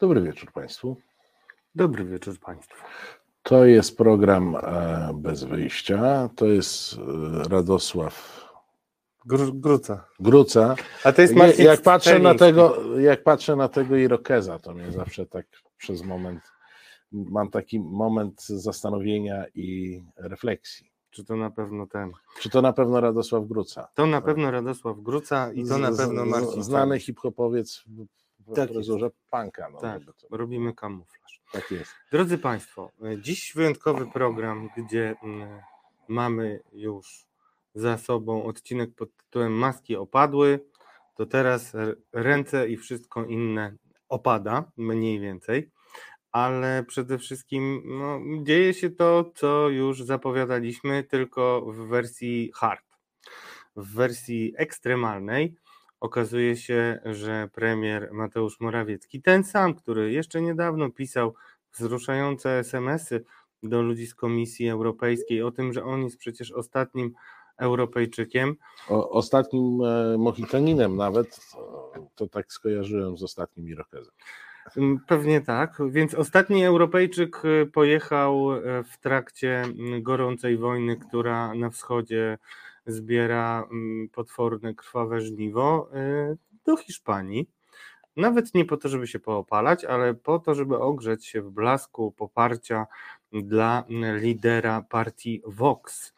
Dobry wieczór Państwu. Dobry wieczór Państwu. To jest program e, bez wyjścia. To jest e, Radosław Gru, Gruca. Gruca. A to jest Jak, Marcin jak, patrzę na tego, jak patrzę na tego Irokeza, to mnie zawsze tak przez moment mam taki moment zastanowienia i refleksji. Czy to na pewno ten? Czy to na pewno Radosław Gruca? To na pewno Radosław Gruca i to na pewno Marcin Znany hip-hopowiec w, Tak fryzurze punka. No, Tak, robimy kamuflaż. tak jest. Drodzy Państwo, e, dziś wyjątkowy program, gdzie mm, mamy już za sobą odcinek pod tytułem Maski opadły, to teraz ręce i wszystko inne opada, mniej więcej, ale przede wszystkim no, dzieje się to, co już zapowiadaliśmy, tylko w wersji hard. W wersji ekstremalnej okazuje się, że premier Mateusz Morawiecki, ten sam, który jeszcze niedawno pisał wzruszające SMS-y do ludzi z Komisji Europejskiej o tym, że on jest przecież ostatnim Europejczykiem. O, ostatnim e, Mohikaninem nawet, to, tak skojarzyłem z ostatnim Irokezem. Mm, Pewnie tak, więc ostatni Europejczyk y, pojechał e, w trakcie mm, gorącej wojny, która na wschodzie zbiera mm, potworne krwawe żniwo, y, do Hiszpanii. Nawet nie po to, żeby się poopalać, ale po to, żeby ogrzeć się w blasku poparcia dla mm, lidera partii Vox.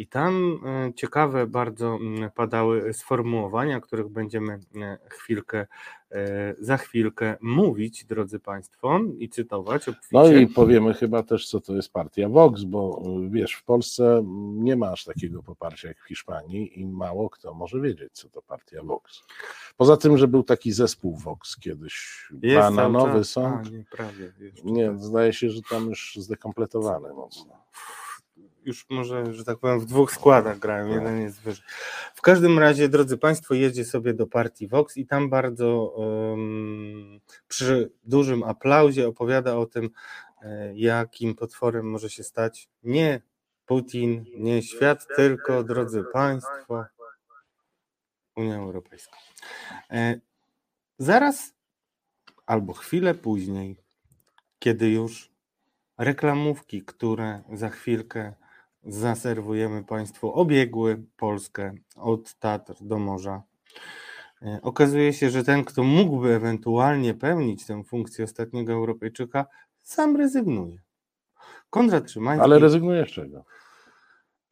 I tam e, ciekawe bardzo mm, padały sformułowania, o których będziemy e, chwilkę, e, za chwilkę mówić, drodzy Państwo, i cytować obficie. No i powiemy chyba też, co to jest partia Vox, bo wiesz, w Polsce nie ma aż takiego poparcia jak w Hiszpanii i mało kto może wiedzieć, co to partia Vox. Poza tym, że był taki zespół Vox kiedyś, Jest bananowy sąd. A, nie, prawie. Jeszcze Nie, tak. zdaje się, że tam już zdekompletowany mocno. Już może, że tak powiem, w dwóch składach grają, Tak. jeden jest wyżej. W każdym razie, drodzy Państwo, jedzie sobie do partii Vox i tam bardzo em, przy dużym aplauzie opowiada o tym, e, jakim potworem może się stać nie Putin, nie świat, tylko, drodzy Państwo, Unia Europejska. E, Zaraz albo chwilę później, kiedy już reklamówki, które za chwilkę zaserwujemy Państwu, obiegły Polskę od Tatr do morza. E, Okazuje się, że ten, kto mógłby ewentualnie pełnić tę funkcję ostatniego Europejczyka, sam rezygnuje. Konrad Szymański Ale rezygnujesz z czego?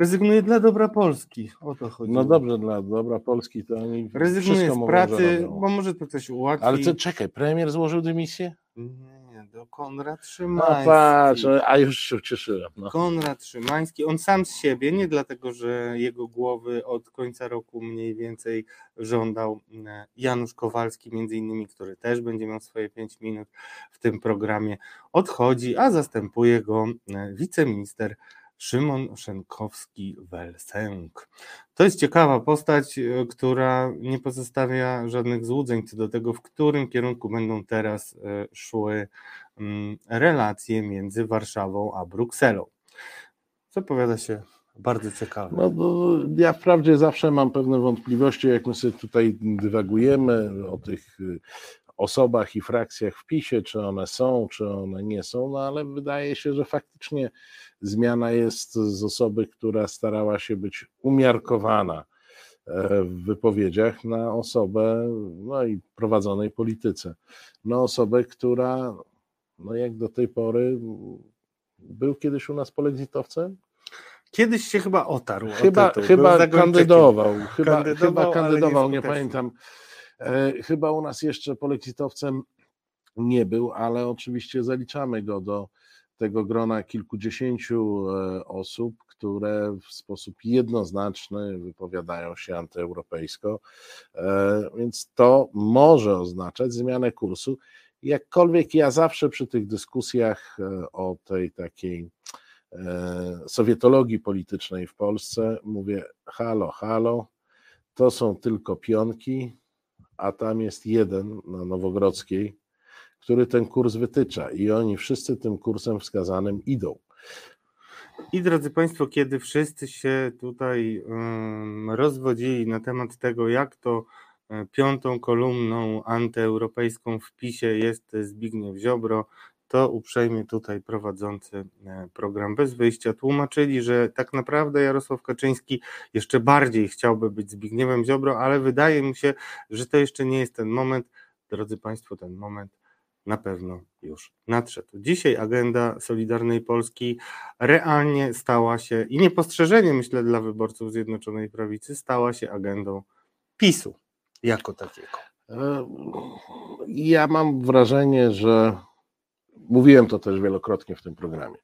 rezygnuje dla dobra Polski. O to chodzi. No dobrze, dla dobra Polski to oni Rezygnuje wszystko z pracy, robią. bo może to coś ułatwi. Ale to czekaj, premier złożył dymisję? Nie, do Konrad A Szymański. patrz, a już się ucieszyłem. No. Konrad Szymański, on sam z siebie, nie dlatego, że jego głowy od końca roku mniej więcej żądał e, Janusz Kowalski, między innymi, który też będzie miał swoje 5 minut w tym programie, odchodzi, a zastępuje go e, wiceminister Szymon Szenkowski-Welsenk. To jest ciekawa postać, e, która nie pozostawia żadnych złudzeń co do tego, w którym kierunku będą teraz e, szły mm, relacje między Warszawą a Brukselą. Zapowiada się bardzo ciekawe. No, ja wprawdzie zawsze mam pewne wątpliwości, jak my sobie tutaj dywagujemy o tych osobach i frakcjach w PiSie, czy one są, czy one nie są, no ale wydaje się, że faktycznie zmiana jest z osoby, która starała się być umiarkowana e, w wypowiedziach na osobę, no i prowadzonej polityce, na osobę, która no jak do tej pory był kiedyś u nas polexitowcem? Kiedyś się chyba otarł. Chyba, tytuł, chyba kandydował, chyba Kandydował, chyba kandydował, nie nieskutecznie. pamiętam. E, chyba u nas jeszcze polexitowcem nie był, ale oczywiście zaliczamy go do tego grona kilkudziesięciu e, osób, które w sposób jednoznaczny wypowiadają się antyeuropejsko, E, więc to może oznaczać zmianę kursu. Jakkolwiek ja zawsze przy tych dyskusjach o tej takiej sowietologii politycznej w Polsce mówię: halo, halo, to są tylko pionki, a tam jest jeden na Nowogrodzkiej, który ten kurs wytycza i oni wszyscy tym kursem wskazanym idą. I drodzy Państwo, kiedy wszyscy się tutaj rozwodzili na temat tego, jak to e, piątą kolumną antyeuropejską w PiSie jest Zbigniew Ziobro, to uprzejmie tutaj prowadzący e, program bez wyjścia tłumaczyli, że tak naprawdę Jarosław Kaczyński jeszcze bardziej chciałby być Zbigniewem Ziobro, ale wydaje mi się, że to jeszcze nie jest ten moment. Drodzy Państwo, ten moment na pewno już nadszedł. Dzisiaj agenda Solidarnej Polski realnie stała się, i niepostrzeżenie myślę dla wyborców Zjednoczonej Prawicy, stała się agendą PiSu jako takiego. E, ja mam wrażenie, że mówiłem to też wielokrotnie w tym programie,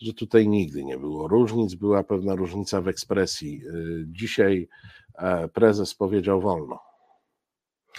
że tutaj nigdy nie było różnic, była pewna różnica w ekspresji. E, dzisiaj e, prezes powiedział wolno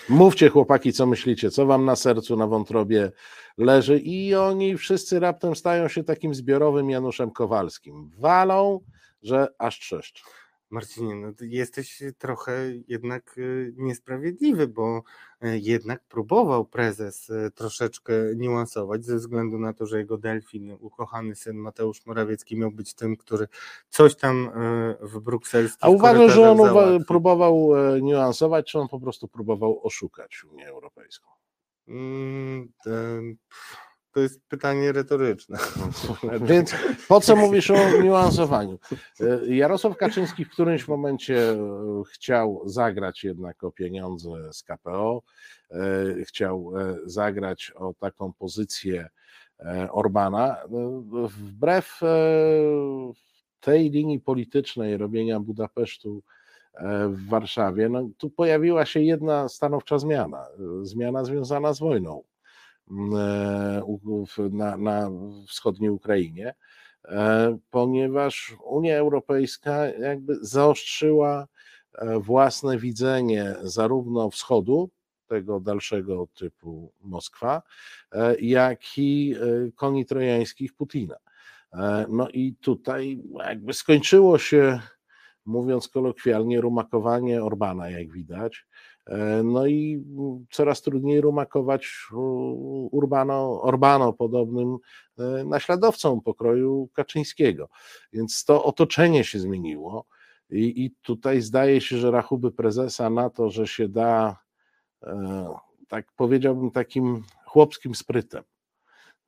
Mówcie chłopaki, co myślicie, co wam na sercu, na wątrobie leży i oni wszyscy raptem stają się takim zbiorowym Januszem Kowalskim. Walą, że aż trzeszcz. Marcinie, no jesteś trochę jednak y, niesprawiedliwy, bo y, jednak próbował prezes y, troszeczkę niuansować ze względu na to, że jego delfin, ukochany syn Mateusz Morawiecki miał być tym, który coś tam w brukselskich A uważasz, że on załatwi. próbował e, niuansować, czy on po prostu próbował oszukać Unię Europejską? Mm, ten to jest pytanie retoryczne. Więc po co mówisz o niuansowaniu? E, Jarosław Kaczyński w którymś momencie e, chciał zagrać jednak o pieniądze z KPO, e, chciał zagrać o taką pozycję Orbana. Wbrew tej linii politycznej robienia Budapesztu w Warszawie, no, tu pojawiła się jedna stanowcza zmiana, zmiana związana z wojną na, na wschodniej Ukrainie, e, ponieważ Unia Europejska jakby zaostrzyła e, własne widzenie zarówno wschodu, tego dalszego typu Moskwa, jak i koni trojańskich Putina. No i tutaj jakby skończyło się, mówiąc kolokwialnie, rumakowanie Orbana, jak widać. E, no i coraz trudniej rumakować Urbano, Orbano podobnym e, naśladowcą pokroju Kaczyńskiego. Więc to otoczenie się zmieniło i, i tutaj zdaje się, że rachuby prezesa na to, że się da, e, tak powiedziałbym, takim chłopskim sprytem,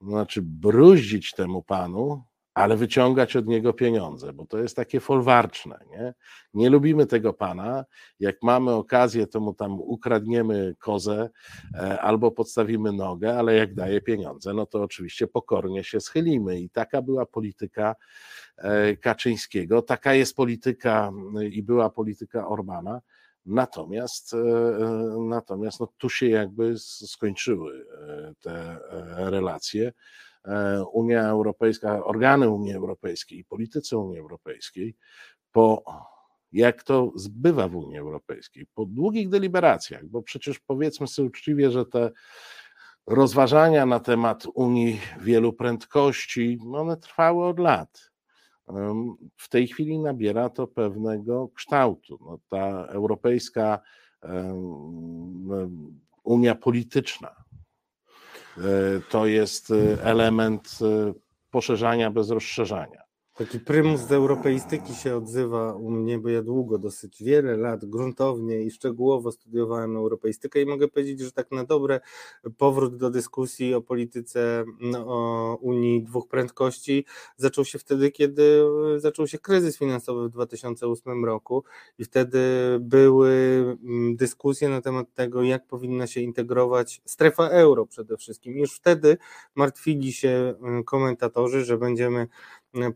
znaczy bruździć temu panu, ale wyciągać od niego pieniądze, bo to jest takie folwarczne. Nie? nie lubimy tego pana. Jak mamy okazję, to mu tam ukradniemy kozę e, albo podstawimy nogę, ale jak daje pieniądze, no to oczywiście pokornie się schylimy. I taka była polityka e, Kaczyńskiego, taka jest polityka i była polityka Orbana. Natomiast, e, natomiast no, tu się jakby skończyły te relacje. E, Unia Europejska, organy Unii Europejskiej i politycy Unii Europejskiej, po jak to zbywa w Unii Europejskiej, po długich deliberacjach, bo przecież powiedzmy sobie uczciwie, że te rozważania na temat Unii wielu prędkości, one trwały od lat. W tej chwili nabiera to pewnego kształtu. No, ta europejska Unia polityczna, to jest e, element e, poszerzania bez rozszerzania. Taki prymus z europeistyki się odzywa u mnie, bo ja długo, dosyć wiele lat gruntownie i szczegółowo studiowałem europeistykę i mogę powiedzieć, że tak na dobre powrót do dyskusji o polityce no, o Unii dwóch prędkości zaczął się wtedy, kiedy zaczął się kryzys finansowy w 2008 roku i wtedy były mm, dyskusje na temat tego, jak powinna się integrować strefa euro przede wszystkim. Już wtedy martwili się mm, komentatorzy, że będziemy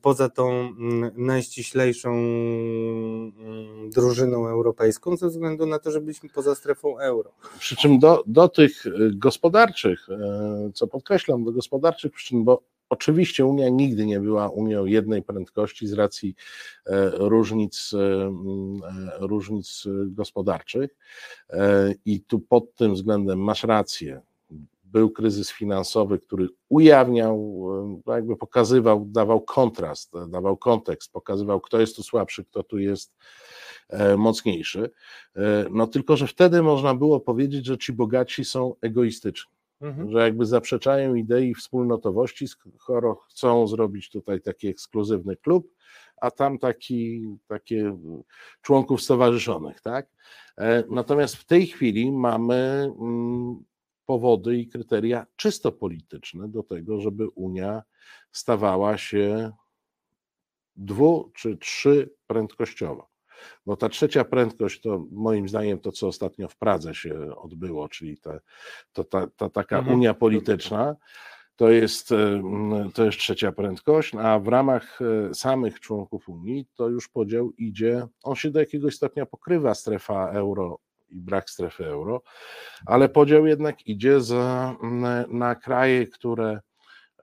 poza tą mm, najściślejszą mm, drużyną europejską, ze względu na to, że byliśmy poza strefą euro. Przy czym do, do tych y, gospodarczych, y, co podkreślam, do gospodarczych przyczyn, bo Oczywiście Unia nigdy nie była Unią jednej prędkości z racji e, różnic, e, mm, e, różnic gospodarczych i tu pod tym względem masz rację był kryzys finansowy, który ujawniał, e, jakby pokazywał, dawał kontrast, dawał kontekst, pokazywał, kto jest tu słabszy, kto tu jest e, mocniejszy. E, no tylko, że wtedy można było powiedzieć, że ci bogaci są egoistyczni. Mhm. Że jakby zaprzeczają idei wspólnotowości, skoro chcą zrobić tutaj taki ekskluzywny klub, a tam taki, takie członków stowarzyszonych, tak? Natomiast w tej chwili mamy mm, powody i kryteria czysto polityczne do tego, żeby Unia stawała się dwu czy trzy prędkościowa. Bo ta trzecia prędkość to moim zdaniem to, co ostatnio w Pradze się odbyło, czyli ta, to, ta, ta taka mhm. unia polityczna, to jest, to jest trzecia prędkość, a w ramach e, samych członków Unii to już podział idzie, on się do jakiegoś stopnia pokrywa strefa euro i brak strefy euro, ale podział jednak idzie na kraje, które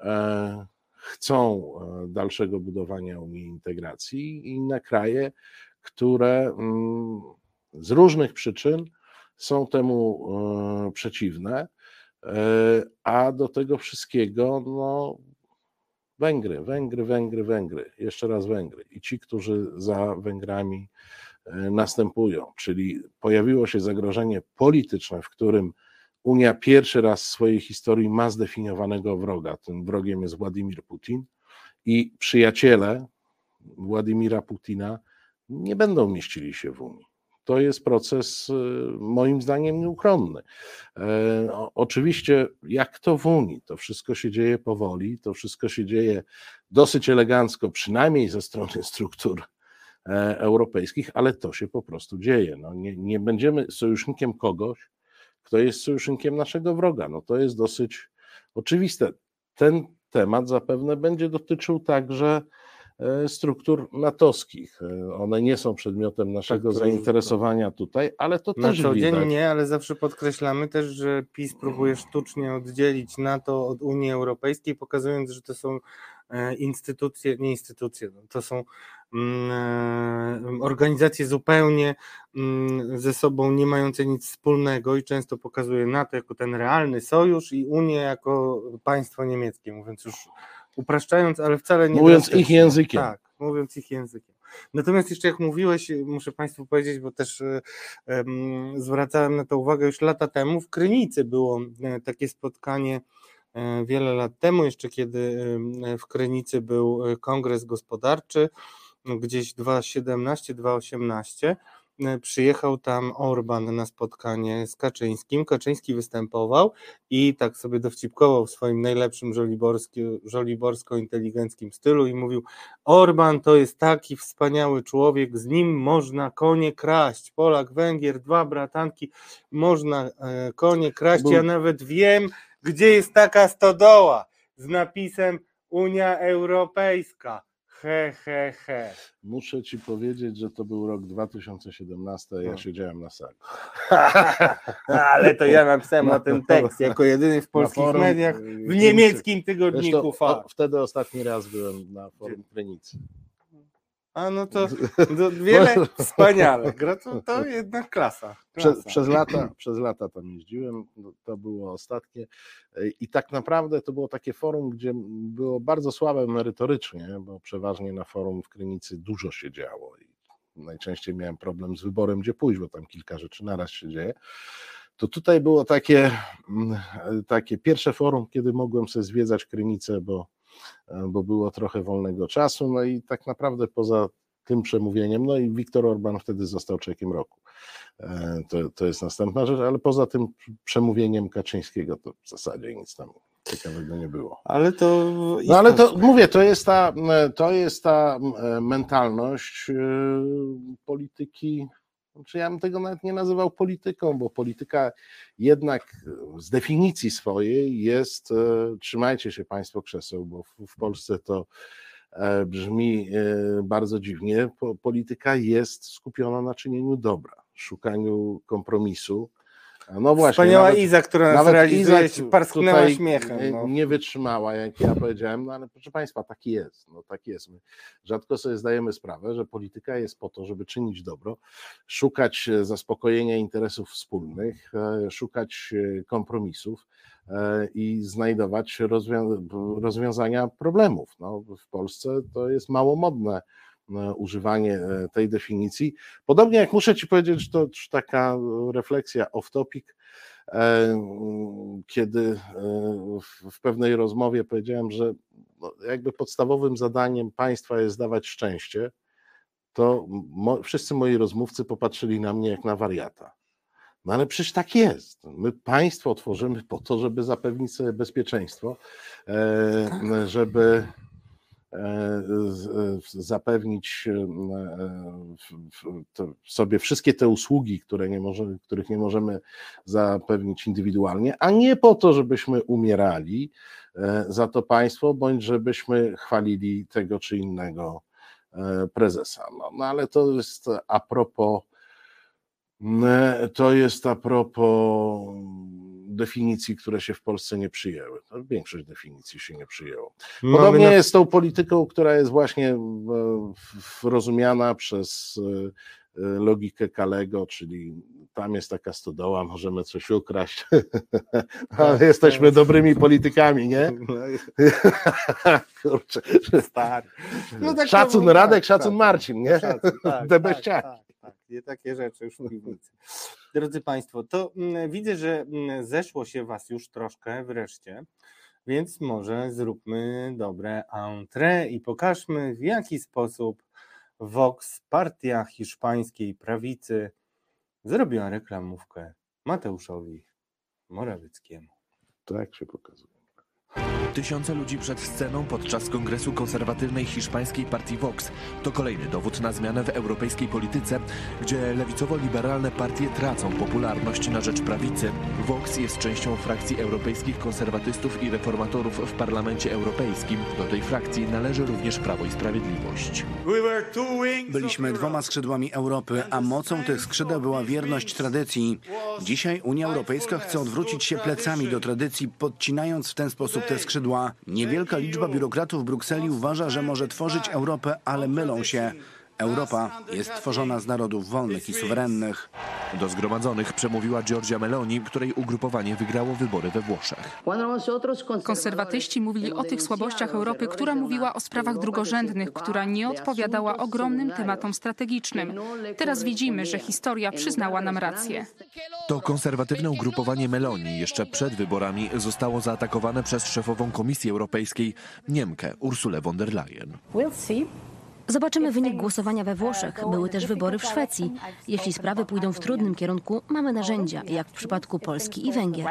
e, chcą e, dalszego budowania Unii integracji i na kraje, które z różnych przyczyn są temu e, przeciwne, a do tego wszystkiego no, Węgry, Węgry, Węgry, Węgry, jeszcze raz Węgry. I ci, którzy za Węgrami następują, czyli pojawiło się zagrożenie polityczne, w którym Unia pierwszy raz w swojej historii ma zdefiniowanego wroga. Tym wrogiem jest Władimir Putin i przyjaciele Władimira Putina nie będą mieścili się w Unii. To jest proces e, moim zdaniem nieuchronny. E, oczywiście, jak to w Unii, to wszystko się dzieje powoli, to wszystko się dzieje dosyć elegancko, przynajmniej ze strony struktur E, europejskich, ale to się po prostu dzieje. No nie, nie będziemy sojusznikiem kogoś, kto jest sojusznikiem naszego wroga. No to jest dosyć oczywiste. Ten temat zapewne będzie dotyczył także e, struktur natowskich. E, one nie są przedmiotem naszego tak, zainteresowania tutaj, ale to na też co widać. dzień nie, ale zawsze podkreślamy też, że PiS próbuje sztucznie oddzielić NATO od Unii Europejskiej, pokazując, że to są instytucje, nie instytucje, no, to są organizacje zupełnie mm, ze sobą nie mające nic wspólnego i często pokazuje NATO jako ten realny sojusz i Unię jako państwo niemieckie, mówiąc już upraszczając, ale wcale nie. Mówiąc ich językiem. Tak, mówiąc ich językiem. Natomiast jeszcze jak mówiłeś, muszę Państwu powiedzieć, bo też um, zwracałem na to uwagę już lata temu, w Krynicy było e, takie spotkanie e, wiele lat temu, jeszcze kiedy w Krynicy był kongres gospodarczy gdzieś 2.17, 2.18 e, przyjechał tam Orban na spotkanie z Kaczyńskim. Kaczyński występował i tak sobie dowcipkował w swoim najlepszym żoliborsko-inteligenckim stylu i mówił: Orban to jest taki wspaniały człowiek, z nim można konie kraść. Polak, Węgier, dwa bratanki, można e, konie kraść. Ja nawet wiem, gdzie jest taka stodoła z napisem Unia Europejska He, he, he. Muszę ci powiedzieć, że to był rok 2017, a ja no. siedziałem na sali. Ale to ja napisałem na ten tekst jako jedyny w polskich forum, mediach w y, niemieckim tygodniku Zresztą, Wtedy ostatni raz byłem na forum Krynicy. A no to, to wiele wspaniale. To, to jednak klasa. klasa. Przez, przez, lata, przez lata tam jeździłem, no, to było ostatnie. I tak naprawdę to było takie forum, gdzie było bardzo słabe merytorycznie, bo przeważnie na forum w Krynicy dużo się działo i najczęściej miałem problem z wyborem, gdzie pójść, bo tam kilka rzeczy naraz się dzieje. To tutaj było takie, mm, takie pierwsze forum, kiedy mogłem sobie zwiedzać Krynicę, bo bo było trochę wolnego czasu. No i tak naprawdę poza tym przemówieniem, no i Viktor Orban wtedy został człowiekiem roku. E, to, to jest następna rzecz, ale poza tym przemówieniem Kaczyńskiego to w zasadzie nic tam ciekawego nie było. Ale to. No ale to mówię, to jest ta, to jest ta e, mentalność polityki znaczy ja bym tego nawet nie nazywał polityką, bo polityka jednak z definicji swojej jest, e, trzymajcie się Państwo krzeseł, bo w, Polsce to e, brzmi e, bardzo dziwnie. Polityka jest skupiona na czynieniu dobra, szukaniu kompromisu, no właśnie. Wspaniała nawet, Iza, która nas realizuje, Iza parsknęła śmiechem. No. Nie wytrzymała, jak ja powiedziałem, no ale proszę Państwa, taki jest. No tak jest. My rzadko sobie zdajemy sprawę, że polityka jest po to, żeby czynić dobro, szukać e, zaspokojenia interesów wspólnych, e, szukać e, kompromisów i znajdować rozwią rozwiązania problemów. No, w Polsce to jest mało modne używanie e, tej definicji. Podobnie jak muszę Ci powiedzieć, to taka refleksja off-topic, e, kiedy w pewnej rozmowie powiedziałem, że no, jakby podstawowym zadaniem państwa jest dawać szczęście, to mo, wszyscy moi rozmówcy popatrzyli na mnie jak na wariata. No ale przecież tak jest. My państwo tworzymy po to, żeby zapewnić sobie bezpieczeństwo, e, żeby e, zapewnić sobie wszystkie te usługi, które nie możemy, których nie możemy zapewnić indywidualnie, a nie po to, żebyśmy umierali za to państwo, bądź żebyśmy chwalili tego czy innego prezesa. No, no ale to jest a propos to jest a propos definicji, które się w Polsce nie przyjęły. No, większość definicji się nie przyjęło. Podobnie na... jest z tą polityką, która jest właśnie rozumiana przez e, logikę Kalego, czyli tam jest taka stodoła, możemy coś ukraść, ale tak, jesteśmy tak. dobrymi politykami, nie? No Kurczę. Stary. No tak szacun Radek, szacun Marcin, nie? Szacun, tak, tak, tak nie takie rzeczy już w piwnicy. Drodzy Państwo, to mm, widzę, że mm, zeszło się Was już troszkę wreszcie, więc może zróbmy dobre entrée i pokażmy w jaki sposób Vox, partia hiszpańskiej prawicy, zrobiła reklamówkę Mateuszowi Morawieckiemu. Tak się pokazuje. Tysiące ludzi przed sceną podczas kongresu konserwatywnej hiszpańskiej partii Vox to kolejny dowód na zmianę w europejskiej polityce, gdzie lewicowo-liberalne partie tracą popularność na rzecz prawicy. Vox jest częścią frakcji europejskich konserwatystów i reformatorów w Parlamencie Europejskim. Do tej frakcji należy również Prawo i Sprawiedliwość. Byliśmy dwoma skrzydłami Europy, a mocą tych skrzydeł była wierność tradycji. Dzisiaj Unia Europejska chce odwrócić się plecami do tradycji, podcinając w ten sposób te skrzydła. Niewielka liczba biurokratów w Brukseli uważa, że może tworzyć Europę, ale mylą się. Europa jest tworzona z narodów wolnych i suwerennych. Do zgromadzonych przemówiła Giorgia Meloni, której ugrupowanie wygrało wybory we Włoszech. Konserwatyści mówili o tych słabościach Europy, która mówiła o sprawach drugorzędnych, która nie odpowiadała ogromnym tematom strategicznym. Teraz widzimy, że historia przyznała nam rację. To konserwatywne ugrupowanie Meloni jeszcze przed wyborami zostało zaatakowane przez szefową Komisji Europejskiej, Niemkę Ursulę von der Leyen. Zobaczymy wynik głosowania we Włoszech. Były też wybory w Szwecji. Jeśli sprawy pójdą w trudnym kierunku, mamy narzędzia, jak w przypadku Polski i Węgier.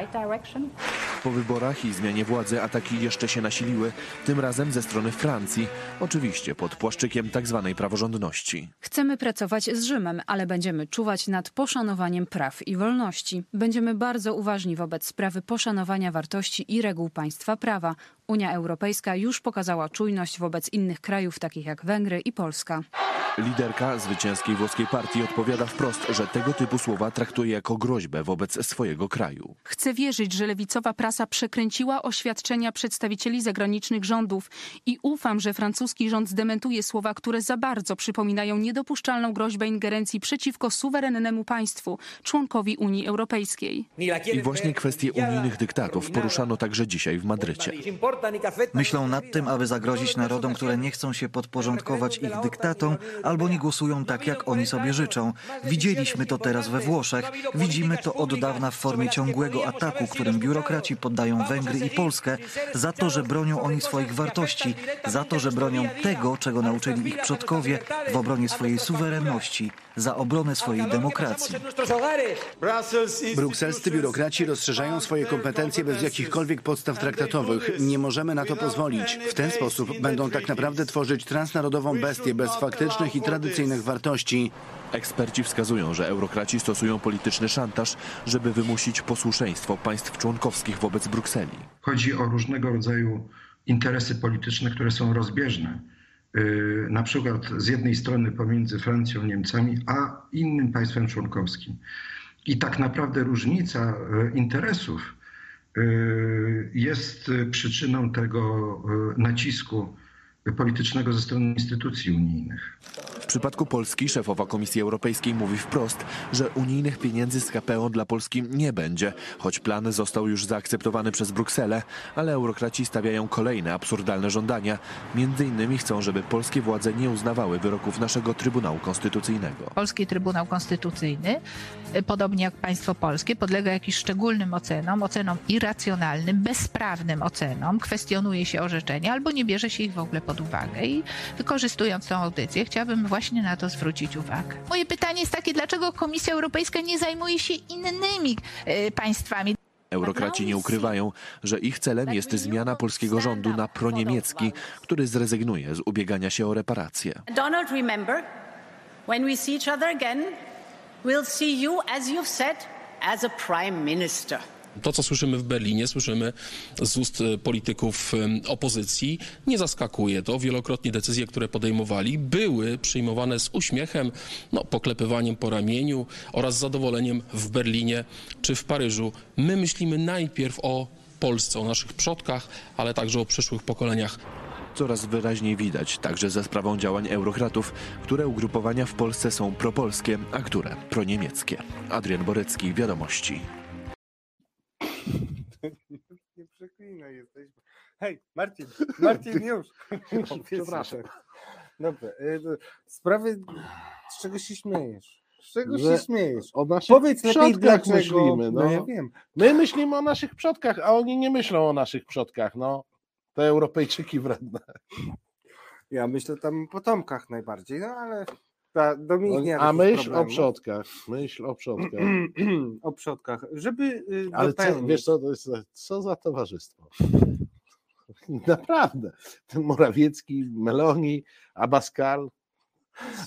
Po wyborach i zmianie władzy ataki jeszcze się nasiliły, tym razem ze strony Francji, oczywiście pod płaszczykiem tzw. Tak praworządności. Chcemy pracować z Rzymem, ale będziemy czuwać nad poszanowaniem praw i wolności. Będziemy bardzo uważni wobec sprawy poszanowania wartości i reguł państwa prawa. Unia Europejska już pokazała czujność wobec innych krajów, takich jak Węgry i Polska. Liderka zwycięskiej włoskiej partii odpowiada wprost, że tego typu słowa traktuje jako groźbę wobec swojego kraju. Chcę wierzyć, że lewicowa prasa przekręciła oświadczenia przedstawicieli zagranicznych rządów i ufam, że francuski rząd zdementuje słowa, które za bardzo przypominają niedopuszczalną groźbę ingerencji przeciwko suwerennemu państwu, członkowi Unii Europejskiej. I właśnie kwestie unijnych dyktatów poruszano także dzisiaj w Madrycie. Myślą nad tym, aby zagrozić narodom, które nie chcą się podporządkować ich dyktatom, albo nie głosują tak, jak oni sobie życzą. Widzieliśmy to teraz we Włoszech. Widzimy to od dawna w formie ciągłego ataku, którym biurokraci poddają Węgry i Polskę za to, że bronią oni swoich wartości, za to, że bronią tego, czego nauczyli ich przodkowie w obronie swojej suwerenności, za obronę swojej demokracji. Brukselscy biurokraci rozszerzają swoje kompetencje bez jakichkolwiek podstaw traktatowych. Nie możemy na to pozwolić. W ten sposób będą tak naprawdę tworzyć transnarodową bestię bez faktycznych i tradycyjnych wartości. Eksperci wskazują, że eurokraci stosują polityczny szantaż, żeby wymusić posłuszeństwo państw członkowskich wobec Brukseli. Chodzi o różnego rodzaju interesy polityczne, które są rozbieżne. Y, na przykład z jednej strony pomiędzy Francją, Niemcami, a innym państwem członkowskim. I tak naprawdę różnica y, interesów y, jest przyczyną tego nacisku politycznego ze strony instytucji unijnych. Przypadku Polski szefowa Komisji Europejskiej mówi wprost, że unijnych pieniędzy z KPO dla Polski nie będzie, choć plan został już zaakceptowany przez Brukselę, ale eurokraci stawiają kolejne absurdalne żądania. Między innymi chcą, żeby polskie władze nie uznawały wyroków naszego Trybunału Konstytucyjnego. Polski Trybunał Konstytucyjny, y, podobnie jak państwo polskie, podlega jakimś szczególnym ocenom, ocenom irracjonalnym, bezprawnym ocenom, kwestionuje się orzeczenia albo nie bierze się ich w ogóle pod uwagę. I wykorzystując tę audycję, chciałabym właśnie na to zwrócić uwagę. Moje pytanie jest takie, dlaczego Komisja Europejska nie zajmuje się innymi y, państwami? Eurokraci nie ukrywają, że ich celem jest zmiana polskiego rządu na proniemiecki, który zrezygnuje z ubiegania się o reparacje. Donald, remember, when we see each other again, we'll see you, as you've said, as a prime minister. To, co słyszymy w Berlinie, słyszymy z ust e, polityków em, opozycji. Nie zaskakuje to. Wielokrotnie decyzje, które podejmowali, były przyjmowane z uśmiechem, no, poklepywaniem po ramieniu oraz zadowoleniem w Berlinie czy w Paryżu. My myślimy najpierw o Polsce, o naszych przodkach, ale także o przyszłych pokoleniach. Coraz wyraźniej widać, także za sprawą działań eurokratów, które ugrupowania w Polsce są propolskie, a które proniemieckie. Adrian Borecki, Wiadomości. Nie przeklinaj, jesteśmy. Hej, Marcin, Marcin już. Przepraszam. Dobra, y, to sprawy, z czego się śmiejesz? Z czego Że się śmiejesz? O naszych Powiedz lepiej dlaczego. myślimy. No. no ja wiem. My myślimy o naszych przodkach, a oni nie myślą o naszych przodkach. No. Te Europejczyki wredne. Ja myślę tam o potomkach najbardziej, no ale ta, Dominik nie ma A myśl o przodkach. Myśl o przodkach. o przodkach. Żeby y, Ale co, wiesz co, to jest, co za towarzystwo? Naprawdę. Ten Morawiecki, Meloni, Abascal.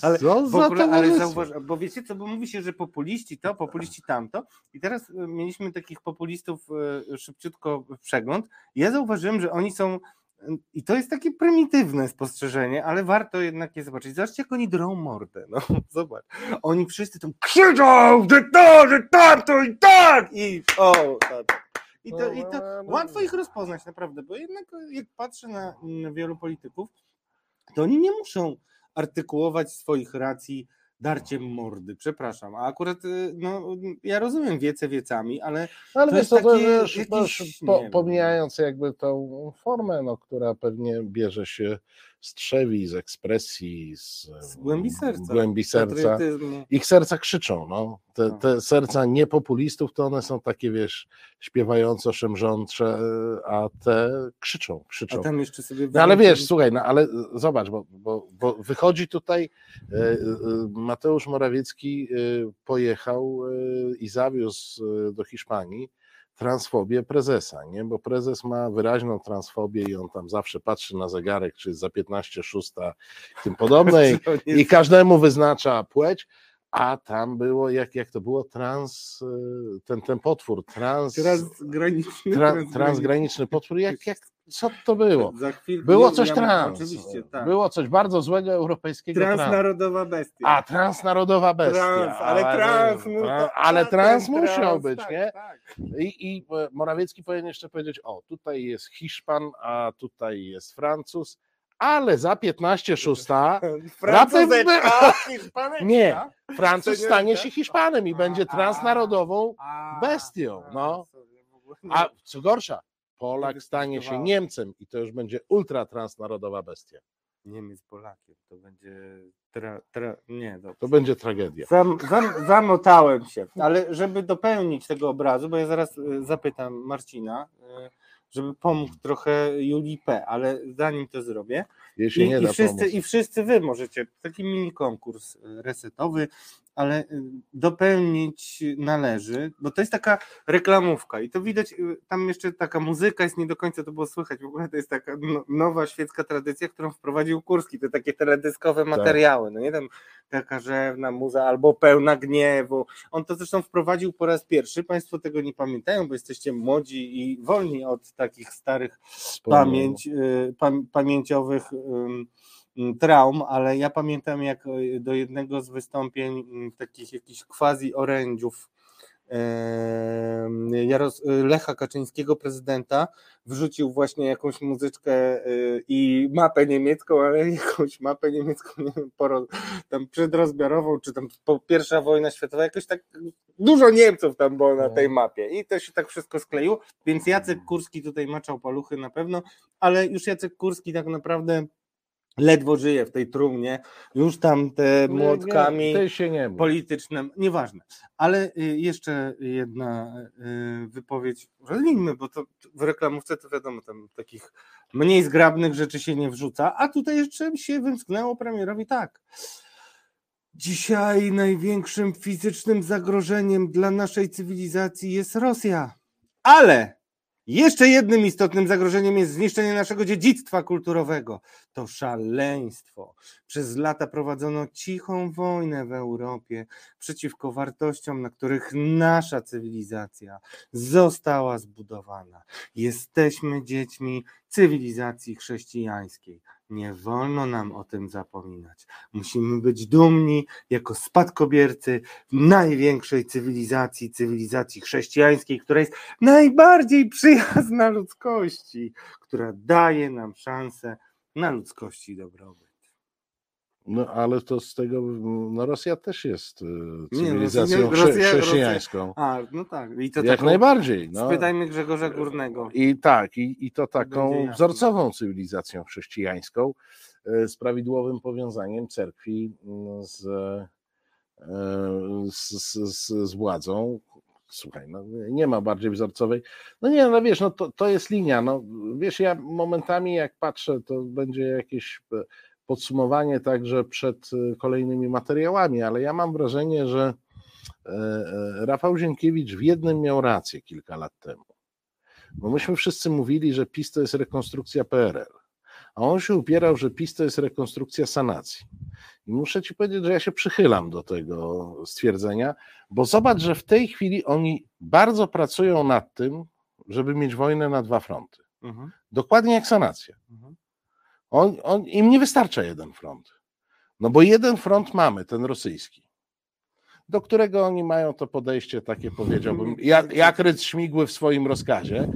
Ale co w za ogóle, ale towarzystwo? zauważ, bo wiecie co, bo mówi się, że populiści to, populiści tamto i teraz y, mieliśmy takich populistów y, szybciutko przegląd. Ja zauważyłem, że oni są i to jest takie prymitywne spostrzeżenie, ale warto jednak je zobaczyć. Zobaczcie, jak oni drą mordę. No, zobacz. Oni wszyscy tam krzyczą, że to, że tamto i tak! I o, tak. I to, i to łatwo ich rozpoznać naprawdę, bo jednak jak patrzę na wielu polityków, to oni nie muszą artykułować swoich racji darciem mordy, przepraszam. A akurat, y, no, ja rozumiem wiece wiecami, ale Ale to wiesz, jest to, to takie wiesz, nie po, wiem. pomijając jakby tą formę, no, która pewnie bierze się z trzewi, z ekspresji, z, Z głębi serca, głębi serca. Ich serca krzyczą, no. Te, No. te serca niepopulistów to one są takie, wiesz, śpiewająco, szemrzące, a te krzyczą, krzyczą. No ale wiesz, słuchaj, no ale zobacz, bo, bo, bo wychodzi tutaj e, e, Mateusz Morawiecki e, pojechał i zawiózł do Hiszpanii transfobię prezesa, nie? Bo prezes ma wyraźną transfobię i on tam zawsze patrzy na zegarek, czy jest za 15 szósta i tym podobne i, i każdemu wyznacza płeć, a tam było, jak, jak to było, trans, e, ten, ten potwór, trans, Transgraniczny. tra, transgraniczny potwór, jak, jak, co to było? Było coś ja- trans. Oczywiście, tak. Było coś bardzo złego europejskiego trans. Transnarodowa bestia. A, transnarodowa bestia. Trans, ale trans, no to- tra- ale trans musiał trans, być, tak, nie? tak. I, I e, Morawiecki powinien jeszcze powiedzieć, o, tutaj jest Hiszpan, a tutaj jest Francuz, ale za 15 szósta Hiszpaneczka. Nie, Francuz stanie się Hiszpanem i będzie A, transnarodową A, bestią, no. A co gorsza, Polak stanie się. Niemcem i to już będzie ultratransnarodowa bestia. Niemiec Polakiem, to będzie tra, tra, nie, dobrze. To będzie tragedia. Zam, zam, zamotałem się, ale żeby dopełnić tego obrazu, bo ja zaraz y, zapytam Marcina, y, żeby pomógł trochę Julii P., ale zanim to zrobię, Jej się i, nie i, da wszyscy, pomóc. I wszyscy wy możecie, taki mini konkurs y, resetowy, ale y, dopełnić należy, bo to jest taka reklamówka i to widać, y, tam jeszcze taka muzyka jest, nie do końca to było słychać, w ogóle to jest taka no, nowa świecka tradycja, którą wprowadził Kurski, te takie teledyskowe materiały, no nie tam taka rzewna muza albo pełna gniewu, on to zresztą wprowadził po raz pierwszy, państwo tego nie pamiętają, bo jesteście młodzi i wolni od takich starych pamięć, y, pam, pamięciowych traum, ale ja pamiętam jak y, do jednego z wystąpień ym, takich jakichś quasi orędziów Jaros Lecha Kaczyńskiego, prezydenta, wrzucił właśnie jakąś muzyczkę y, i mapę niemiecką, ale jakąś mapę niemiecką, nie wiem, poro, tam przedrozbiorową, czy tam po pierwsza wojna światowa, jakoś tak dużo Niemców tam było na tej mapie. I to się tak wszystko skleiło, więc Jacek Kurski tutaj maczał paluchy na pewno, ale już Jacek Kurski tak naprawdę ledwo żyje w tej trumnie, już tam te młotkami nie, się nie polityczne, nieważne. Ale y, jeszcze jedna y, wypowiedź, rozwijmy, bo to w reklamówce to wiadomo, tam takich mniej zgrabnych rzeczy się nie wrzuca, a tutaj jeszcze się wymsknęło premierowi tak. Dzisiaj największym fizycznym zagrożeniem dla naszej cywilizacji jest Rosja. Ale jeszcze jednym istotnym zagrożeniem jest zniszczenie naszego dziedzictwa kulturowego. To szaleństwo. Przez lata prowadzono cichą wojnę w Europie przeciwko wartościom, na których nasza cywilizacja została zbudowana. Jesteśmy dziećmi cywilizacji chrześcijańskiej. Nie wolno nam o tym zapominać. Musimy być dumni jako spadkobiercy największej cywilizacji, cywilizacji chrześcijańskiej, która jest najbardziej przyjazna ludzkości, która daje nam szansę na ludzkości dobrobyt. No ale to z tego, no Rosja też jest y, cywilizacją nie, no, Rosja, chrześcijańską. Rosja, a, no tak. I to Jak taką, najbardziej. No. Spytajmy Grzegorza Górnego. I tak, i, i to taką wzorcową cywilizacją chrześcijańską y, z prawidłowym powiązaniem cerkwi mm, z, y, z, z, z władzą, słuchaj, no nie ma bardziej wzorcowej. No nie, no wiesz, no to, to jest linia. No wiesz, ja momentami jak patrzę, to będzie jakieś podsumowanie także przed e, kolejnymi materiałami, ale ja mam wrażenie, że e, e, Rafał Zienkiewicz w jednym miał rację kilka lat temu. Bo myśmy wszyscy mówili, że PiS to jest rekonstrukcja PRL, a on się upierał, że PiS to jest rekonstrukcja sanacji. I muszę ci powiedzieć, że ja się przychylam do tego stwierdzenia, bo zobacz, że w tej chwili oni bardzo pracują nad tym, żeby mieć wojnę na dwa fronty. Mhm. Dokładnie jak sanacja. Mhm. On, on, im nie wystarcza jeden front. No bo jeden front mamy, ten rosyjski, do którego oni mają to podejście takie, powiedziałbym, jak, jak Rydz Śmigły w swoim rozkazie,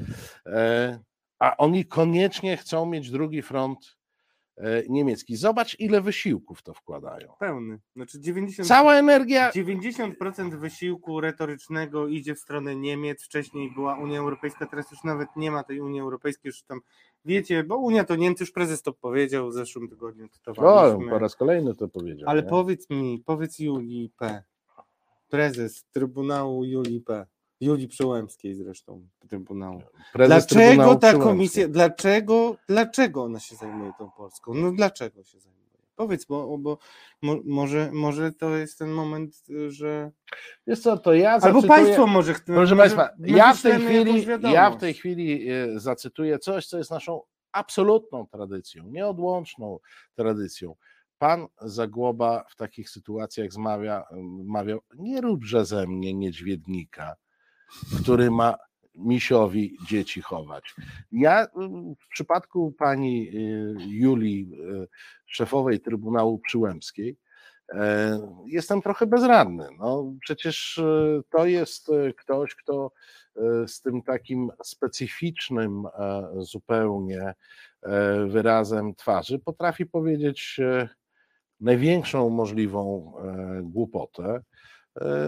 e, a oni koniecznie chcą mieć drugi front E, niemiecki. Zobacz, ile wysiłków to wkładają. Pełny. Znaczy 90, Cała energia. 90% wysiłku retorycznego idzie w stronę Niemiec. Wcześniej była Unia Europejska, teraz już nawet nie ma tej Unii Europejskiej, już tam wiecie, bo Unia to Niemcy, już prezes to powiedział w zeszłym tygodniu. O, po raz kolejny to powiedział. Ale nie? powiedz mi, powiedz Julii P. Prezes Trybunału Julii P. Julii Przełębskiej zresztą Trybunału. Prezes dlaczego Trybunału ta komisja, dlaczego, dlaczego ona się zajmuje tą Polską? No dlaczego się zajmuje? Powiedz, bo, bo mo, może, może to jest ten moment, że. Jest co, to ja zacytuję... Albo państwo może. Proszę Państwa, ja w, tej chwili, ja w tej chwili zacytuję coś, co jest naszą absolutną tradycją, nieodłączną tradycją. Pan Zagłoba w takich sytuacjach zmawia, mawiał, nie róbże ze mnie niedźwiednika, który ma misiowi dzieci chować. Ja w przypadku pani y, Julii, y, szefowej Trybunału Przyłębskiej, e, jestem trochę bezradny. No, przecież y, to jest ktoś, kto z tym takim specyficznym e, zupełnie e, wyrazem twarzy potrafi powiedzieć największą możliwą głupotę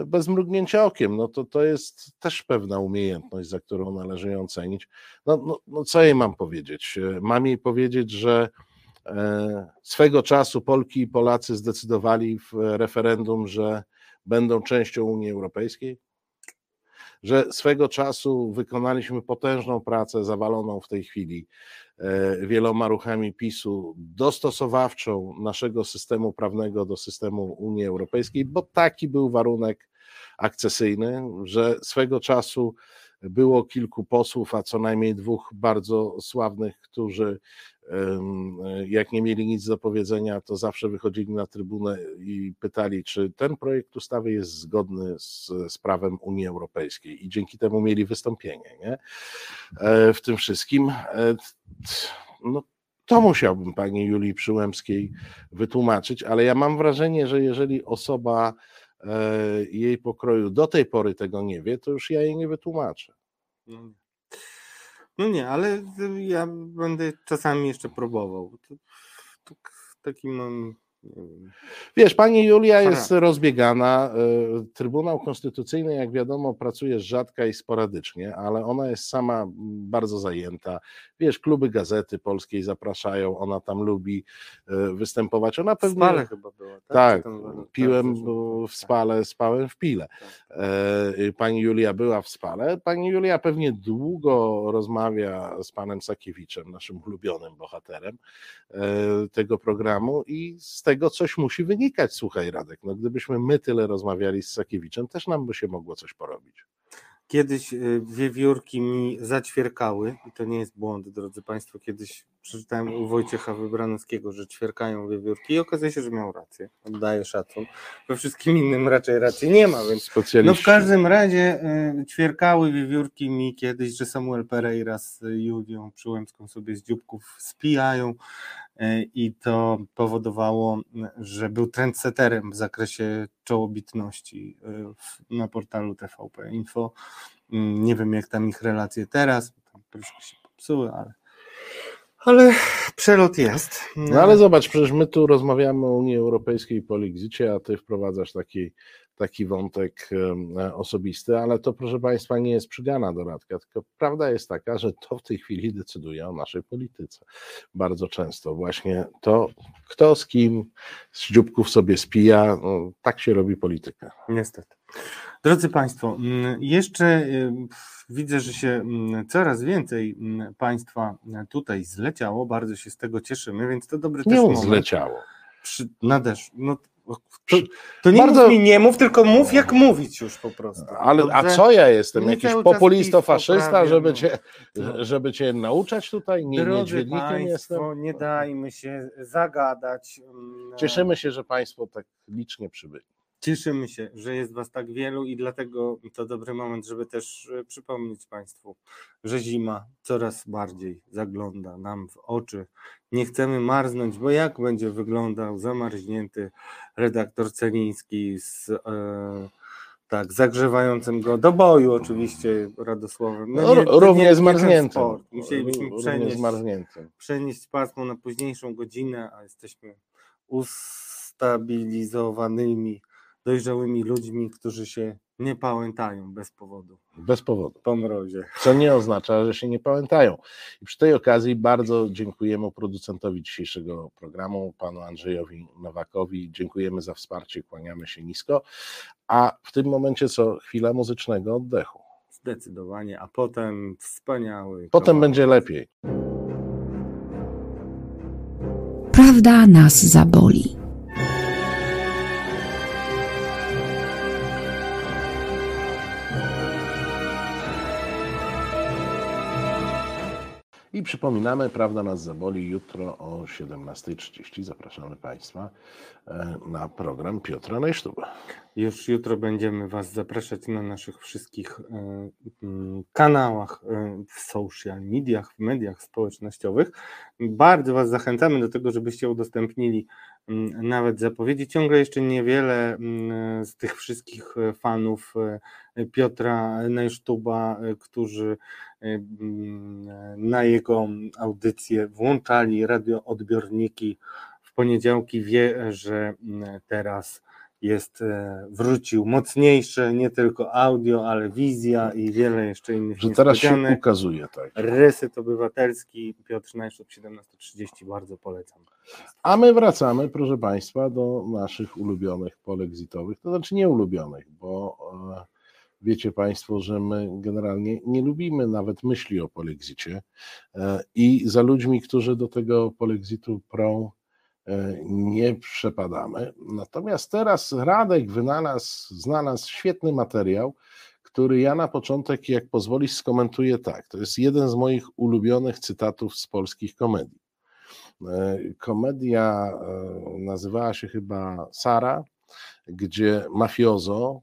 bez mrugnięcia okiem. No to, to jest też pewna umiejętność, za którą należy ją cenić. No, no, no co jej mam powiedzieć? E, mam jej powiedzieć, że e, swego czasu Polki i Polacy zdecydowali w referendum, że będą częścią Unii Europejskiej? Że swego czasu wykonaliśmy potężną pracę zawaloną w tej chwili e, wieloma ruchami PiSu, dostosowawczą naszego systemu prawnego do systemu Unii Europejskiej, bo taki był warunek akcesyjny, że swego czasu było kilku posłów, a co najmniej dwóch bardzo sławnych, którzy jak nie mieli nic do powiedzenia, to zawsze wychodzili na trybunę i pytali, czy ten projekt ustawy jest zgodny z, z prawem Unii Europejskiej i dzięki temu mieli wystąpienie nie? E, w tym wszystkim. E, no, to musiałbym pani Julii Przyłębskiej wytłumaczyć, ale ja mam wrażenie, że jeżeli osoba e, jej pokroju do tej pory tego nie wie, to już ja jej nie wytłumaczę. No nie. Ale ja będę czasami jeszcze próbował. Taki mam. Wiesz, pani Julia jest Charakter. rozbiegana. y, Trybunał Konstytucyjny, jak wiadomo, pracuje rzadko i sporadycznie, ale ona jest sama bardzo zajęta. Wiesz, kluby gazety polskiej zapraszają, ona tam lubi y, występować. Ona W pewnie. Spale chyba była. Tak, Tak, tam piłem tak, w spale, spałem w pile. tak, tak. E, Pani Julia była w spale. Pani Julia pewnie długo rozmawia z panem Sakiewiczem, naszym ulubionym bohaterem e, tego programu i z tego coś musi wynikać. Słuchaj, Radek, no gdybyśmy my tyle rozmawiali z Sakiewiczem, też nam by się mogło coś porobić. Kiedyś y, wiewiórki mi zaćwierkały i to nie jest błąd, drodzy Państwo. Kiedyś przeczytałem u Wojciecha Wybranowskiego, że ćwierkają wiewiórki i okazuje się, że miał rację. Oddaję szacun. We wszystkim innym raczej racji nie ma, więc no w każdym razie y, ćwierkały wiewiórki mi kiedyś, że Samuel Pereira z Julią Przyłębską sobie z dzióbków spijają y, i to powodowało, że był trendseterem w zakresie czołobitności y, na portalu TVP Info. Mm, Nie wiem jak tam ich relacje teraz, tam troszkę się popsuły, ale ale przelot jest. No ale zobacz, przecież my tu rozmawiamy o Unii Europejskiej i Polixicie, a ty wprowadzasz taki, taki wątek osobisty, ale to proszę Państwa nie jest przygana do Radka, tylko prawda jest taka, że to w tej chwili decyduje o naszej polityce. Bardzo często właśnie to, kto z kim z dzióbków sobie spija, no, tak się robi polityka. Niestety. Drodzy Państwo, mm, jeszcze y, widzę, że się mm, coraz więcej mm, Państwa tutaj zleciało. Bardzo się z tego cieszymy, więc to dobry też Nie moment. zleciało. Przy, nadesz, no, to, Przy- to nie bardzo- mów mi nie mów, tylko mów jak mówić już po prostu. Ale a co ja jestem? Jakiś populisto faszysta, poprawia, żeby no. cię, No. żeby cię nauczać tutaj? Nie, Drodzy Państwo, jestem. nie dajmy się zagadać. Cieszymy się, że Państwo tak licznie przybyli. Cieszymy się, że jest Was tak wielu i dlatego to dobry moment, żeby też e, przypomnieć Państwu, że zima coraz bardziej zagląda nam w oczy. Nie chcemy marznąć, bo jak będzie wyglądał zamarznięty redaktor Celiński z e, tak, zagrzewającym go do boju oczywiście Radosławem. No, nie- równie nie zmarzniętym. Musielibyśmy przenieść zmarzniętym. przenieść pasmo na późniejszą godzinę, a jesteśmy ustabilizowanymi, dojrzałymi ludźmi, którzy się nie pałętają bez powodu Bez powodu. po mrozie. Co nie oznacza, że się nie pamiętają. I przy tej okazji bardzo dziękujemy producentowi dzisiejszego programu, panu Andrzejowi Nowakowi. Dziękujemy za wsparcie, kłaniamy się nisko. A w tym momencie co? Chwila muzycznego oddechu. Zdecydowanie, a potem wspaniały. Potem kawałek. będzie lepiej. Prawda nas zaboli. I przypominamy, prawda nas zaboli jutro o 17.30. Zapraszamy Państwa e, na program Piotra Najsztuba. Już jutro będziemy Was zapraszać na naszych wszystkich e, mm, kanałach e, w social mediach, w mediach społecznościowych. Bardzo Was zachęcamy do tego, żebyście udostępnili mm, nawet zapowiedzi. Ciągle jeszcze niewiele mm, z tych wszystkich fanów Piotra Najsztuba, e, którzy e, mm, na jego audycję włączali radioodbiorniki w poniedziałki, wie, że mm, teraz jest, e, wrócił mocniejsze, nie tylko audio, ale wizja i wiele jeszcze innych Że teraz się ukazuje tak. Reset Obywatelski, Piotr Najszczop 17.30, bardzo polecam. A my wracamy, proszę Państwa, do naszych ulubionych polexitowych, to znaczy nie ulubionych, bo wiecie Państwo, że my generalnie nie lubimy nawet myśli o polexicie e, i za ludźmi, którzy do tego polexitu prą, e, nie przepadamy. Natomiast teraz Radek wynalazł, znalazł świetny materiał, który ja na początek, jak pozwolisz, skomentuję tak. To jest jeden z moich ulubionych cytatów z polskich komedii. E, Komedia nazywała się chyba Sara, gdzie mafiozo,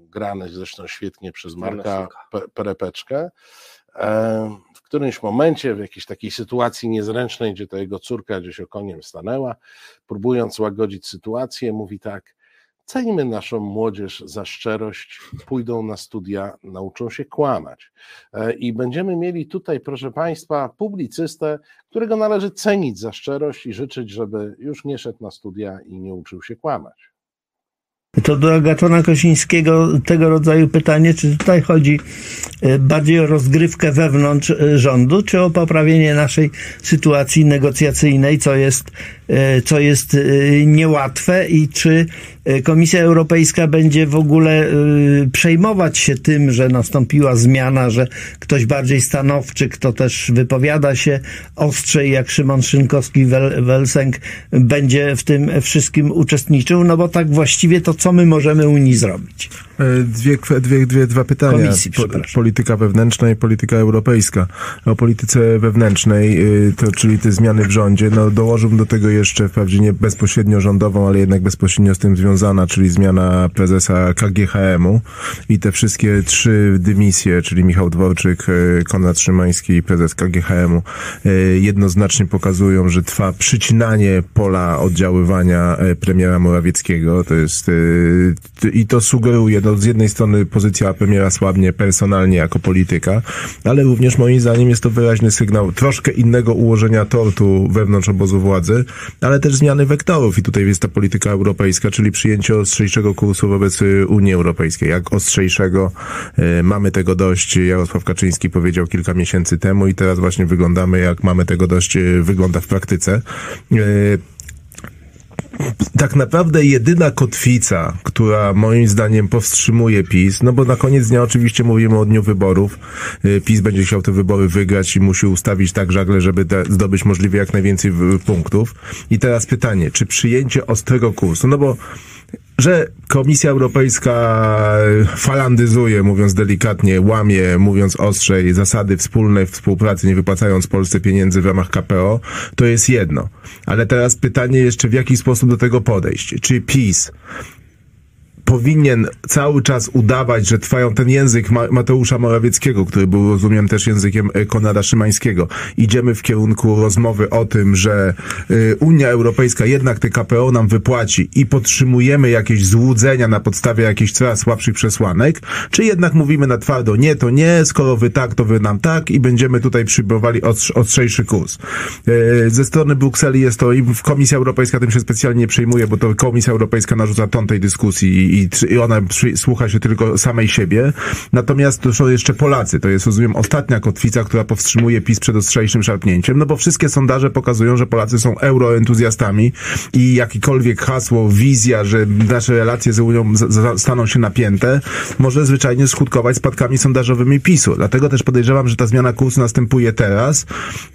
grany zresztą świetnie przez Marka Perepeczkę, w którymś momencie, w jakiejś takiej sytuacji niezręcznej, gdzie ta jego córka gdzieś okoniem stanęła, próbując łagodzić sytuację, mówi tak, Cenimy naszą młodzież za szczerość, pójdą na studia, nauczą się kłamać. E, I będziemy mieli tutaj, proszę Państwa, publicystę, którego należy cenić za szczerość i życzyć, żeby już nie szedł na studia i nie uczył się kłamać. To do Agatona Kosińskiego tego rodzaju pytanie, czy tutaj chodzi e, bardziej o rozgrywkę wewnątrz e, rządu, czy o poprawienie naszej sytuacji negocjacyjnej, co jest, co jest niełatwe i czy Komisja Europejska będzie w ogóle przejmować się tym, że nastąpiła zmiana, że ktoś bardziej stanowczy, kto też wypowiada się ostrzej, jak Szymon Szynkowski-Welsenk, będzie w tym wszystkim uczestniczył, no bo tak właściwie to co my możemy Unii zrobić? Dwie, dwie, dwie, dwa pytania. Komisji, po, polityka wewnętrzna i polityka europejska. O polityce wewnętrznej, y, to, czyli te zmiany w rządzie, no dołożyłbym do tego jeszcze, wprawdzie nie bezpośrednio rządową, ale jednak bezpośrednio z tym związana, czyli zmiana prezesa KGHM-u i te wszystkie trzy dymisje, czyli Michał Dworczyk, y, Konrad Szymański i prezes KGHM-u, y, jednoznacznie pokazują, że trwa przycinanie pola oddziaływania premiera Morawieckiego. To jest i to sugeruje no, z jednej strony pozycja premiera słabnie personalnie jako polityka, ale również moim zdaniem jest to wyraźny sygnał troszkę innego ułożenia tortu wewnątrz obozu władzy, ale też zmiany wektorów i tutaj jest ta polityka europejska, czyli przyjęcie ostrzejszego kursu wobec Unii Europejskiej. Jak ostrzejszego e, mamy tego dość, Jarosław Kaczyński powiedział kilka miesięcy temu i teraz właśnie wyglądamy jak mamy tego dość, e, wygląda w praktyce. Tak naprawdę jedyna kotwica, która moim zdaniem powstrzymuje PiS, no bo na koniec dnia oczywiście mówimy o dniu wyborów. Y, PiS będzie chciał te wybory wygrać i musi ustawić tak żagle, żeby zdobyć możliwie jak najwięcej punktów. I teraz pytanie, czy przyjęcie ostrego kursu, no bo że Komisja Europejska falandyzuje, mówiąc delikatnie, łamie, mówiąc ostrzej, zasady wspólnej współpracy, nie wypłacając Polsce pieniędzy w ramach KPO, to jest jedno. Ale teraz pytanie jeszcze, w jaki sposób do tego podejść. Czy PiS powinien cały czas udawać, że trwają ten język Mateusza Morawieckiego, który był, rozumiem, też językiem e, Konrada Szymańskiego. Idziemy w kierunku rozmowy o tym, że e, Unia Europejska jednak te KPO nam wypłaci i podtrzymujemy jakieś złudzenia na podstawie jakichś coraz słabszych przesłanek, czy jednak mówimy na twardo, nie, to nie, skoro wy tak, to wy nam tak i będziemy tutaj przyjmowali ostrzejszy kurs. E, ze strony Brukseli jest to i Komisja Europejska tym się specjalnie nie przejmuje, bo to Komisja Europejska narzuca ton tej dyskusji i, i ona słucha się tylko samej siebie. Natomiast to są jeszcze Polacy. To jest, rozumiem, ostatnia kotwica, która powstrzymuje PiS przed ostrzejszym szarpnięciem, no bo wszystkie sondaże pokazują, że Polacy są euroentuzjastami i jakikolwiek hasło, wizja, że nasze relacje z Unią staną się napięte, może zwyczajnie skutkować spadkami sondażowymi PiSu. Dlatego też podejrzewam, że ta zmiana kursu następuje teraz.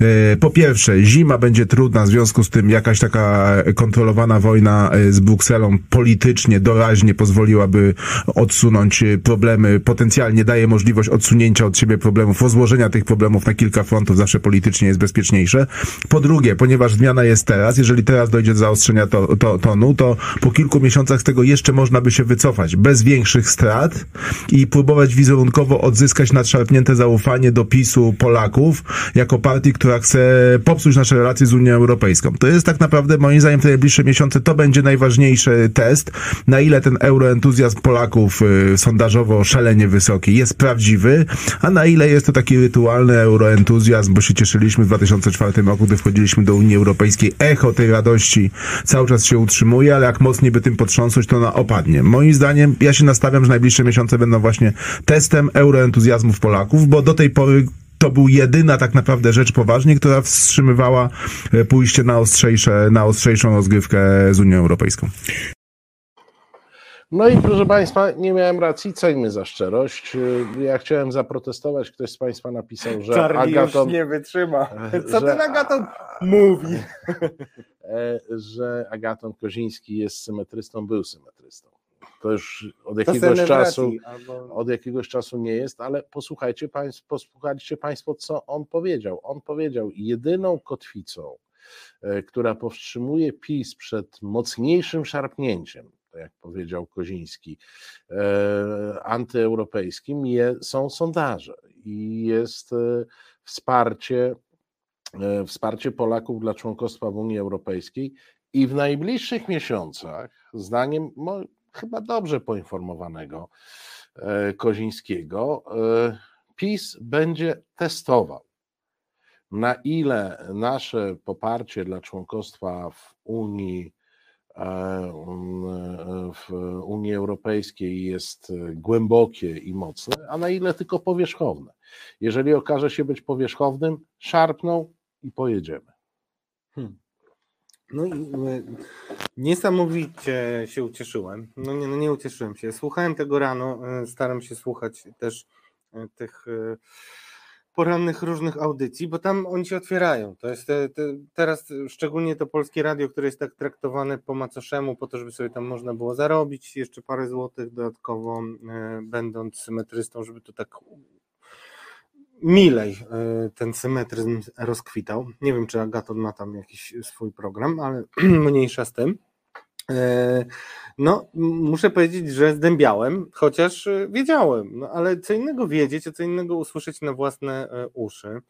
E, po pierwsze, zima będzie trudna, w związku z tym jakaś taka kontrolowana wojna e, z Brukselą politycznie, doraźnie pozwoli pozwoliłaby odsunąć y, problemy, potencjalnie daje możliwość odsunięcia od siebie problemów, rozłożenia tych problemów na kilka frontów, zawsze politycznie jest bezpieczniejsze. Po drugie, ponieważ zmiana jest teraz, jeżeli teraz dojdzie do zaostrzenia to, to, tonu, to po kilku miesiącach z tego jeszcze można by się wycofać bez większych strat i próbować wizerunkowo odzyskać nadszarpnięte zaufanie do PiSu Polaków jako partii, która chce popsuć nasze relacje z Unią Europejską. To jest tak naprawdę, moim zdaniem, te najbliższe miesiące to będzie najważniejszy test, na ile ten euro entuzjazm Polaków y, sondażowo szalenie wysoki jest prawdziwy, a na ile jest to taki rytualny euroentuzjazm, bo się cieszyliśmy w 2004 roku, gdy wchodziliśmy do Unii Europejskiej, echo tej radości cały czas się utrzymuje, ale jak mocniej by tym potrząsnąć, to ona opadnie. Moim zdaniem, ja się nastawiam, że najbliższe miesiące będą właśnie testem euroentuzjazmów Polaków, bo do tej pory to był jedyna tak naprawdę rzecz poważnie, która wstrzymywała e, pójście na ostrzejsze, na ostrzejszą rozgrywkę z Unią Europejską. No i proszę Państwa, nie miałem racji, ceńmy za szczerość. Ja chciałem zaprotestować, ktoś z Państwa napisał, że Charlie Agaton... nie wytrzyma. Co że, ten Agaton mówi? E, że Agaton Koziński jest symetrystą, był symetrystą. To już od jakiegoś czasu albo... od jakiegoś czasu nie jest, ale posłuchajcie państwo, posłuchajcie Państwo, co on powiedział. On powiedział, jedyną kotwicą, e, która powstrzymuje PiS przed mocniejszym szarpnięciem, jak powiedział Koziński, e, antyeuropejskim je, są sondaże i jest e, wsparcie, e, wsparcie Polaków dla członkostwa w Unii Europejskiej i w najbliższych miesiącach, zdaniem chyba dobrze poinformowanego Kozińskiego, PiS będzie testował, na ile nasze poparcie dla członkostwa w Unii w Unii Europejskiej jest głębokie i mocne, a na ile tylko powierzchowne. Jeżeli okaże się być powierzchownym, szarpną i pojedziemy. Hmm. No i niesamowicie się ucieszyłem. No nie, no nie ucieszyłem się. Słuchałem tego rano, e, staram się słuchać też e, tych e, porannych różnych audycji, bo tam oni się otwierają. To jest te, te, teraz szczególnie to polskie radio, które jest tak traktowane po macoszemu, po to, żeby sobie tam można było zarobić jeszcze parę złotych dodatkowo, e, będąc symetrystą, żeby to tak milej e, ten symetryzm rozkwitał. Nie wiem, czy Agaton ma tam jakiś swój program, ale mniejsza z tym. E, no, muszę powiedzieć, że zdębiałem, chociaż e, wiedziałem, no, ale co innego wiedzieć, a co innego usłyszeć na własne e, uszy.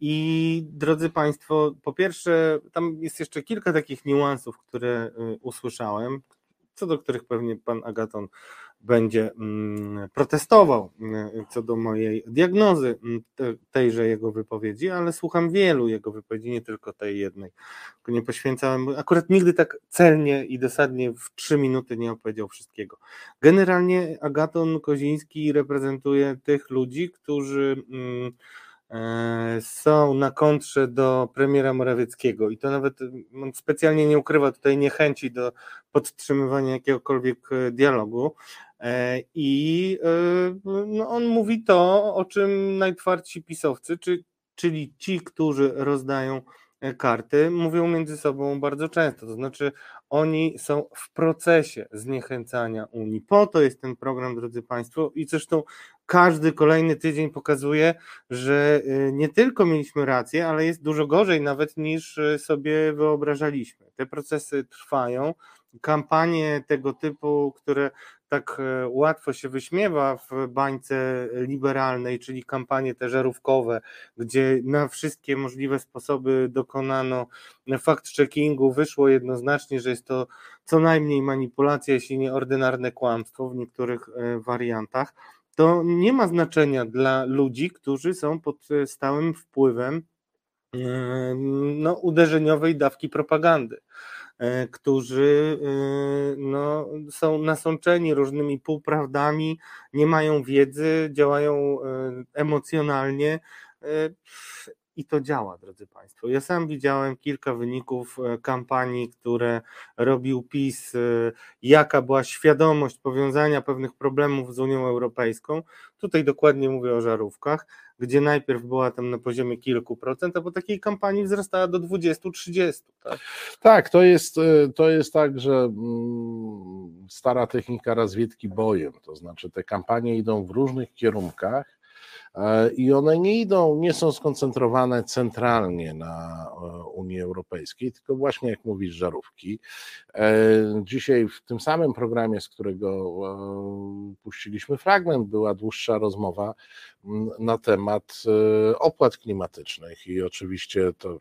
I drodzy Państwo, po pierwsze, tam jest jeszcze kilka takich niuansów, które usłyszałem, co do których pewnie Pan Agaton będzie mm, protestował mm, co do mojej diagnozy mm, tejże jego wypowiedzi, ale słucham wielu jego wypowiedzi, nie tylko tej jednej. Nie poświęcałem, akurat nigdy tak celnie i dosadnie w trzy minuty nie opowiedział wszystkiego. Generalnie Agaton Koziński reprezentuje tych ludzi, którzy są na kontrze do premiera Morawieckiego i to nawet on specjalnie nie ukrywa tutaj niechęci do podtrzymywania jakiegokolwiek e, dialogu, E, I e, no on mówi to, o czym najtwardsi pisowcy, czy, czyli ci, którzy rozdają e, karty, mówią między sobą bardzo często. To znaczy, oni są w procesie zniechęcania Unii. Po to jest ten program, drodzy Państwo, i zresztą każdy kolejny tydzień pokazuje, że nie tylko mieliśmy rację, ale jest dużo gorzej nawet niż sobie wyobrażaliśmy. Te procesy trwają. Kampanie tego typu, które tak e, łatwo się wyśmiewa w bańce liberalnej, czyli kampanie te żarówkowe, gdzie na wszystkie możliwe sposoby dokonano fact-checkingu, wyszło jednoznacznie, że jest to co najmniej manipulacja, jeśli nie ordynarne kłamstwo w niektórych e, wariantach, to nie ma znaczenia dla ludzi, którzy są pod e, stałym wpływem no, uderzeniowej dawki propagandy. E, którzy e, no, są nasączeni różnymi półprawdami, nie mają wiedzy, działają e, emocjonalnie i to działa, drodzy Państwo. Ja sam widziałem kilka wyników kampanii, które robił PiS, jaka była świadomość powiązania pewnych problemów z Unią Europejską. Tutaj dokładnie mówię o żarówkach gdzie najpierw była tam na poziomie kilku procent, a po takiej kampanii wzrastała do 20-30. Tak? tak, to jest, e, to jest tak, że mm, stara technika rozwiedki bojem, to znaczy te kampanie idą w różnych kierunkach E, i one nie idą, nie są skoncentrowane centralnie na e, Unii Europejskiej, tylko właśnie jak mówisz, żarówki. E, dzisiaj w tym samym programie, z którego puściliśmy fragment, była dłuższa rozmowa na temat opłat klimatycznych i oczywiście to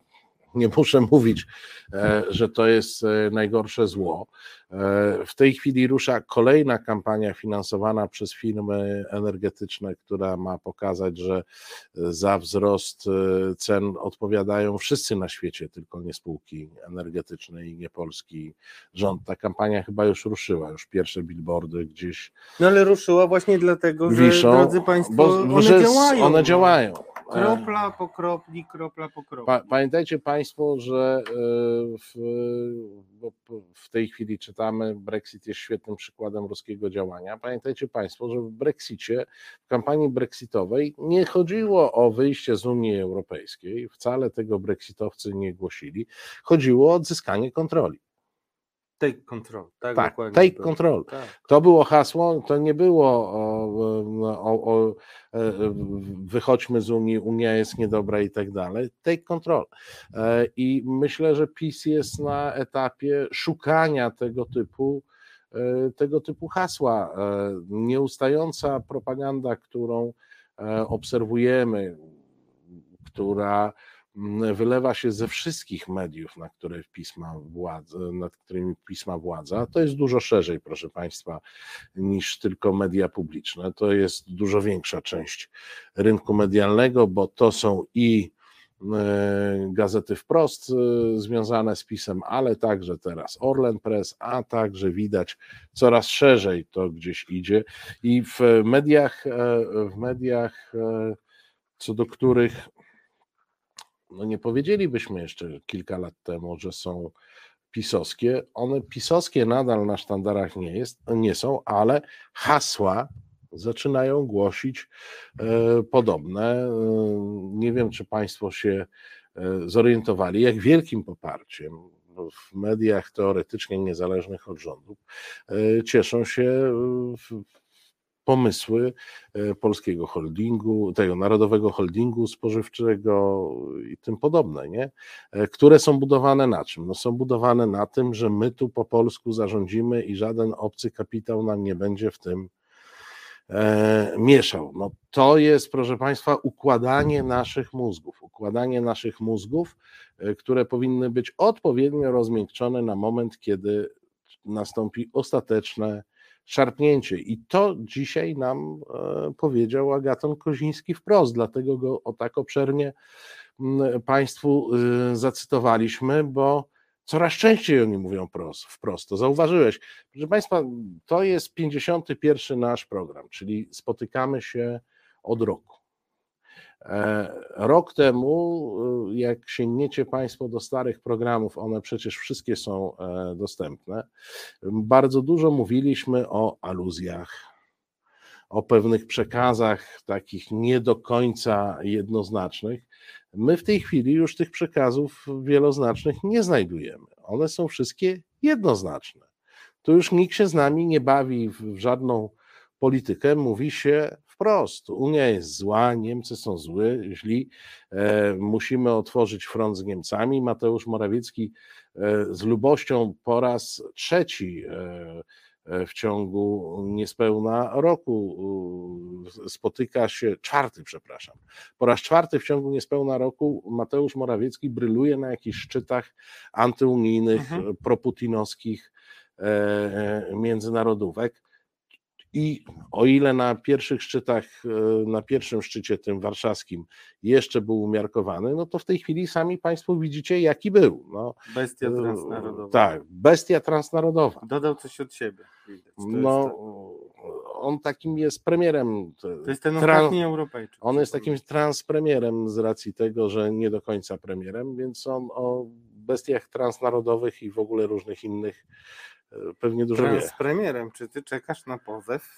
nie muszę mówić, e, że to jest e, najgorsze zło. E, w tej chwili rusza kolejna kampania finansowana przez firmy energetyczne, która ma pokazać, że za wzrost cen odpowiadają wszyscy na świecie, tylko nie spółki energetyczne i nie polski rząd. Ta kampania chyba już ruszyła, już pierwsze billboardy gdzieś. No ale ruszyła właśnie dlatego, że wiszą, drodzy Państwo, bo, one działają. One działają. Kropla po kropli, kropla po kropli. Pamiętajcie Państwo, że e, w, w tej chwili czytamy, Brexit jest świetnym przykładem ruskiego działania. Pamiętajcie Państwo, że w Brexicie, w kampanii brexitowej nie chodziło o wyjście z Unii Europejskiej, wcale tego brexitowcy nie głosili, chodziło o odzyskanie kontroli. Take control, tak? tak take control. Tak. To było hasło, to nie było o, o, o, e, wychodźmy z Unii, Unia jest niedobra i tak dalej. Take control. E, I myślę, że PiS jest na etapie szukania tego typu e, tego typu hasła. Nieustająca propaganda, którą obserwujemy, która wylewa się ze wszystkich mediów, na które pisma władza, nad którymi pisma władza, to jest dużo szerzej, proszę Państwa, niż tylko media publiczne. To jest dużo większa część rynku medialnego, bo to są i e, gazety wprost e, związane z pisem, ale także teraz Orlen Press, a także widać coraz szerzej to gdzieś idzie i w mediach, e, w mediach co do których no nie powiedzielibyśmy jeszcze kilka lat temu, że są pisowskie. One pisowskie nadal na sztandarach nie, jest, nie są, ale hasła zaczynają głosić e, podobne. E, nie wiem, czy Państwo się e, zorientowali, jak wielkim poparciem w mediach teoretycznie niezależnych od rządów cieszą się pomysły e, polskiego holdingu, tego narodowego holdingu spożywczego i tym podobne, nie? E, które są budowane na czym? No są budowane na tym, że my tu po polsku zarządzimy i żaden obcy kapitał nam nie będzie w tym e, mieszał. No to jest, proszę Państwa, układanie naszych mózgów, układanie naszych mózgów, e, które powinny być odpowiednio rozmiękczone na moment, kiedy nastąpi ostateczne szarpnięcie. I to dzisiaj nam e, powiedział Agaton Koziński wprost, dlatego go o tak obszernie Państwu y, zacytowaliśmy, bo coraz częściej oni mówią wprost. To zauważyłeś. Proszę Państwa, to jest 51 nasz program, czyli spotykamy się od roku. E, rok temu, y, jak sięgniecie Państwo do starych programów, one przecież wszystkie są e, dostępne, bardzo dużo mówiliśmy o aluzjach, o pewnych przekazach takich nie do końca jednoznacznych. My w tej chwili już tych przekazów wieloznacznych nie znajdujemy. One są wszystkie jednoznaczne. Tu już nikt się z nami nie bawi w żadną politykę, mówi się wprost. Unia jest zła, Niemcy są zły, źli, e, musimy otworzyć front z Niemcami. Mateusz Morawiecki e, z lubością po raz trzeci e, w ciągu niespełna roku spotyka się, czwarty, przepraszam, po raz czwarty w ciągu niespełna roku Mateusz Morawiecki bryluje na jakichś szczytach antyunijnych, mhm. proputinowskich międzynarodówek i o ile na pierwszych szczytach, e, na pierwszym szczycie tym warszawskim jeszcze był umiarkowany, no to w tej chwili sami Państwo widzicie, jaki był. No, bestia e, transnarodowa. Tak, bestia transnarodowa. Dodał coś od siebie. no, on takim jest premierem. To jest ten ostatni Europejczyk. On jest takim transpremierem z racji tego, że nie do końca premierem, więc on o bestiach transnarodowych i w ogóle różnych innych pewnie dużo wie. premierem, czy ty czekasz na pozew?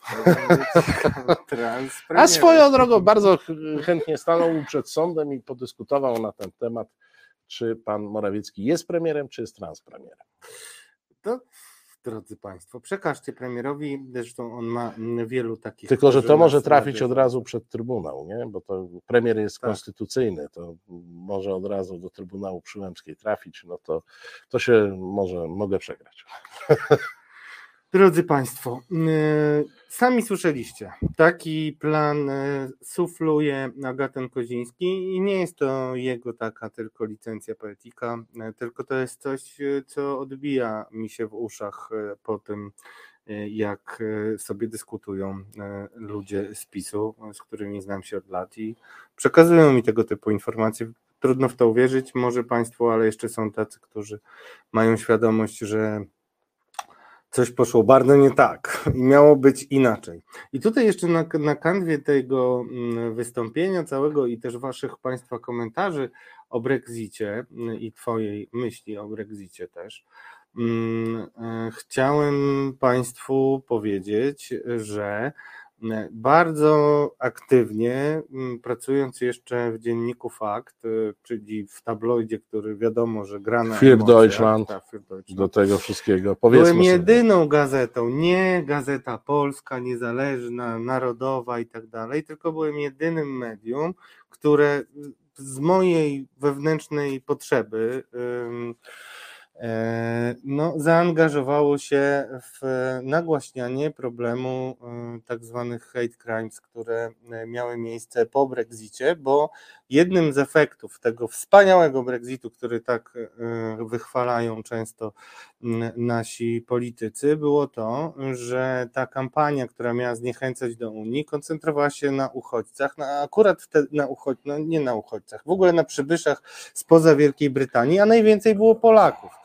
A swoją drogą bardzo chętnie stanął przed sądem i podyskutował na ten temat, czy pan Morawiecki jest premierem, czy jest transpremierem. To drodzy Państwo. Przekażcie premierowi, zresztą on ma wielu takich. Tylko, że to może trafić od razu przed Trybunał, nie? bo to premier jest tak. konstytucyjny, to może od razu do Trybunału Przyłębskiej trafić, no to, to się może, mogę przegrać. Drodzy Państwo, y, sami słyszeliście, taki plan y, sufluje Agaten Koziński i nie jest to jego taka tylko licencja poetyka, y, tylko to jest coś, co odbija mi się w uszach po tym, jak sobie dyskutują ludzie z PiSu, z którymi znam się od lat i przekazują mi tego typu informacje. Trudno w to uwierzyć, może Państwu, ale jeszcze są tacy, którzy mają świadomość, że coś poszło bardzo nie tak i miało być inaczej. I tutaj jeszcze na, na kanwie tego mm, wystąpienia całego i też waszych Państwa komentarzy o Brexicie mm, i Twojej myśli o Brexicie też, mm, e, chciałem Państwu powiedzieć, że bardzo aktywnie, mm, pracując jeszcze w dzienniku Fakt, y, czyli w tabloidzie, który wiadomo, że gra na Für Deutschland, tak, Deutschland, do tego wszystkiego. Powiedzmy Byłem jedyną sobie. gazetą, nie gazeta polska, niezależna, narodowa i tak dalej, tylko byłem jedynym medium, które z mojej wewnętrznej potrzeby e, no, zaangażowało się w nagłaśnianie problemu e, tak zwanych hate crimes, które e, miały miejsce po Brexicie, bo jednym z efektów tego wspaniałego Brexitu, który tak wychwalają często nasi politycy, było to, że ta kampania, która miała zniechęcać do Unii, koncentrowała się na uchodźcach, na, akurat te, na uchodź, no nie na uchodźcach, w ogóle na przybyszach spoza Wielkiej Brytanii, a najwięcej było Polaków.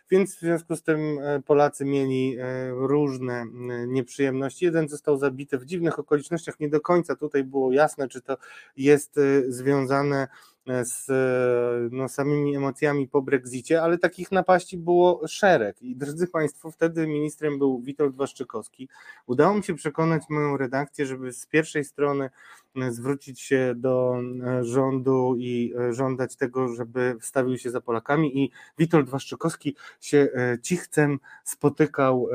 Więc w związku z tym e, Polacy mieli e, różne nieprzyjemności. Jeden został zabity w dziwnych okolicznościach, nie do końca tutaj było jasne, czy to jest e, związane z no, samymi emocjami po Brexicie, ale takich napaści było szereg. I drodzy Państwo, wtedy ministrem był Witold Waszczykowski. Udało mi się przekonać moją redakcję, żeby z pierwszej strony zwrócić się do e, rządu i e, żądać tego, żeby wstawił się za Polakami i Witold Waszczykowski się e, cichcem spotykał,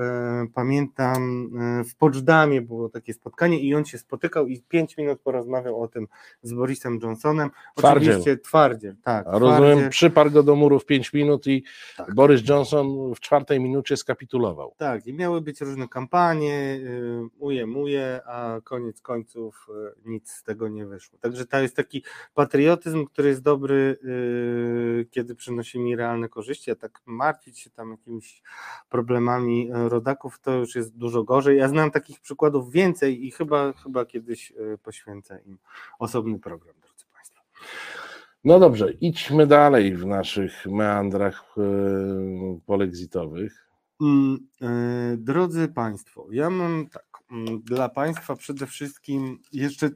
pamiętam, w Poczdamie było takie spotkanie i on się spotykał i pięć minut porozmawiał o tym z Borisem Johnsonem. Twardziel. Oczywiście twardziel, tak. A rozumiem, przyparł go do murów pięć minut i tak. Boris Johnson w czwartej minucie skapitulował. Tak, i miały być różne kampanie, uje, muje, a koniec końców nic nic z tego nie wyszło. Także to jest taki patriotyzm, który jest dobry, yy, kiedy przynosi mi realne korzyści, a tak martwić się tam jakimiś problemami yy, rodaków, to już jest dużo gorzej. Ja znam takich przykładów więcej i chyba, chyba kiedyś yy, poświęcę im osobny program, drodzy Państwo. No dobrze, idźmy dalej w naszych meandrach yy, polexitowych. Mm, drodzy Państwo, ja mam tak, mm, dla Państwa przede wszystkim jeszcze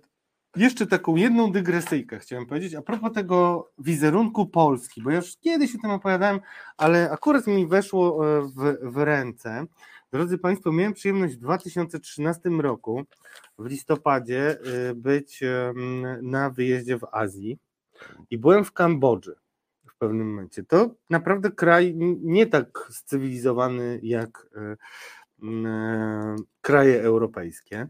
jeszcze taką jedną dygresyjkę chciałem powiedzieć a propos tego wizerunku Polski, bo ja już kiedyś o tym opowiadałem, ale akurat mi weszło e, w, w ręce. Drodzy Państwo, miałem przyjemność w 2013 roku, w listopadzie, e, być na wyjeździe w Azji i byłem w Kambodży w pewnym momencie. To naprawdę kraj nie tak scywilizowany jak e, kraje europejskie.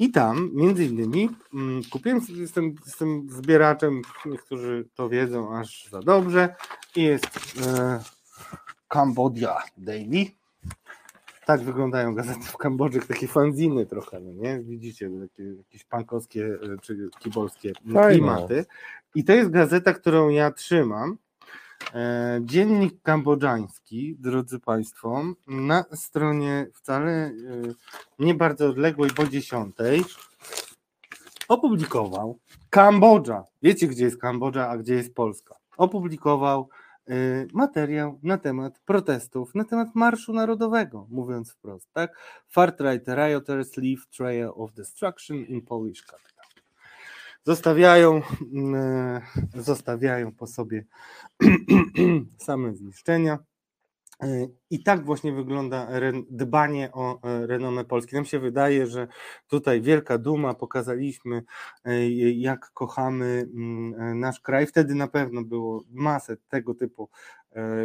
I tam, między innymi, mm, kupiłem, jestem, jestem zbieraczem, niektórzy to wiedzą aż za dobrze, i jest e, Cambodia Daily. Tak wyglądają gazety w Kambodży, takie fanziny trochę, no nie? Widzicie, takie jakieś pankowskie e, czy kibolskie klimaty. I to jest gazeta, którą ja trzymam dziennik kambodżański, drodzy Państwo, na stronie wcale e, nie bardzo odległej, bo dziesiątej, opublikował Kambodża. Wiecie, gdzie jest Kambodża, a gdzie jest Polska? Opublikował e, materiał na temat protestów, na temat Marszu Narodowego, mówiąc wprost, tak? Far-right rioters leave trail of destruction in Polish capital zostawiają, mm, zostawiają po sobie same zniszczenia. I tak właśnie wygląda dbanie o e, renomę Polski. Nam się wydaje, że tutaj wielka duma, pokazaliśmy, e, jak kochamy mm, e, nasz kraj. Wtedy na pewno było masę tego typu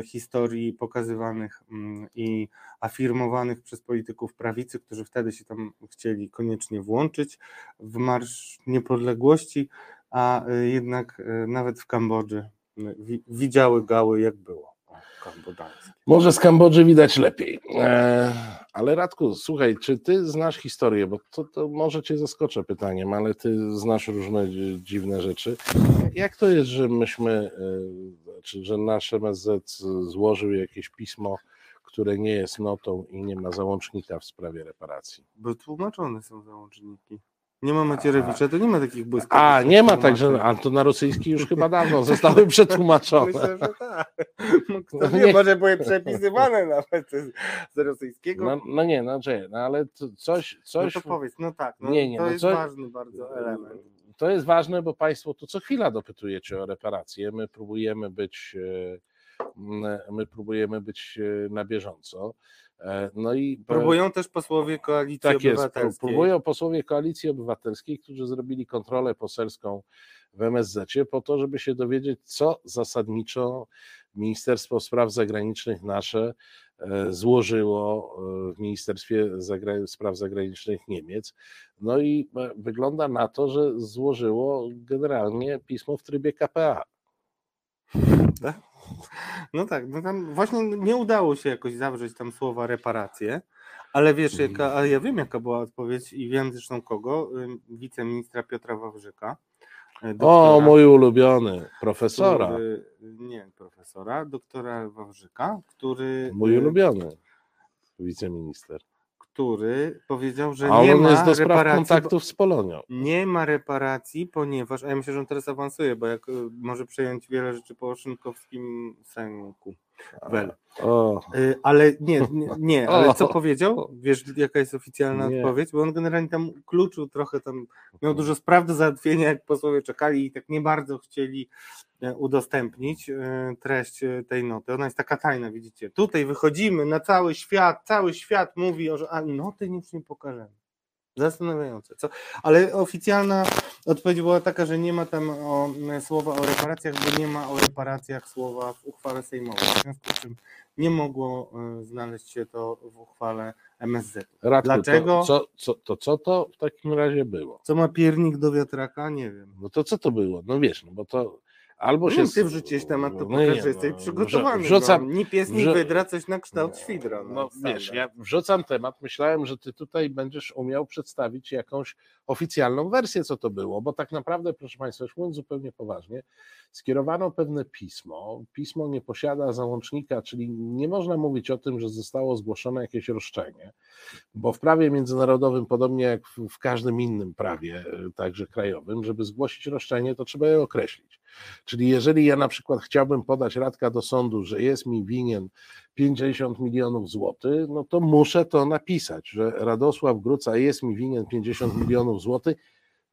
historii pokazywanych mm, i afirmowanych przez polityków prawicy, którzy wtedy się tam chcieli koniecznie włączyć w Marsz Niepodległości, a jednak nawet w Kambodży widziały gały, jak było. Może z Kambodży widać lepiej. E, ale Radku, słuchaj, czy ty znasz historię? Bo to, to może cię zaskoczę pytaniem, ale ty znasz różne dziwne rzeczy. Jak to jest, że myśmy, e, czy że nasz MSZ złożył jakieś pismo, które nie jest notą i nie ma załącznika w sprawie reparacji? Bo tłumaczone są załączniki. Nie ma Macierewicza, to nie ma takich błysków. A, nie ma także, a to na rosyjski już chyba dawno zostały przetłumaczone. Myślę, że tak. No, kto wie, może były przepisywane nawet z rosyjskiego. No, no nie, no, no ale coś, coś... No to powiedz, no tak, no, nie, nie, to no, jest coś... ważny bardzo element. To jest ważne, bo Państwo tu co chwila dopytujecie o reparacje. My próbujemy być, e, my próbujemy być e, na bieżąco. E, no i próbują też posłowie koalicji tak obywatelskiej. Jest, próbują posłowie koalicji obywatelskiej, którzy zrobili kontrolę poselską w MSZ po to, żeby się dowiedzieć, co zasadniczo Ministerstwo Spraw Zagranicznych nasze e, złożyło e, w Ministerstwie Spraw Zagranicznych Niemiec. No i wygląda na to, że złożyło generalnie pismo w trybie KPA. No tak, no tam właśnie nie udało się jakoś zawrzeć tam słowa reparacje, ale wiesz, jaka, a ja wiem jaka była odpowiedź i wiem zresztą kogo, wiceministra Piotra Wawrzyka. O, doktora, mój ulubiony, profesora. który- nie, profesora, doktora Wawrzyka, który, Mój y, ulubiony wiceminister. Który powiedział, że A nie ma jest do reparacji, kontaktów z Polonią. Nie ma reparacji, ponieważ, a ja myślę, że on teraz awansuje, bo jak y, może przejąć wiele rzeczy po szynkowskim sęku. Wel. O, Y, Ale nie, nie, nie, ale co powiedział? Wiesz, jaka jest oficjalna Nie. odpowiedź? Bo on generalnie tam kluczył trochę, tam miał dużo spraw do załatwienia, jak posłowie czekali i tak nie bardzo chcieli udostępnić e, treść e, tej noty. Ona jest taka tajna, widzicie. Tutaj wychodzimy na cały świat, cały świat mówi, że a noty nic nie pokażemy. Zastanawiające, co? Ale oficjalna odpowiedź była taka, że nie ma tam o, słowa o reparacjach, bo nie ma o reparacjach słowa w uchwale sejmowej. W związku z czym nie mogło e, znaleźć się to w uchwale MSZ. Radku, Dlaczego? To, co, co, to co to w takim razie było? Co ma piernik do wiatraka? Nie wiem. No to co to było? No wiesz, no bo to albo się... No, ty wrzuciłeś temat, to no pokaż, że jesteś no, przygotowany. wrzucam- no. Ni pies, ni wydra, coś na kształt świdra. No, No wiesz, ja wrzucam temat, myślałem, że ty tutaj będziesz umiał przedstawić jakąś oficjalną wersję, co to było, bo tak naprawdę, proszę Państwa, już mówiąc zupełnie poważnie, skierowano pewne pismo. Pismo nie posiada załącznika, czyli nie można mówić o tym, że zostało zgłoszone jakieś roszczenie, bo w prawie międzynarodowym, podobnie jak w, w każdym innym prawie, e, także krajowym, żeby zgłosić roszczenie, to trzeba je określić. Czyli jeżeli ja na przykład chciałbym podać radka do sądu, że jest mi winien 50 milionów złotych, no to muszę to napisać, że Radosław Gruca jest mi winien 50 milionów złotych,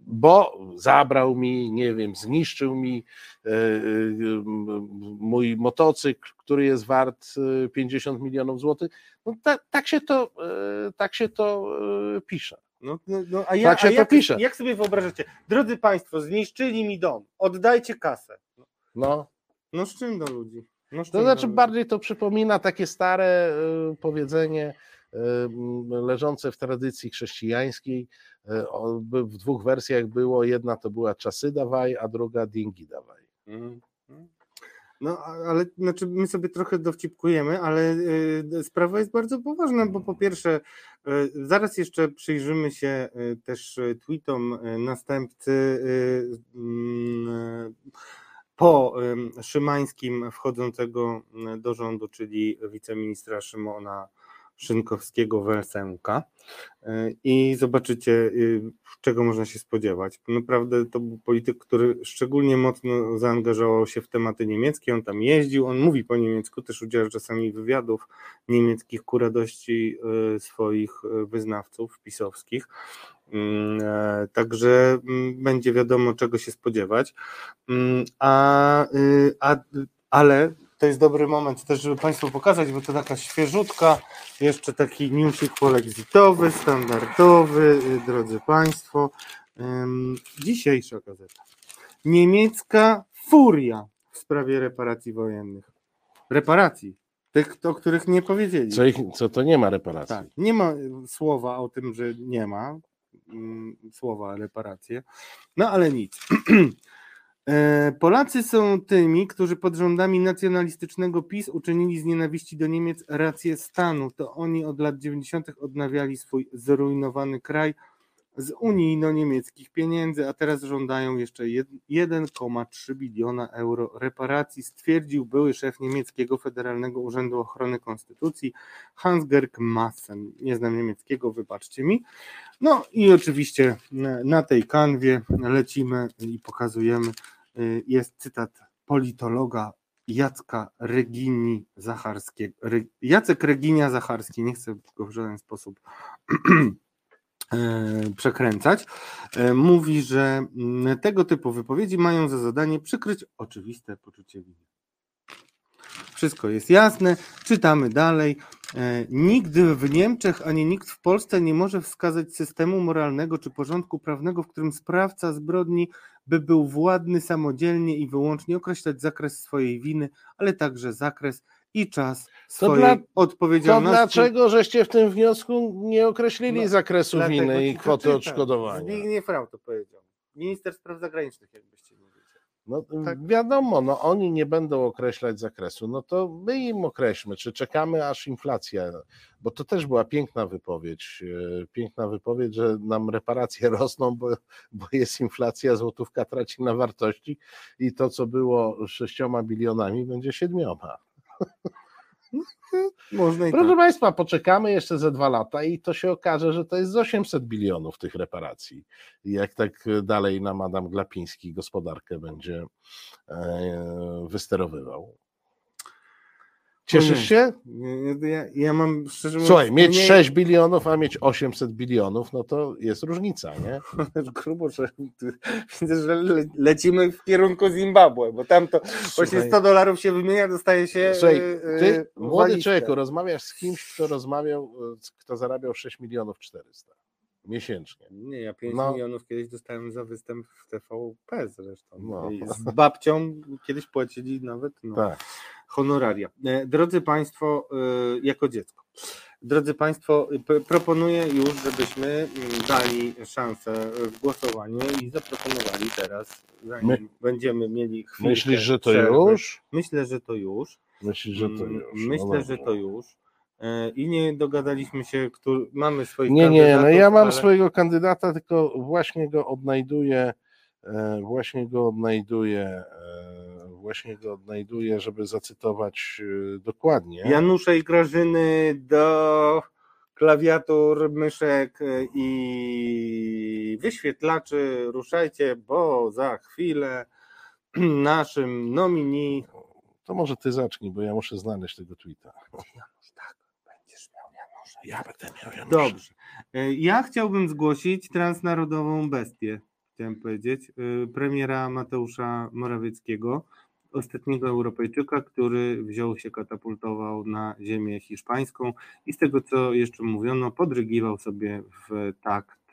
bo zabrał mi, nie wiem, zniszczył mi e, e, mój motocykl, który jest wart e, 50 milionów złotych. No tak, tak się to, e, tak się to e, pisze. No, no, no, a ja, Tak się a to jak, pisze. jak sobie wyobrażacie? Drodzy Państwo, zniszczyli mi dom, oddajcie kasę. No. No z czym do ludzi? No To znaczy bardziej to przypomina takie stare y, powiedzenie y, leżące w tradycji chrześcijańskiej. Y, o- W dwóch wersjach było, jedna to była czasy dawaj, a druga dingi dawaj. Mhm. No, ale znaczy my sobie trochę dowcipkujemy, ale y, sprawa jest bardzo poważna, bo po pierwsze, y, zaraz jeszcze przyjrzymy się y, też y, tweetom y, następcy y, mm, po Szymańskim wchodzącego do rządu, czyli wiceministra Szymona Szynkowskiego Welsenka Y, i zobaczycie, y, czego można się spodziewać. Naprawdę to był polityk, który szczególnie mocno zaangażował się w tematy niemieckie, on tam jeździł, on mówi po niemiecku, też udziela czasami wywiadów niemieckich ku radości y, swoich y, wyznawców pisowskich. Mm, e, Także mm, będzie wiadomo, czego się spodziewać. Mm, A, y, a, ale to jest dobry moment też, żeby Państwu pokazać, bo to taka świeżutka, jeszcze taki newsik polexitowy, standardowy, y, drodzy Państwo. Dzisiejsza gazeta. Niemiecka furia w sprawie reparacji wojennych. Reparacji. Tych, o których nie powiedzieli. Co, ich, co to nie ma reparacji. Tak, nie ma y, słowa o tym, że nie ma mm, słowa reparacje, no ale nic. E, Polacy są tymi, którzy pod rządami nacjonalistycznego PiS uczynili z nienawiści do Niemiec rację stanu. To oni od lat 90. odnawiali swój zrujnowany kraj z unijno-niemieckich pieniędzy, a teraz żądają jeszcze jed- 1,3 biliona euro reparacji, stwierdził były szef niemieckiego Federalnego Urzędu Ochrony Konstytucji Hans-Gerd Maassen. Nie znam niemieckiego, wybaczcie mi. No i oczywiście na- tej kanwie lecimy i pokazujemy. y, Jest cytat politologa Jacka Regini Zacharskiego. Jacek Reginia Zacharski, nie chcę go w żaden sposób przekręcać, e, mówi, że tego typu wypowiedzi mają za zadanie przykryć oczywiste poczucie winy. Wszystko jest jasne, czytamy dalej. E, Nigdy w Niemczech ani nikt w Polsce nie może wskazać systemu moralnego czy porządku prawnego, w którym sprawca zbrodni by był władny samodzielnie i wyłącznie określać zakres swojej winy, ale także zakres i czas swojej dla- To odpowiedzialności. dlaczego żeście w tym wniosku nie określili No, zakresu winy i kwoty przeczytam. odszkodowania? Zbigniew Rau to powiedział. Minister spraw zagranicznych, jakbyście wiedzieli. No tak. wiadomo, no oni nie będą określać zakresu, no to my im określmy, czy czekamy aż inflacja, bo to też była piękna wypowiedź, e, piękna wypowiedź, że nam reparacje rosną, bo, bo jest inflacja, złotówka traci na wartości i to, co było sześcioma bilionami, będzie siedmioma. Można Proszę tak. Państwa, poczekamy jeszcze ze dwa lata i to się okaże, że to jest z 800 bilionów tych reparacji. Jak tak dalej nam Adam Glapiński gospodarkę będzie e, wysterowywał. Cieszysz się? Ja, ja mam szczerze mówiąc. Słuchaj, mieć nie... 6 bilionów, a mieć 800 bilionów, no to jest różnica, nie? Grubo, że widzę, że lecimy w kierunku Zimbabwe, bo tam to właśnie 100 dolarów się wymienia, dostaje się. Słuchaj, e, ty, młody człowieku, rozmawiasz z kimś, kto rozmawiał, kto zarabiał 6 milionów 400 miesięcznie. Nie, ja 5 no. milionów kiedyś dostałem za występ w TVP zresztą. No. Z babcią kiedyś płacili nawet no, tak. Honoraria. E, drodzy Państwo, e, jako dziecko, drodzy Państwo, proponuję już, żebyśmy mm, dali szansę w głosowaniu i zaproponowali teraz, zanim My... będziemy mieli chwilę. Myślisz, że to przerwy. już? Myślę, że to już. Myślisz, że to mm, już. No Myślę, no że to już. E, i nie dogadaliśmy się, który, mamy swoich Nie, nie, no ja mam ale... swojego kandydata, tylko właśnie go odnajduję, właśnie go odnajduję, właśnie go odnajduję, żeby zacytować dokładnie. Janusze i Grażyny do klawiatur, myszek i wyświetlaczy ruszajcie, bo za chwilę naszym nomini... To może ty zacznij, bo ja muszę znaleźć tego tweeta. Ja będę miał Janusza. Dobrze. E, ja chciałbym zgłosić transnarodową bestię, chciałem powiedzieć, premiera Mateusza Morawieckiego, ostatniego Europejczyka, który wziął się, katapultował na ziemię hiszpańską i z tego, co jeszcze mówiono, podrygiwał sobie w takt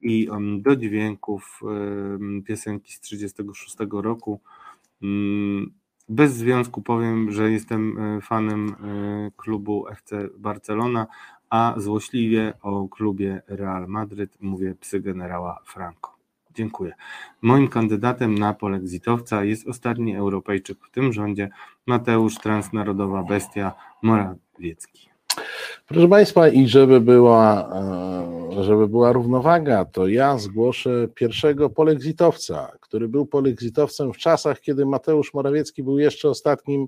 i do dźwięków piosenki z 1936 roku. Mm, bez związku powiem, że jestem e, fanem klubu FC Barcelona, a złośliwie o klubie Real Madryt mówię psy generała Franco. Dziękuję. Moim kandydatem na polexitowca jest ostatni Europejczyk w tym rządzie, Mateusz Transnarodowa Bestia Morawiecki. Proszę Państwa, i żeby była, e, żeby była równowaga, to ja zgłoszę pierwszego polexitowca, który był polexitowcem w czasach, kiedy Mateusz Morawiecki był jeszcze ostatnim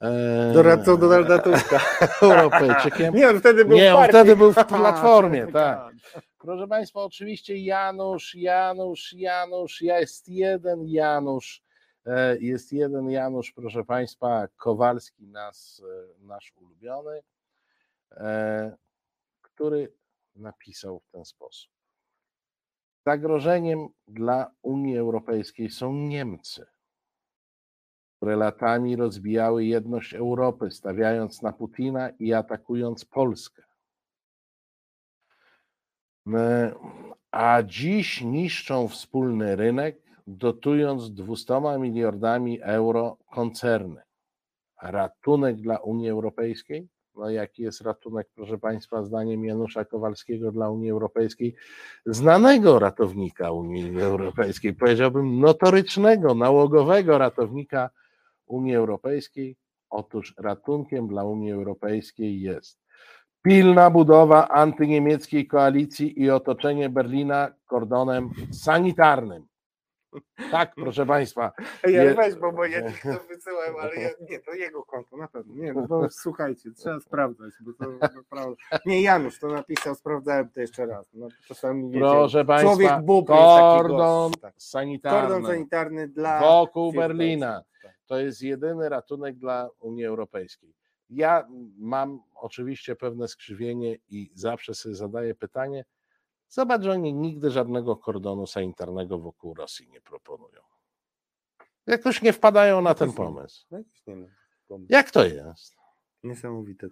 e, doradcą Donalda Tuska. Europejczykiem. Nie, on wtedy był, Nie, on wtedy był w Platformie, tak. Proszę Państwa, oczywiście Janusz, Janusz, Janusz, jest jeden Janusz, e, jest jeden Janusz, proszę Państwa, Kowalski, nas, nasz ulubiony. E, który napisał w ten sposób. Zagrożeniem dla Unii Europejskiej są Niemcy, które latami rozbijały jedność Europy, stawiając na Putina i atakując Polskę. A dziś niszczą wspólny rynek, dotując 200 miliardami euro koncerny. Ratunek dla Unii Europejskiej? no jaki jest ratunek, proszę Państwa, zdaniem Janusza Kowalskiego dla Unii Europejskiej, znanego ratownika Unii Europejskiej, powiedziałbym notorycznego, nałogowego ratownika Unii Europejskiej. Otóż ratunkiem dla Unii Europejskiej jest pilna budowa antyniemieckiej koalicji i otoczenie Berlina kordonem sanitarnym. Tak, proszę Państwa. Ja je... weź, bo moje to wysyłałem, ale ja, nie, to jego konto na pewno. Nie, no, no słuchajcie, trzeba sprawdzać, bo to naprawdę. Nie, Janusz to napisał, sprawdzałem to jeszcze raz. No, czasami proszę Państwa, Człowiek bób kordon tak. sanitarny, kordon sanitarny dla wokół Berlina. Tak. To jest jedyny ratunek dla Unii Europejskiej. Ja mam oczywiście pewne skrzywienie i zawsze sobie zadaję pytanie, Zobacz, że oni nigdy żadnego kordonu sanitarnego wokół Rosji nie proponują. Jakoś nie wpadają na ten pomysł. Jak to jest? Niesamowite.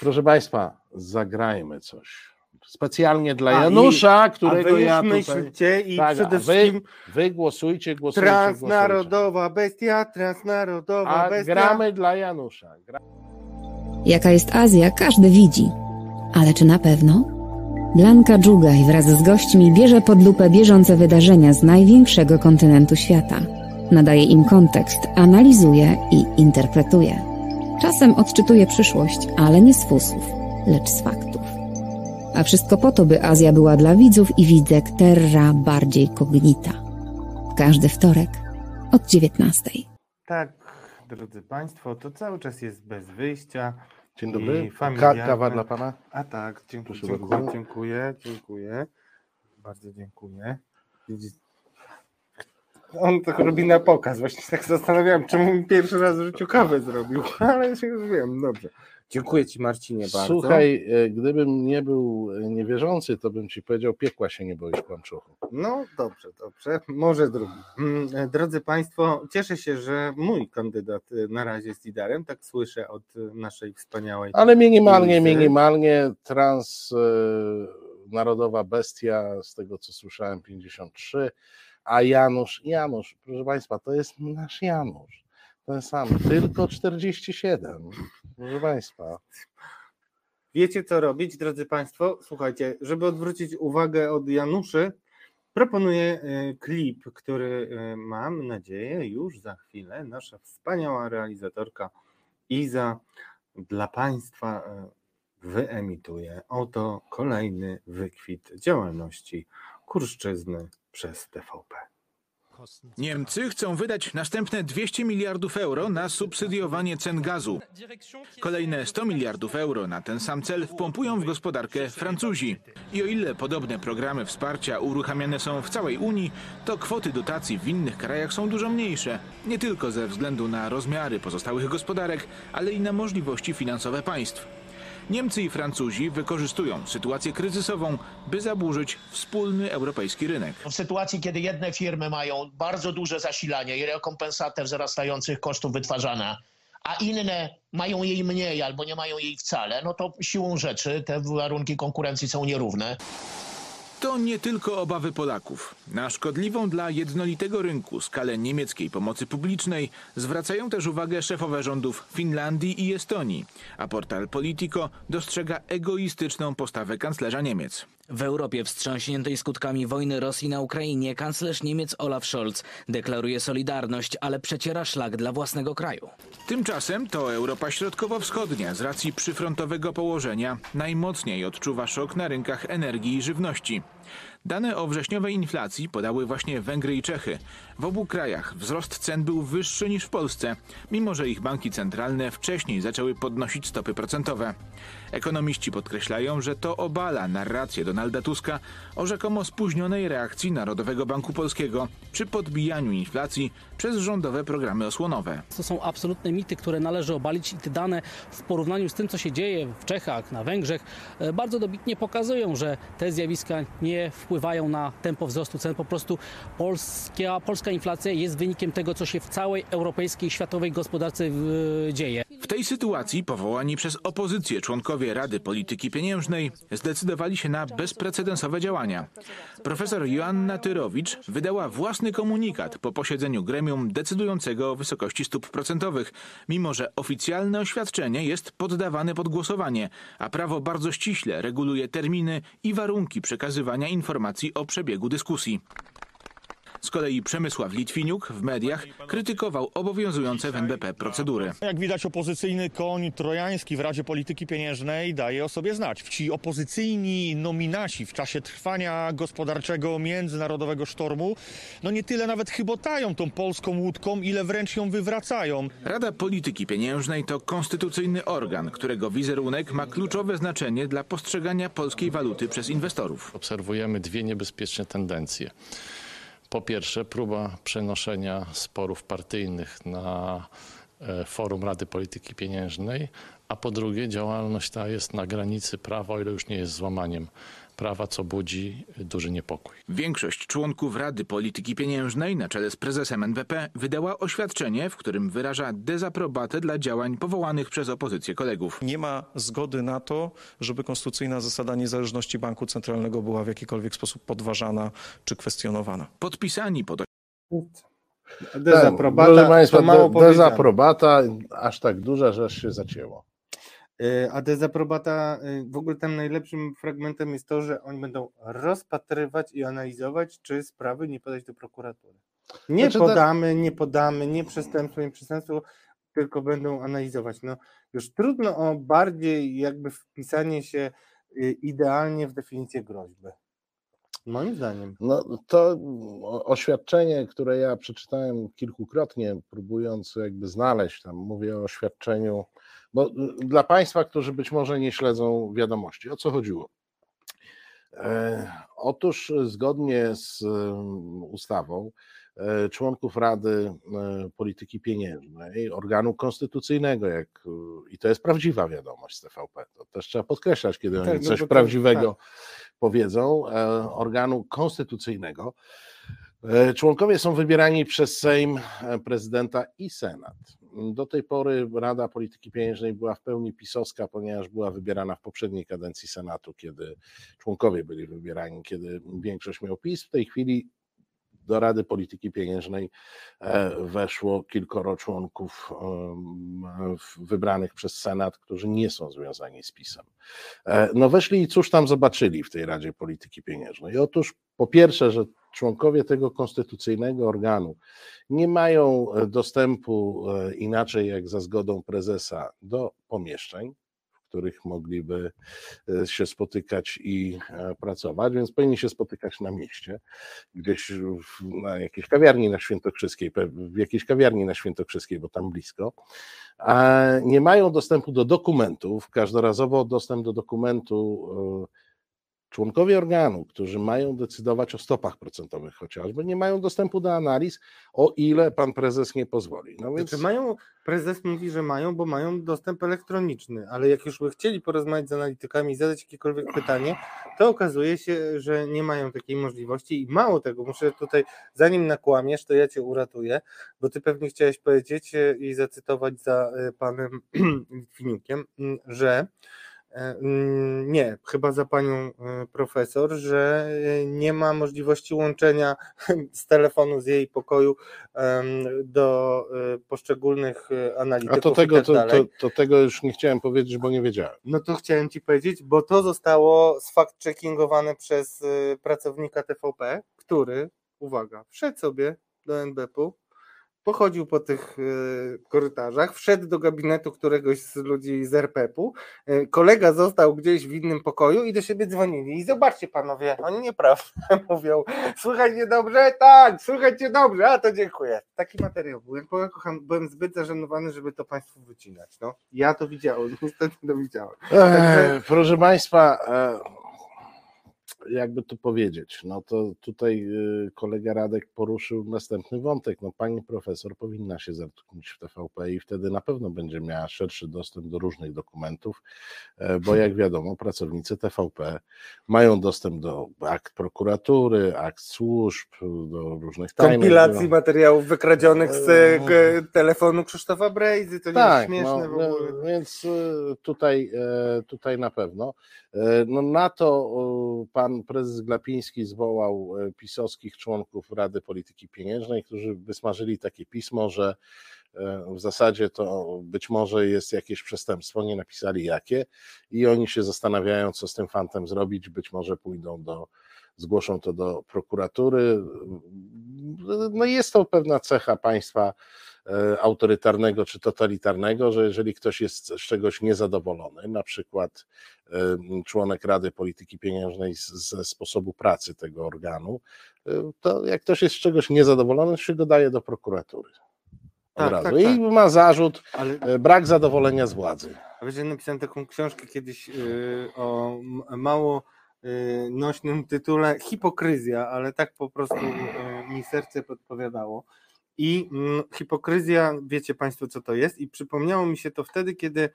Proszę Państwa, zagrajmy coś. Specjalnie dla a Janusza, i, którego ja tutaj... i tak, przede wszystkim wy, wy głosujcie, głosujcie, Transnarodowa głosujcie. bestia, transnarodowa a bestia. gramy dla Janusza. Gra... Jaka jest Azja, każdy widzi. Ale czy na pewno? Blanka Dżugaj wraz z gośćmi bierze pod lupę bieżące wydarzenia z największego kontynentu świata. Nadaje im kontekst, analizuje i interpretuje. Czasem odczytuje przyszłość, ale nie z fusów, lecz z faktów. A wszystko po to, by Azja była dla widzów i widzek terra bardziej cognita. W każdy wtorek od 19. Tak, drodzy Państwo, to cały czas jest bez wyjścia. Dzień dobry. kawa dla pana? A tak, dziękuję, dziękuję, bardzo. dziękuję, dziękuję. Bardzo dziękuję. On tak robi na pokaz. Właśnie tak zastanawiałem, czemu mi pierwszy raz w życiu kawę zrobił, ale się już wiem, dobrze. Dziękuję Ci Marcinie bardzo. Słuchaj, e, gdybym nie był e, niewierzący, to bym ci powiedział, piekła się nie boisz, kłamczuchu. No dobrze, dobrze. Może drugi. Mm, e, Drodzy Państwo, cieszę się, że mój kandydat na razie jest liderem, tak słyszę od naszej wspaniałej. Ale minimalnie, Lizy. minimalnie trans e, narodowa bestia, z tego co słyszałem, 53, a Janusz, Janusz, proszę Państwa, to jest nasz Janusz. Ten sam, tylko 47. Proszę Państwa. Wiecie, co robić, drodzy Państwo? Słuchajcie, żeby odwrócić uwagę od Januszy, proponuję e, klip, który e, mam nadzieję już za chwilę nasza wspaniała realizatorka Iza dla Państwa e, wyemituje. Oto kolejny wykwit działalności Kurszczyzny przez TVP. Niemcy chcą wydać następne 200 miliardów euro na subsydiowanie cen gazu. Kolejne 100 miliardów euro na ten sam cel wpompują w gospodarkę Francuzi. I o ile podobne programy wsparcia uruchamiane są w całej Unii, to kwoty dotacji w innych krajach są dużo mniejsze. Nie tylko ze względu na rozmiary pozostałych gospodarek, ale i na możliwości finansowe państw. Niemcy i Francuzi wykorzystują sytuację kryzysową, by zaburzyć wspólny europejski rynek. W sytuacji, kiedy jedne firmy mają bardzo duże zasilanie i rekompensatę wzrastających kosztów wytwarzania, a inne mają jej mniej albo nie mają jej wcale, no to siłą rzeczy te warunki konkurencji są nierówne. To nie tylko obawy Polaków. Na szkodliwą dla jednolitego rynku skalę niemieckiej pomocy publicznej zwracają też uwagę szefowe rządów Finlandii i Estonii, a portal Politico dostrzega egoistyczną postawę kanclerza Niemiec. W Europie wstrząśniętej skutkami wojny Rosji na Ukrainie kanclerz Niemiec Olaf Scholz deklaruje solidarność, ale przeciera szlak dla własnego kraju. Tymczasem to Europa Środkowo-Wschodnia z racji przyfrontowego położenia najmocniej odczuwa szok na rynkach energii i żywności. Dane o wrześniowej inflacji podały właśnie Węgry i Czechy. W obu krajach wzrost cen był wyższy niż w Polsce, mimo że ich banki centralne wcześniej zaczęły podnosić stopy procentowe. Ekonomiści podkreślają, że to obala narrację Donalda Tuska o rzekomo spóźnionej reakcji Narodowego Banku Polskiego przy podbijaniu inflacji przez rządowe programy osłonowe. To są absolutne mity, które należy obalić i te dane w porównaniu z tym, co się dzieje w Czechach, na Węgrzech, e, bardzo dobitnie pokazują, że te zjawiska nie wpływają na tempo wzrostu cen. Po prostu polska, polska inflacja jest wynikiem tego, co się w całej europejskiej światowej gospodarce dzieje. W tej sytuacji powołani przez opozycję członkowie Rady Polityki Pieniężnej zdecydowali się na bezprecedensowe działania. Profesor Joanna Tyrowicz wydała własny komunikat po posiedzeniu gremium decydującego o wysokości stóp procentowych, mimo że oficjalne oświadczenie jest poddawane pod głosowanie, a prawo bardzo ściśle reguluje terminy i warunki przekazywania informacji o przebiegu dyskusji. Z kolei Przemysław Litwiniuk w mediach krytykował obowiązujące w NBP procedury. Jak widać, opozycyjny koń trojański w Radzie Polityki Pieniężnej daje o sobie znać. Ci opozycyjni nominaci w czasie trwania gospodarczego międzynarodowego sztormu, no nie tyle nawet chybotają tą polską łódką, ile wręcz ją wywracają. Rada Polityki Pieniężnej to konstytucyjny organ, którego wizerunek ma kluczowe znaczenie dla postrzegania polskiej waluty przez inwestorów. Obserwujemy dwie niebezpieczne tendencje. Po pierwsze, próba przenoszenia sporów partyjnych na e, forum Rady Polityki Pieniężnej, a po drugie, działalność ta jest na granicy prawa, o ile już nie jest złamaniem prawa, co budzi duży niepokój. Większość członków Rady Polityki Pieniężnej na czele z prezesem NBP wydała oświadczenie, w którym wyraża dezaprobatę dla działań powołanych przez opozycję kolegów. Nie ma zgody na to, żeby konstytucyjna zasada niezależności banku centralnego była w jakikolwiek sposób podważana czy kwestionowana. Podpisani pod Dezaprobata, Proszę Państwa, to mało de- powiedziane. dezaprobata aż tak duża, że aż się zacięło. Y, A dezaprobata, y, w ogóle tam najlepszym fragmentem jest to, że oni będą rozpatrywać i analizować, czy sprawy nie podać do prokuratury. Nie Znaczy, podamy, nie podamy, nie przestępstwo, nie przestępstwo, tylko będą analizować. No, już trudno o bardziej jakby wpisanie się y, idealnie w definicję groźby. Moim zdaniem. No to oświadczenie, które ja przeczytałem kilkukrotnie, próbując jakby znaleźć tam, mówię o oświadczeniu, bo y, dla Państwa, którzy być może nie śledzą wiadomości, o co chodziło? E, Otóż zgodnie z em, ustawą e, członków Rady e, Polityki Pieniężnej, organu konstytucyjnego, jak, e, i to jest prawdziwa wiadomość z TVP, to też trzeba podkreślać, kiedy Tak, oni no coś prawdziwego tak. powiedzą, organu konstytucyjnego. Członkowie są wybierani przez Sejm, prezydenta i Senat. Do tej pory Rada Polityki Pieniężnej była w pełni pisowska, ponieważ była wybierana w poprzedniej kadencji Senatu, kiedy członkowie byli wybierani, kiedy większość miał PiS. W tej chwili do Rady Polityki Pieniężnej e, weszło kilkoro członków wybranych przez Senat, którzy nie są związani z PiSem. E, No weszli i cóż tam zobaczyli w tej Radzie Polityki Pieniężnej? Otóż po pierwsze, że członkowie tego konstytucyjnego organu nie mają e, dostępu e, inaczej jak za zgodą prezesa do pomieszczeń, w których mogliby e, się spotykać i pracować, więc powinni się spotykać na mieście, gdzieś w, na jakiejś kawiarni na Świętokrzyskiej, w jakiejś kawiarni na Świętokrzyskiej, bo tam blisko, a nie mają dostępu do dokumentów. Każdorazowo dostęp do dokumentu członkowie organu, którzy mają decydować o stopach procentowych chociażby, nie mają dostępu do analiz, o ile pan prezes nie pozwoli. No więc Znaczy mają, prezes mówi, że mają, bo mają dostęp elektroniczny, ale jak już by chcieli porozmawiać z analitykami i zadać jakiekolwiek pytanie, to okazuje się, że nie mają takiej możliwości i mało tego, muszę tutaj, zanim nakłamiesz, to ja cię uratuję, bo ty pewnie chciałeś powiedzieć e, i zacytować za e, panem Litwiniukiem, m, że mm, nie, chyba za panią e, profesor, że e, nie ma możliwości łączenia z telefonu z jej pokoju do e, poszczególnych e, analityków. a to tego, tak to, to, to tego już nie chciałem powiedzieć, bo nie wiedziałem. No to chciałem ci powiedzieć, bo to zostało sfact-checkingowane przez pracownika TVP, który, uwaga, wszedł sobie do NBP-u, pochodził po tych y, korytarzach, wszedł do gabinetu któregoś z ludzi z RPP-u, y, kolega został gdzieś w innym pokoju i do siebie dzwonili. I zobaczcie panowie, oni nieprawdę mówią, słychać mnie dobrze? Tak, słychać dobrze, a to dziękuję. Taki materiał był. Powiem, kocham, byłem zbyt zażenowany, żeby to państwu wycinać. No, ja to widziałem, niestety to widziałem. Także- proszę Państwa, e, jakby to powiedzieć, no to tutaj y, kolega Radek poruszył następny wątek. No pani profesor powinna się zatrudnić w TVP i wtedy na pewno będzie miała szerszy dostęp do różnych dokumentów, e, bo jak wiadomo, pracownicy TVP mają dostęp do akt prokuratury, akt służb, do różnych tajnych. kompilacji materiałów wykradzionych z e, g- telefonu Krzysztofa Brejzy, to nie jest śmieszne no, w ogóle. no, Więc y, tutaj, e, tutaj na pewno. E, No na to e, pan prezes Glapiński zwołał e, pisowskich członków Rady Polityki Pieniężnej, którzy wysmażyli takie pismo, że e, w zasadzie to być może jest jakieś przestępstwo, nie napisali jakie i oni się zastanawiają, co z tym fantem zrobić, być może pójdą do, zgłoszą to do prokuratury. No jest to pewna cecha państwa autorytarnego czy totalitarnego, że jeżeli ktoś jest z czegoś niezadowolony, na przykład e, członek Rady Polityki Pieniężnej ze sposobu pracy tego organu, e, to jak ktoś jest z czegoś niezadowolony, to się go daje do prokuratury. Od Tak, razu. tak, I tak. ma zarzut Ale- e, brak zadowolenia z władzy. A ja napisałem taką książkę kiedyś y, o mało nośnym tytule Hipokryzja, ale tak po prostu mi serce podpowiadało. I mm, hipokryzja, wiecie Państwo, co to jest? I przypomniało mi się to wtedy, kiedy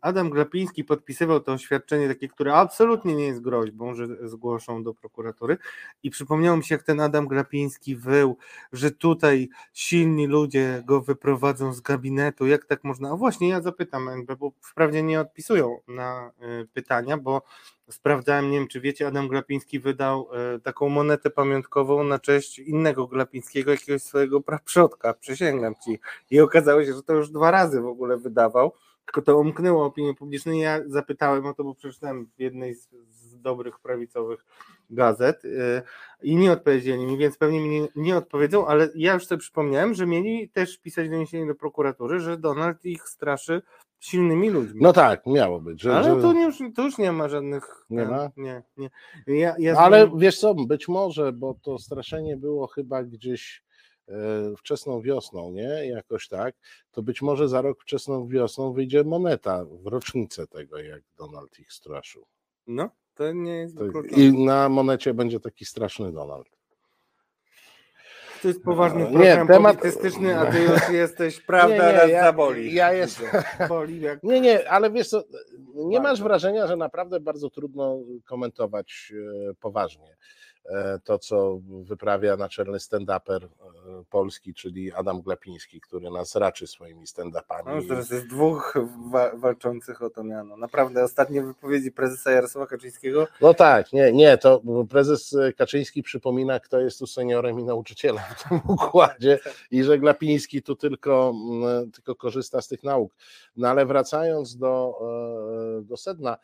Adam Glapiński podpisywał to oświadczenie, takie, które absolutnie nie jest groźbą, że zgłoszą do prokuratury. I przypomniało mi się, jak ten Adam Glapiński wył, że tutaj silni ludzie go wyprowadzą z gabinetu. Jak tak można? A właśnie, ja zapytam NB, bo wprawdzie nie odpisują na y, pytania, bo sprawdzałem, nie wiem czy wiecie, Adam Glapiński wydał y, taką monetę pamiątkową na cześć innego Glapińskiego, jakiegoś swojego praprzodka, przysięgam ci. I okazało się, że to już dwa razy w ogóle wydawał. Tylko to umknęło opinii publicznej. Ja zapytałem o to, bo przeczytałem w jednej z, z dobrych prawicowych gazet yy, i nie odpowiedzieli mi, więc pewnie mi nie, nie, odpowiedzą, ale ja już sobie przypomniałem, że mieli też pisać doniesienie do prokuratury, że Donald ich straszy silnymi ludźmi. No tak, miało być. Że, ale że... Tu, już, tu już nie ma żadnych... Nie ma? Nie, nie. Ja, ja ale wiesz co, być może, bo to straszenie było chyba gdzieś wczesną wiosną, nie? Jakoś tak, to być może za rok wczesną wiosną wyjdzie moneta w rocznicę tego, jak Donald ich straszył. No, to nie jest To. I na monecie będzie taki straszny Donald. To jest poważny Nie, program temat- politystyczny, a ty już jesteś, prawda, Nie, nie, ja- zaboli. ja jest- Boli jak... Nie, nie, ale wiesz co, nie masz wrażenia, że naprawdę bardzo trudno komentować e, poważnie e, to, co wyprawia naczelny stand-uper e, polski, czyli Adam Glapiński, który nas raczy swoimi stand-upami. No, teraz jest dwóch wa- walczących o to miano. Naprawdę, ostatnie wypowiedzi prezesa Jarosława Kaczyńskiego No tak, nie, nie, to prezes Kaczyński przypomina, kto jest tu seniorem i nauczycielem w tym układzie i że Glapiński tu tylko, mm, tylko korzysta z tych nauk. No ale wracając do, e, do sedna, e,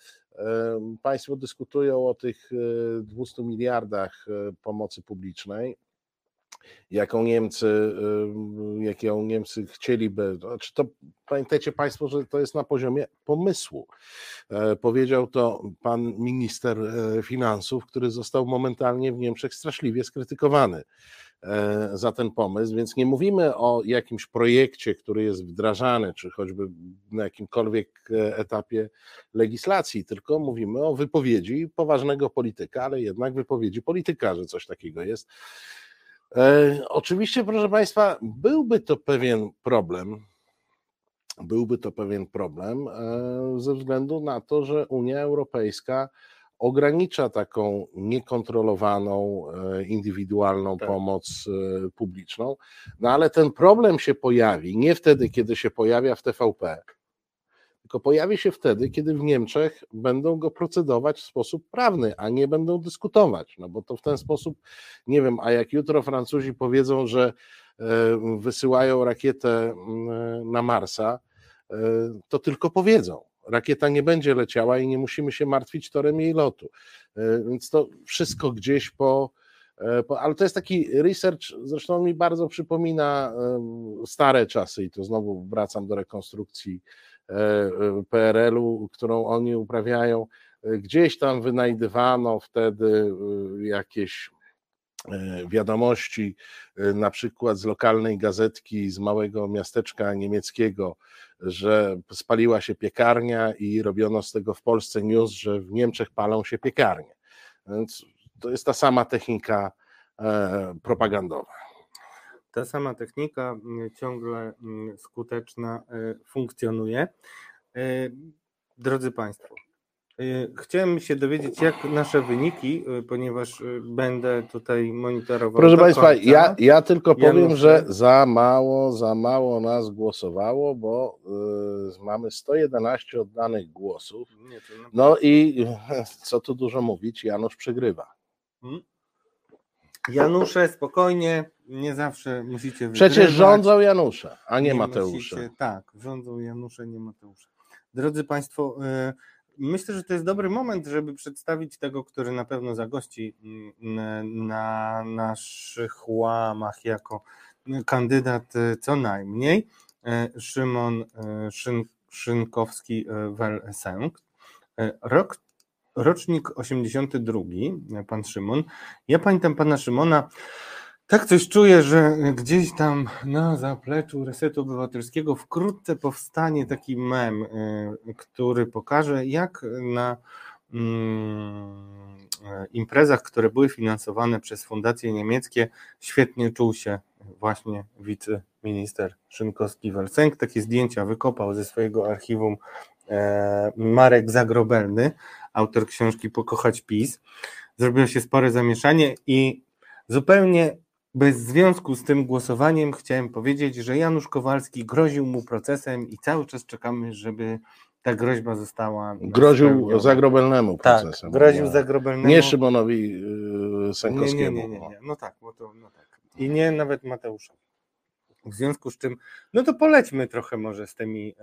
Państwo dyskutują o tych e, 200 miliardach e, pomocy publicznej jaką Niemcy, jaką Niemcy chcieliby. Znaczy to pamiętajcie Państwo, że to jest na poziomie pomysłu. E, Powiedział to pan minister e, finansów, który został momentalnie w Niemczech straszliwie skrytykowany e, za ten pomysł, więc nie mówimy o jakimś projekcie, który jest wdrażany, czy choćby na jakimkolwiek e, etapie legislacji, tylko mówimy o wypowiedzi poważnego polityka, ale jednak wypowiedzi polityka, że coś takiego jest. E, Oczywiście, proszę Państwa, byłby to pewien problem. Byłby to pewien problem e, ze względu na to, że Unia Europejska ogranicza taką niekontrolowaną, e, indywidualną Tak. pomoc e, publiczną. No ale ten problem się pojawi nie wtedy, kiedy się pojawia w TVP, tylko pojawi się wtedy, kiedy w Niemczech będą go procedować w sposób prawny, a nie będą dyskutować. No bo to w ten sposób, nie wiem, a jak jutro Francuzi powiedzą, że e, wysyłają rakietę mm, na Marsa, to tylko powiedzą. Rakieta nie będzie leciała i nie musimy się martwić torem jej lotu. E, Więc to wszystko gdzieś po. e, po ale to jest taki research, zresztą mi bardzo przypomina em, stare czasy, i to znowu wracam do rekonstrukcji e, e, PRL-u, którą oni uprawiają. E, Gdzieś tam wynajdywano wtedy e, jakieś e, wiadomości, e, na przykład z lokalnej gazetki z małego miasteczka niemieckiego, że spaliła się piekarnia i robiono z tego w Polsce news, że w Niemczech palą się piekarnie. Więc to jest ta sama technika e, propagandowa. Ta sama technika mm, ciągle mm, skuteczna funkcjonuje. Drodzy Państwo, chciałem się dowiedzieć, jak nasze wyniki, y, ponieważ y, będę tutaj monitorował. Proszę Państwa, ja, ja tylko powiem, że za mało, za mało nas głosowało, bo y, mamy 111 oddanych głosów. Nie, No i co tu dużo mówić, Janusz przegrywa. Hmm? Janusze, spokojnie, nie zawsze musicie Przecież wygrywać. rządzą Janusze, a nie, Mateusze. Musicie, tak, rządzą Janusze, nie Mateusze. Drodzy Państwo, y, myślę, że to jest dobry moment, żeby przedstawić tego, który na pewno zagości mm, na naszych łamach jako kandydat y, co najmniej. Y, Szymon y, Szyn, Szynkowski Welsenk. Rok, rocznik 82, y, pan Szymon. Ja pamiętam pana Szymona. Tak coś czuję, że gdzieś tam na zapleczu Resetu Obywatelskiego wkrótce powstanie taki mem, y, który pokaże, jak na mm, imprezach, które były finansowane przez fundacje niemieckie, świetnie czuł się właśnie wiceminister Szynkowski-Welsenk. Takie zdjęcia wykopał ze swojego archiwum e, Marek Zagrobelny, autor książki Pokochać PiS. Zrobiło się spore zamieszanie i zupełnie bez związku z tym głosowaniem chciałem powiedzieć, że Janusz Kowalski groził mu procesem i cały czas czekamy, żeby ta groźba została Groził zagrobelnemu Tak, procesem. groził Nie- Zagrobelnemu. Nie Szymonowi yy, Nie, Sękowskiemu. nie, nie, nie, nie. No tak, bo to, no tak. I nie nawet Mateusza. W związku z czym, no to polećmy trochę może z tymi,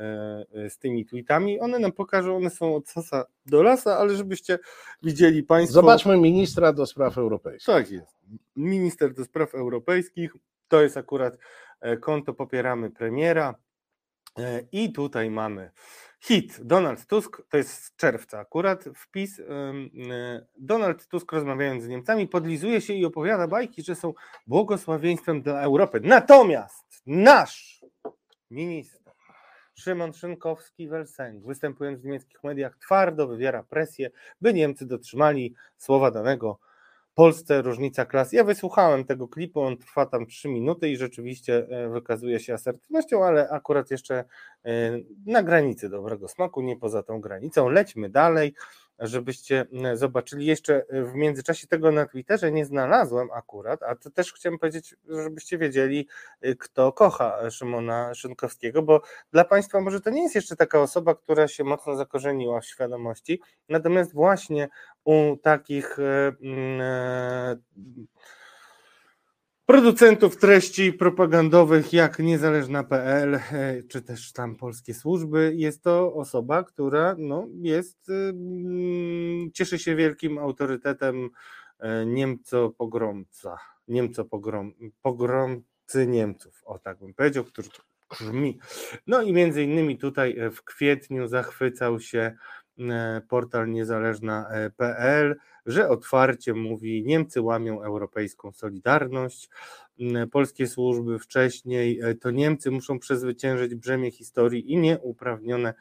e, z tymi tweetami. One nam pokażą, one są od sasa do lasa, ale żebyście widzieli Państwo. Zobaczmy ministra do spraw europejskich. Tak jest. Minister do spraw europejskich. To jest akurat e, konto Popieramy Premiera. E, I tutaj mamy hit. Donald Tusk, to jest z czerwca akurat, wpis. Donald Tusk rozmawiając z Niemcami podlizuje się i opowiada bajki, że są błogosławieństwem dla Europy. Natomiast nasz minister Szymon Szynkowski-Welsenk, występując w niemieckich mediach, twardo wywiera presję, by Niemcy dotrzymali słowa danego Polsce różnica klas. Ja wysłuchałem tego klipu, on trwa tam 3 minuty i rzeczywiście e, wykazuje się asertywnością, ale akurat jeszcze e, na granicy dobrego smaku, nie poza tą granicą. Lećmy dalej żebyście mm, zobaczyli. Jeszcze y, w międzyczasie tego na Twitterze nie znalazłem akurat, a to też chciałem powiedzieć, żebyście wiedzieli, y, kto kocha Szymona Szynkowskiego, bo dla Państwa może to nie jest jeszcze taka osoba, która się mocno zakorzeniła w świadomości, natomiast właśnie u takich. Yy, producentów treści propagandowych jak niezależna.pl e, czy też tam polskie służby jest to osoba, która no, jest mm, cieszy się wielkim autorytetem e, Niemco-pogromca, Niemco-pogrom, pogromcy Niemców, o tak bym powiedział, który brzmi. No i między innymi tutaj e, w kwietniu zachwycał się portal niezależna.pl że otwarcie mówi, Niemcy łamią europejską solidarność, polskie służby wcześniej, e, to Niemcy muszą przezwyciężyć brzemię historii i nieuprawnione e,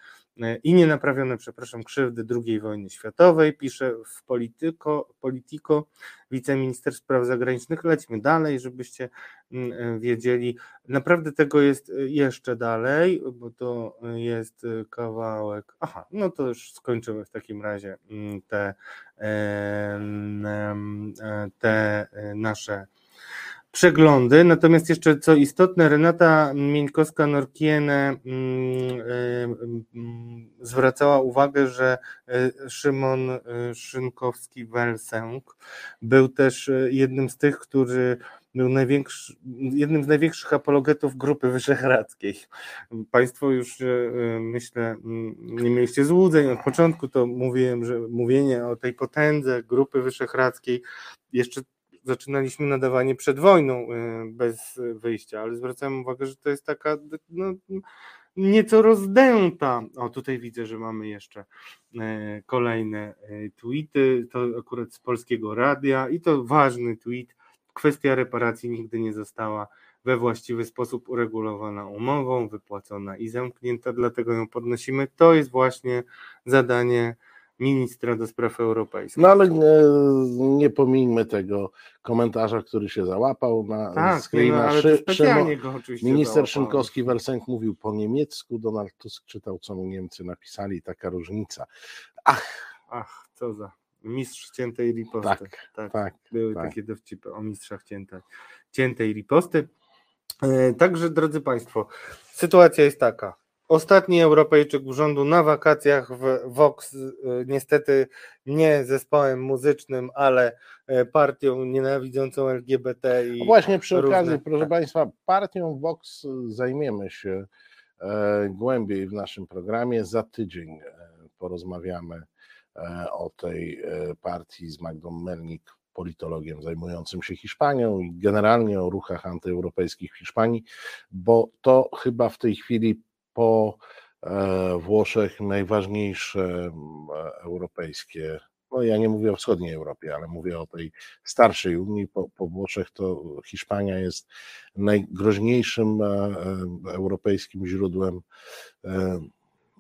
i nienaprawione, przepraszam, krzywdy II wojny światowej, pisze w Politico, Politico wiceminister spraw zagranicznych. Lećmy dalej, żebyście mm, e, wiedzieli. Naprawdę tego jest jeszcze dalej, bo to jest kawałek. Aha, no to już skończymy w takim razie mm, te te e, nasze przeglądy. Natomiast jeszcze co istotne, Renata Mieńkowska-Norkiene mm, mm, zwracała uwagę, że e, Szymon e, Szynkowski-Welsenk był też jednym z tych, który był jednym z największych apologetów Grupy Wyszehradzkiej. Państwo już, myślę, nie mieliście złudzeń. Od początku to mówiłem, że mówienie o tej potędze Grupy Wyszehradzkiej jeszcze zaczynaliśmy nadawanie przed wojną e, bez wyjścia, ale zwracam uwagę, że to jest taka no, nieco rozdęta. O, tutaj widzę, że mamy jeszcze e, kolejne tweety, to akurat z Polskiego Radia i to ważny tweet Kwestia reparacji nigdy nie została we właściwy sposób uregulowana umową, wypłacona i zamknięta, dlatego ją podnosimy. To jest właśnie zadanie ministra do spraw europejskich. No ale nie, nie pomijmy tego komentarza, który się załapał na tak, screena. No, Szy, Szymo, go oczywiście minister Szynkowski-Welsenk mówił po niemiecku, Donald Tusk czytał, co mu Niemcy napisali, taka różnica. Ach, ach, co za mistrz ciętej riposty. Tak, tak, tak Były tak. takie dowcipy o mistrzach ciętej, ciętej riposty. E, także, drodzy Państwo, sytuacja jest taka. Ostatni Europejczyk urzędu na wakacjach w Vox, e, niestety nie zespołem muzycznym, ale e, partią nienawidzącą LGBT. I no właśnie przy różne, okazji, proszę tak. Państwa, partią Vox zajmiemy się głębiej w naszym programie. Za tydzień porozmawiamy E, o tej e, partii z Magdą Melnik, politologiem zajmującym się Hiszpanią i generalnie o ruchach antyeuropejskich w Hiszpanii, bo to chyba w tej chwili po e, Włoszech najważniejsze europejskie, no ja nie mówię o wschodniej Europie, ale mówię o tej starszej Unii, po, po Włoszech to Hiszpania jest najgroźniejszym europejskim źródłem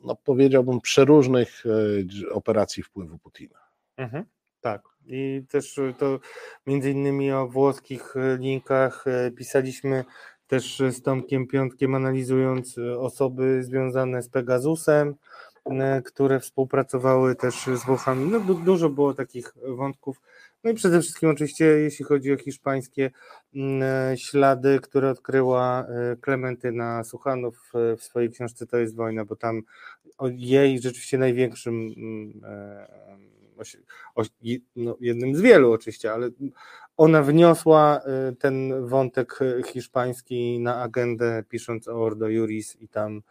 no powiedziałbym, przeróżnych e, operacji wpływu Putina. Mhm, tak. I też to między innymi o włoskich e, linkach e, pisaliśmy też z Tomkiem Piątkiem, analizując osoby związane z Pegasusem, które współpracowały też z Włochami. No, du dużo było takich wątków. No i przede wszystkim oczywiście, jeśli chodzi o hiszpańskie mm, ślady, które odkryła Klementyna Suchanów w swojej książce To jest wojna, bo tam jej rzeczywiście największym no, jednym z wielu oczywiście, ale ona wniosła y, ten wątek hiszpański na agendę, pisząc o Ordo Juris i tam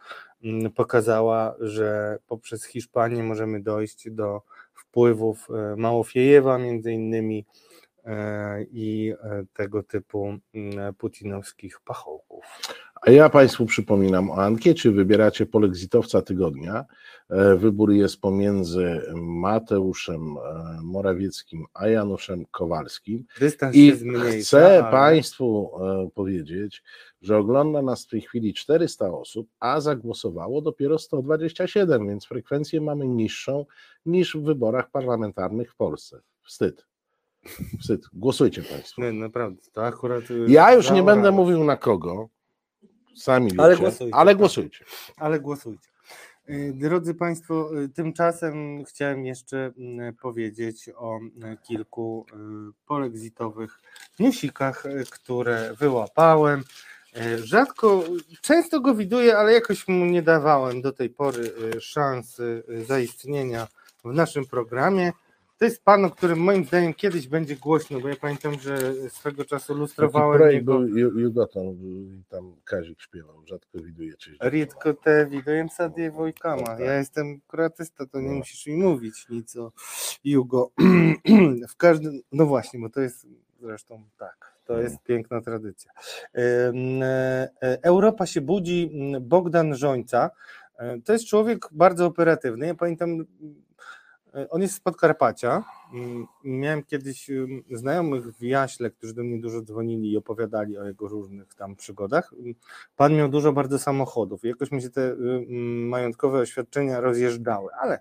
mm, pokazała, że poprzez Hiszpanię możemy dojść do wpływów Małofiejewa między innymi i tego typu putinowskich pachołków. A ja Państwu przypominam o ankiecie. Wybieracie polexitowca tygodnia. E, wybór jest pomiędzy Mateuszem e, Morawieckim a Januszem Kowalskim. Dystans I zmniejsza, chcę ale- Państwu e, powiedzieć, że ogląda nas w tej chwili 400 osób, a zagłosowało dopiero 127, więc frekwencję mamy niższą niż w wyborach parlamentarnych w Polsce. Wstyd. Wstyd. Głosujcie Państwo. Nie, naprawdę, to akurat. y, Ja już nie będę mówił na kogo. Sami Ale wiecie, głosujcie. ale tak. głosujcie. Ale głosujcie. Y, Drodzy Państwo, y, tymczasem chciałem jeszcze mm, powiedzieć o y, kilku polexitowych newsikach, które wyłapałem. Rzadko, często go widuję, ale jakoś mu nie dawałem do tej pory szansy zaistnienia w naszym programie. To jest pan, o którym moim zdaniem kiedyś będzie głośno, bo ja pamiętam, że swego czasu lustrowałem Taki jego... był Jugoton, tam Kazik śpiewał, rzadko widuję czyś. Rzadko te widuję sadie wojkama. No, tak. Ja jestem kroatysta, to nie no. musisz mi mówić nic o Jugo. w każdym... No właśnie, bo to jest zresztą tak. To mm. jest piękna tradycja. E, e, Europa się budzi. Mm, Bogdan Żońca. E, to jest człowiek bardzo operatywny. Ja pamiętam on jest z Podkarpacia. Miałem kiedyś znajomych w Jaśle, którzy do mnie dużo dzwonili i opowiadali o jego różnych tam przygodach. Pan miał dużo bardzo samochodów jakoś mi się te y, majątkowe oświadczenia rozjeżdżały, ale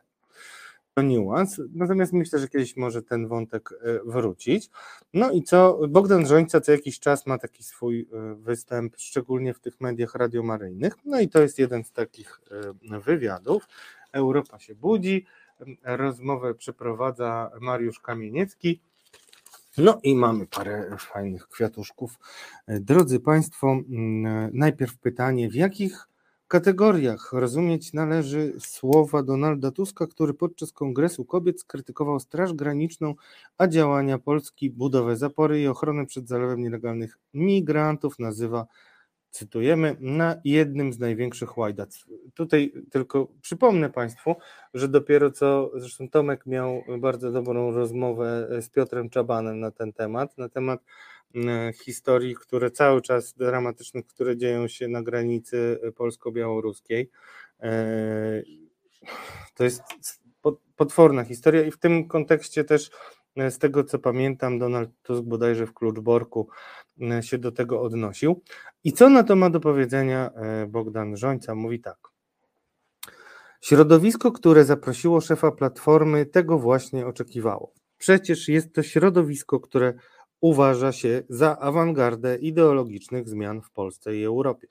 to niuans. Natomiast myślę, że kiedyś może ten wątek y, wrócić. No i co? Bogdan Żońca co jakiś czas ma taki swój y, występ, szczególnie w tych mediach radiomaryjnych. No i to jest jeden z takich wywiadów. Europa się budzi. Rozmowę przeprowadza Mariusz Kamieniecki. No i mamy parę fajnych kwiatuszków. Drodzy Państwo, mm, najpierw pytanie, w jakich kategoriach rozumieć należy słowa Donalda Tuska, który podczas Kongresu Kobiet skrytykował Straż Graniczną, a działania Polski, budowę zapory i ochronę przed zalewem nielegalnych migrantów nazywa, cytujemy, na jednym z największych łajdactw. Tutaj tylko przypomnę Państwu, że dopiero co, zresztą Tomek miał bardzo dobrą rozmowę z Piotrem Czabanem na ten temat, na temat historii, które cały czas dramatycznych, które dzieją się na granicy polsko-białoruskiej. E, To jest pot- potworna historia i w tym kontekście też z tego co pamiętam Donald Tusk bodajże w Kluczborku e, się do tego odnosił. I co na to ma do powiedzenia e, Bogdan Żońca? Mówi tak. Środowisko, które zaprosiło szefa Platformy, tego właśnie oczekiwało. Przecież jest to środowisko, które uważa się za awangardę ideologicznych zmian w Polsce i Europie.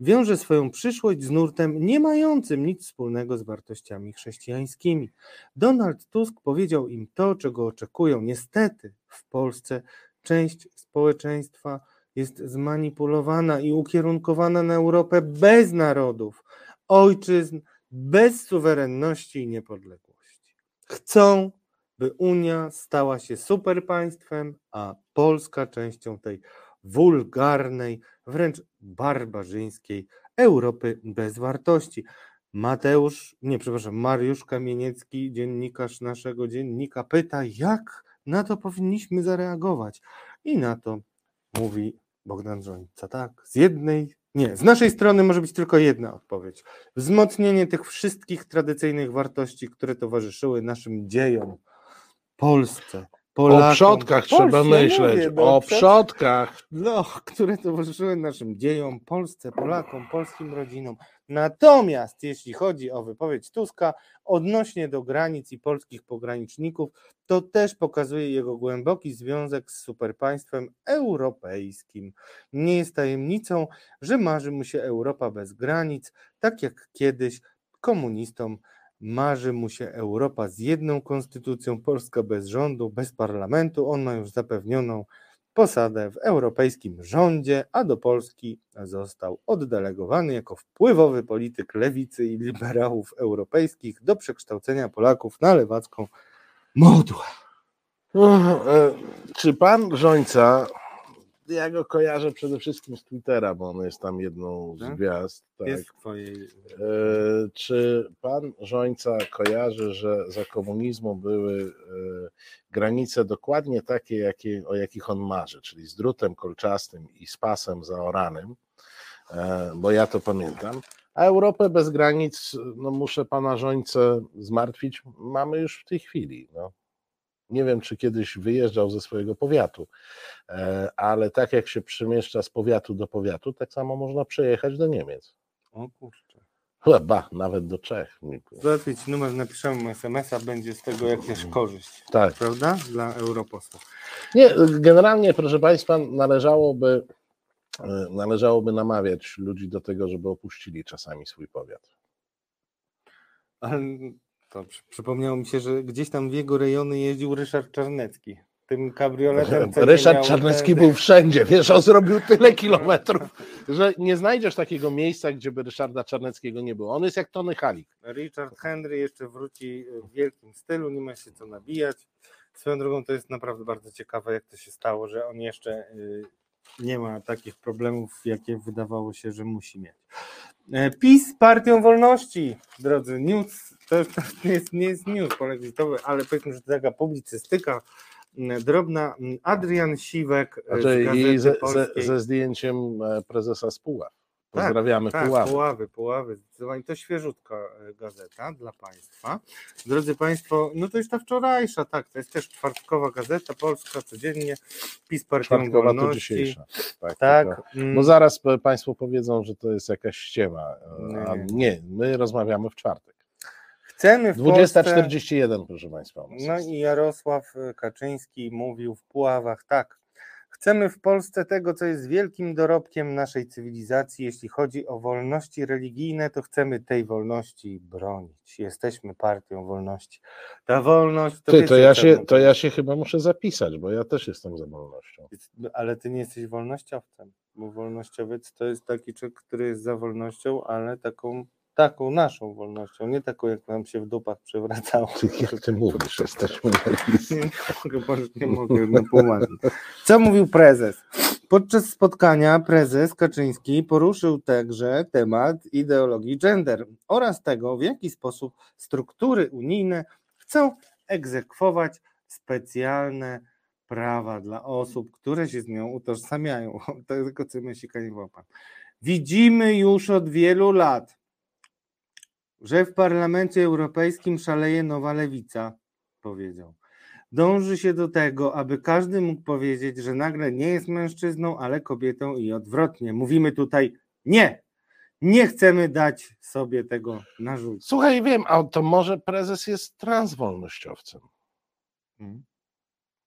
Wiąże swoją przyszłość z nurtem nie mającym nic wspólnego z wartościami chrześcijańskimi. Donald Tusk powiedział im to, czego oczekują. Niestety w Polsce część społeczeństwa jest zmanipulowana i ukierunkowana na Europę bez narodów, ojczyzn, bez suwerenności i niepodległości. Chcą, by Unia stała się superpaństwem, a Polska częścią tej wulgarnej, wręcz barbarzyńskiej Europy bez wartości. Mateusz, nie przepraszam, Mariusz Kamieniecki, dziennikarz naszego dziennika, pyta, jak na to powinniśmy zareagować. I na to mówi Bogdan Żońca, tak, z jednej, nie, z naszej strony może być tylko jedna odpowiedź. Wzmocnienie tych wszystkich tradycyjnych wartości, które towarzyszyły naszym dziejom, Polsce, Polakom. O przodkach trzeba myśleć, mówię, no, o przodkach. No, które towarzyszyły naszym dziejom, Polsce, Polakom, polskim rodzinom. Natomiast jeśli chodzi o wypowiedź Tuska odnośnie do granic i polskich pograniczników, to też pokazuje jego głęboki związek z superpaństwem europejskim. Nie jest tajemnicą, że marzy mu się Europa bez granic, tak jak kiedyś komunistom marzy mu się Europa z jedną konstytucją, Polska bez rządu, bez parlamentu. On ma już zapewnioną posadę w europejskim rządzie, a do Polski został oddelegowany jako wpływowy polityk lewicy i liberałów europejskich do przekształcenia Polaków na lewacką Modła. No, e, Czy pan Żońca, ja go kojarzę przede wszystkim z Twittera, bo on jest tam jedną z Tak? gwiazd. Tak. Jest twojej... E, Czy pan Żońca kojarzy, że za komunizmu były e, granice dokładnie takie, jakie, o jakich on marzy, czyli z drutem kolczastym i z pasem zaoranym, e, bo ja to pamiętam. A Europę bez granic, no muszę pana Żońcę zmartwić, mamy już w tej chwili. No. Nie wiem, czy kiedyś wyjeżdżał ze swojego powiatu, e, ale tak jak się przemieszcza z powiatu do powiatu, tak samo można przejechać do Niemiec. O kurczę. Chyba, nawet do Czech. Załatwić numer, napiszemy SMS-a, będzie z tego jakaś korzyść. Tak. Prawda? Dla europosła. Nie, generalnie, proszę Państwa, należałoby, e, należałoby namawiać ludzi do tego, żeby opuścili czasami swój powiat. Ale to przy- przypomniało mi się, że gdzieś tam w jego rejony jeździł Ryszard Czarnecki. Tym kabrioletem. Ryszard Czarnecki ten- był wszędzie, wiesz, on zrobił tyle kilometrów, że nie znajdziesz takiego miejsca, gdzie by Ryszarda Czarneckiego nie było. On jest jak Tony Halik. Richard Henry jeszcze wróci w wielkim stylu, nie ma się co nabijać. Swoją drogą to jest naprawdę bardzo ciekawe, jak to się stało, że on jeszcze y, nie ma takich problemów, jakie wydawało się, że musi mieć. E, PiS z Partią Wolności, drodzy, news, to, to nie, jest, nie jest news polexitowy, ale powiedzmy, że to taka publicystyka drobna. Adrian Siwek e, z Znaczy, Gazety I ze, ze, ze zdjęciem e, prezesa z Tak, Pozdrawiamy tak, Puławy. Puławy, Puławy, zdecydowanie. To świeżutka e, gazeta dla Państwa. Drodzy Państwo, no to jest ta wczorajsza, tak, to jest też czwartkowa gazeta polska, codziennie, PiS Partią Czwartkowa to Wolności. dzisiejsza. Tak, Tak. Bo zaraz Państwo powiedzą, że to jest jakaś ściema. e, A Nie. my rozmawiamy w czwartek. Chcemy w Polsce... 20.41, proszę Państwa. No i Jarosław Kaczyński mówił w Puławach tak. Chcemy w Polsce tego, co jest wielkim dorobkiem naszej cywilizacji. Jeśli chodzi o wolności religijne, to chcemy tej wolności bronić. Jesteśmy partią wolności. Ta wolność to, Ty, to, ja się, to ja się chyba muszę zapisać, bo ja też jestem za wolnością. Ale ty nie jesteś wolnościowcem, bo wolnościowiec to jest taki człowiek, który jest za wolnością, ale taką, taką naszą wolnością, nie taką, jak nam się w dupach przewracało. Jak ty mówisz, jesteśmy na Nie mogę, nie mogę poważnie. Co mówił prezes? Podczas spotkania prezes Kaczyński poruszył także temat ideologii gender oraz tego, w jaki sposób struktury unijne chcą egzekwować specjalne prawa dla osób, które się z nią utożsamiają. Tego, co myśli. Widzimy już od wielu lat, że w Parlamencie Europejskim szaleje nowa lewica, powiedział. Dąży się do tego, aby każdy mógł powiedzieć, że nagle nie jest mężczyzną, ale kobietą i odwrotnie. Mówimy tutaj nie. Nie chcemy dać sobie tego narzucić. Słuchaj, wiem, a to może prezes jest transwolnościowcem. Hmm.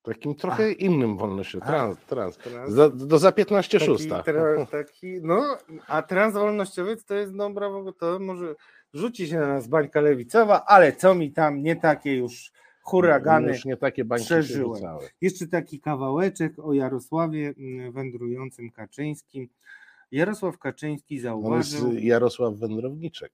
Takim trochę innym wolnościowcem. Trans, trans. Trans. Do, do za 15 Taki, szósta. tra, taki, no, a transwolnościowiec to jest dobra, bo to może rzuci się na nas bańka lewicowa, ale co mi tam, nie takie już huragany Już nie takie bańki przeżyłem. Jeszcze taki kawałeczek o Jarosławie mm, wędrującym Kaczyńskim. Jarosław Kaczyński On jest zauważył, Jarosław Wędrowniczek.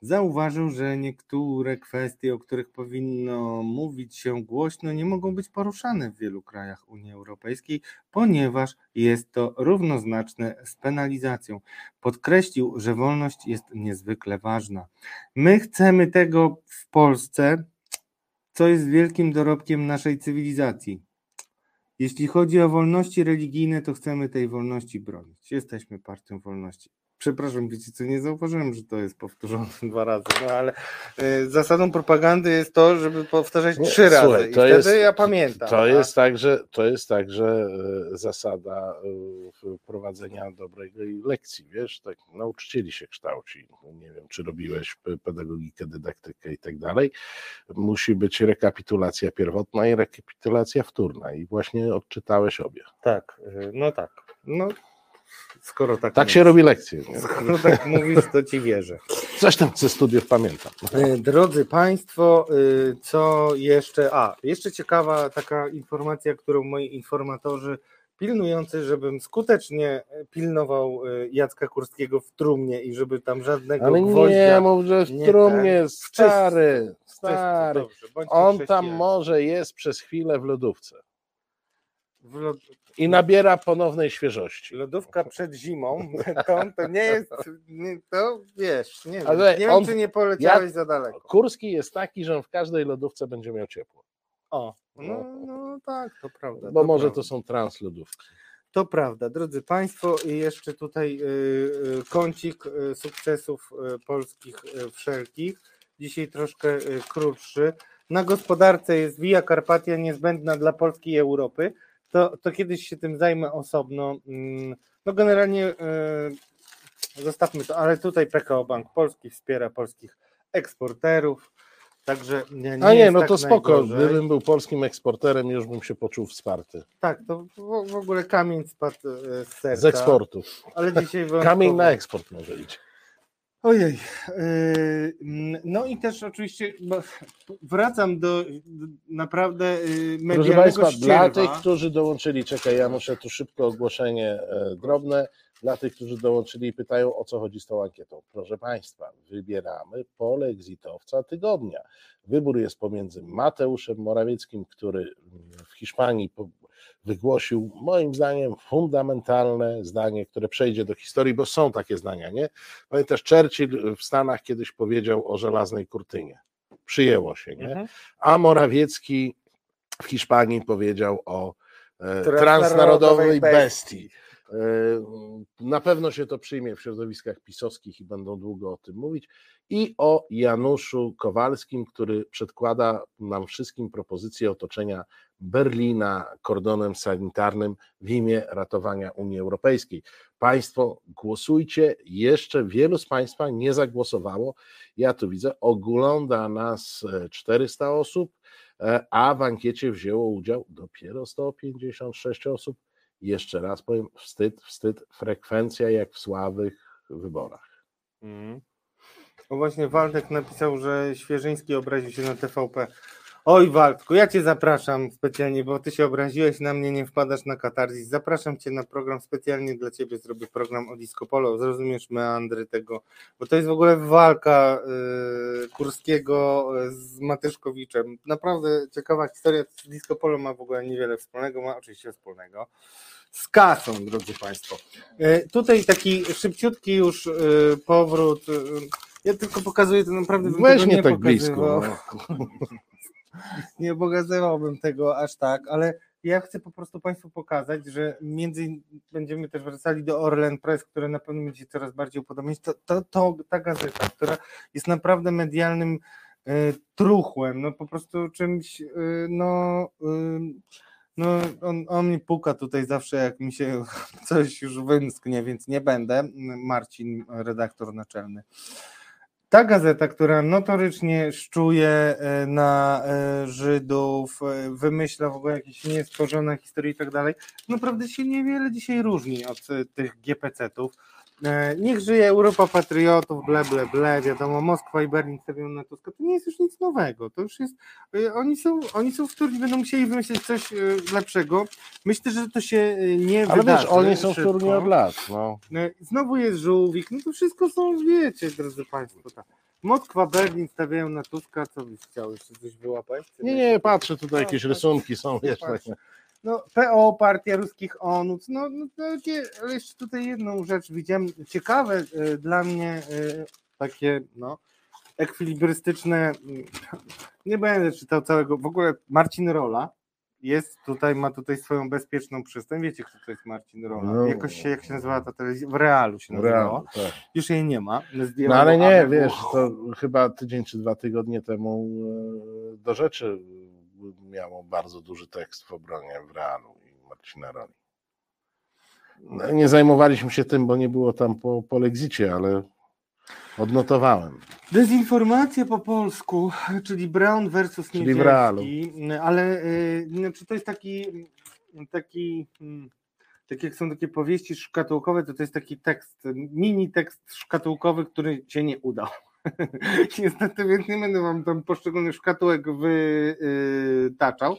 Zauważył, że niektóre kwestie, o których powinno mówić się głośno, nie mogą być poruszane w wielu krajach Unii Europejskiej, ponieważ jest to równoznaczne z penalizacją. Podkreślił, że wolność jest niezwykle ważna. My chcemy tego w Polsce, co jest wielkim dorobkiem naszej cywilizacji. Jeśli chodzi o wolności religijne, to chcemy tej wolności bronić. Jesteśmy partią wolności. Przepraszam, wiecie co, nie zauważyłem, że to jest powtórzone dwa razy, no ale y, zasadą propagandy jest to, żeby powtarzać Nie, trzy razy słuchaj, i to wtedy jest- ja pamiętam. To jest także, to jest także e, zasada e, prowadzenia dobrej lekcji, wiesz, tak nauczycieli się kształci. Nie wiem, czy robiłeś pe- pedagogikę, dydaktykę i tak dalej. Musi być rekapitulacja pierwotna i rekapitulacja wtórna i właśnie odczytałeś obie. Tak, y, no tak. No, skoro tak Tak się robi lekcje. nie? Skoro tak mówisz, to ci wierzę. Coś tam ze studiów pamiętam. E, Drodzy Państwo, y, co jeszcze? A, jeszcze ciekawa taka informacja, którą moi informatorzy pilnujący, żebym skutecznie e, pilnował y, Jacka Kurskiego w trumnie i żeby tam żadnego Ale gwoździa nie mów, że w nie trumnie ten- stary, Stary, dobrze, on tam może jest przez chwilę w lodówce lod... i nabiera ponownej świeżości. Lodówka przed zimą, to, to nie jest, nie, to wiesz, nie wiem, Ale nie on- wiem, czy nie poleciałeś ja- za daleko. Kurski jest taki, że on w każdej lodówce będzie miał ciepło, O, no, no tak, to prawda. bo może prawda. to są translodówki. To prawda, drodzy Państwo, i jeszcze tutaj y, y, kącik y, sukcesów y, polskich wszelkich. Dzisiaj troszkę krótszy. Na gospodarce jest Via Carpatia niezbędna dla Polski i Europy. To, to kiedyś się tym zajmę osobno. Mm, No generalnie y, zostawmy to, ale tutaj PKO Bank Polski wspiera polskich eksporterów. Także nie, A nie, no tak to spoko. najgorzej. Gdybym był polskim eksporterem, już bym się poczuł wsparty. Tak, to w, w ogóle kamień spadł e, z serca. Z eksportu. Ale dzisiaj Kamień na eksport może iść. Ojej. yy, No i też oczywiście wracam do naprawdę Proszę medialnego Państwa, dla ścierwa. tych, którzy dołączyli, czekaj, ja muszę tu szybko ogłoszenie e, drobne. Dla tych, którzy dołączyli i pytają, o co chodzi z tą ankietą. Proszę Państwa, wybieramy polexitowca tygodnia. Wybór jest pomiędzy Mateuszem Morawieckim, który w Hiszpanii wygłosił, moim zdaniem, fundamentalne zdanie, które przejdzie do historii, bo są takie zdania, nie? Pamiętasz, Churchill w Stanach kiedyś powiedział o żelaznej kurtynie. Przyjęło się, nie? Mhm. A Morawiecki w Hiszpanii powiedział o e, transnarodowej bestii. E, Na pewno się to przyjmie w środowiskach pisowskich i będą długo o tym mówić. I o Januszu Kowalskim, który przedkłada nam wszystkim propozycję otoczenia Berlina kordonem sanitarnym w imię ratowania Unii Europejskiej. Państwo głosujcie. Jeszcze wielu z Państwa nie zagłosowało. Ja tu widzę, ogląda nas e, 400 osób, e, a w ankiecie wzięło udział dopiero 156 osób. Jeszcze raz powiem, wstyd, wstyd, frekwencja jak w słabych wyborach. Mhm. O właśnie Waldek napisał, że Świeżyński obraził się na TVP. Oj Waldku, ja Cię zapraszam specjalnie, bo Ty się obraziłeś na mnie, nie wpadasz na katarzis. Zapraszam Cię na program specjalnie dla Ciebie, zrobię program o Disco Polo, zrozumiesz meandry tego, bo to jest w ogóle walka y, Kurskiego y, z Matyszkowiczem. Naprawdę ciekawa historia, Disco Polo ma w ogóle niewiele wspólnego, ma oczywiście wspólnego z kasą, drodzy Państwo. E, Tutaj taki szybciutki już e, powrót. e, Ja tylko pokazuję to naprawdę. Weź nie tak blisko, pokazywał. Nie pokazywałbym tego aż tak, ale ja chcę po prostu Państwu pokazać, że między będziemy też wracali do Orlen Press, które na pewno będzie coraz bardziej upodobniać. To, to, to ta gazeta, która jest naprawdę medialnym e, truchłem, no po prostu czymś, e, no. e, no, on, on mi puka tutaj zawsze, jak mi się coś już wymsknie, więc nie będę. Marcin, redaktor naczelny. Ta gazeta, która notorycznie szczuje e, na e, Żydów, e, wymyśla w ogóle jakieś niestworzone historie i tak dalej, naprawdę się niewiele dzisiaj różni od tych GPC-ów. E, Niech żyje Europa patriotów, ble, ble, ble, wiadomo, Moskwa i Berlin stawią na Tuska, to nie jest już nic nowego, to już jest, e, oni są, oni są w turni, będą musieli wymyślić coś e, lepszego. Myślę, że to się nie Ale wydarzy. wiesz, oni są w szybko. turnie od lat. No. Znowu jest żółwik, no to wszystko są, wiecie, drodzy Państwo. Tak. Moskwa, Berlin stawiają na Tuska, co byś chciał jeszcze coś wyłapać? Nie, nie, patrzę, tutaj jakieś rysunki są jeszcze. Patrzę. No, PO, Partia Ruskich Onów, no, no takie, ale jeszcze tutaj jedną rzecz widziałem, ciekawe e, dla mnie e, takie, no, ekwilibrystyczne, mm, nie będę czytał całego, w ogóle Marcin Rola jest tutaj, ma tutaj swoją bezpieczną przystań, wiecie kto to jest Marcin Rola, No. jakoś się, jak się nazywała ta telewizja, w Realu się nazywała, tak. już jej nie ma. No ale nie, wiesz, to chyba tydzień czy dwa tygodnie temu e, do rzeczy miało bardzo duży tekst w obronie w Realu i Marcina Roli. No, nie zajmowaliśmy się tym, bo nie było tam po, po Lexicie, ale odnotowałem. Dezinformacja po polsku, czyli Brown versus Czyli w realu. Ale y, znaczy to jest taki, taki, mm, tak jak są takie powieści szkatułkowe, to to jest taki tekst, mini tekst szkatułkowy, który się nie udał. Niestety, więc nie będę wam tam poszczególnych szkatułek wytaczał,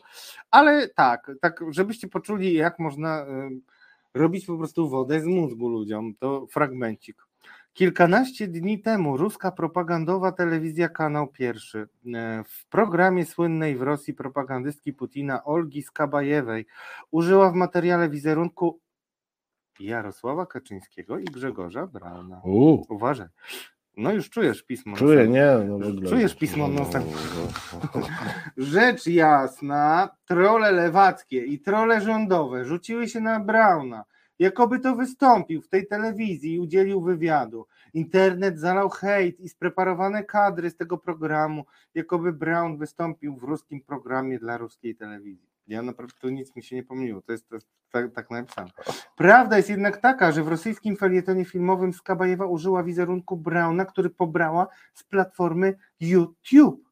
ale tak, tak, żebyście poczuli, jak można y, robić po prostu wodę z mózgu ludziom, to fragmencik. Kilkanaście dni temu ruska propagandowa telewizja Kanał Pierwszy e, w programie słynnej w Rosji propagandystki Putina Olgi Skabajewej użyła w materiale wizerunku Jarosława Kaczyńskiego i Grzegorza Brauna. U. Uważaj. No już czujesz pismo. Czuję, nie, no. Czujesz pismo nosem. Rzecz jasna, trole lewackie i trole rządowe rzuciły się na Brauna. Jakoby to wystąpił w tej telewizji i udzielił wywiadu. Internet zalał hejt i spreparowane kadry z tego programu, jakoby Brown wystąpił w ruskim programie dla ruskiej telewizji. Ja naprawdę tu nic mi się nie pomyliło, to jest, to jest tak, tak napisane. Prawda jest jednak taka, że w rosyjskim felietonie filmowym Skabajewa użyła wizerunku Brauna, który pobrała z platformy YouTube.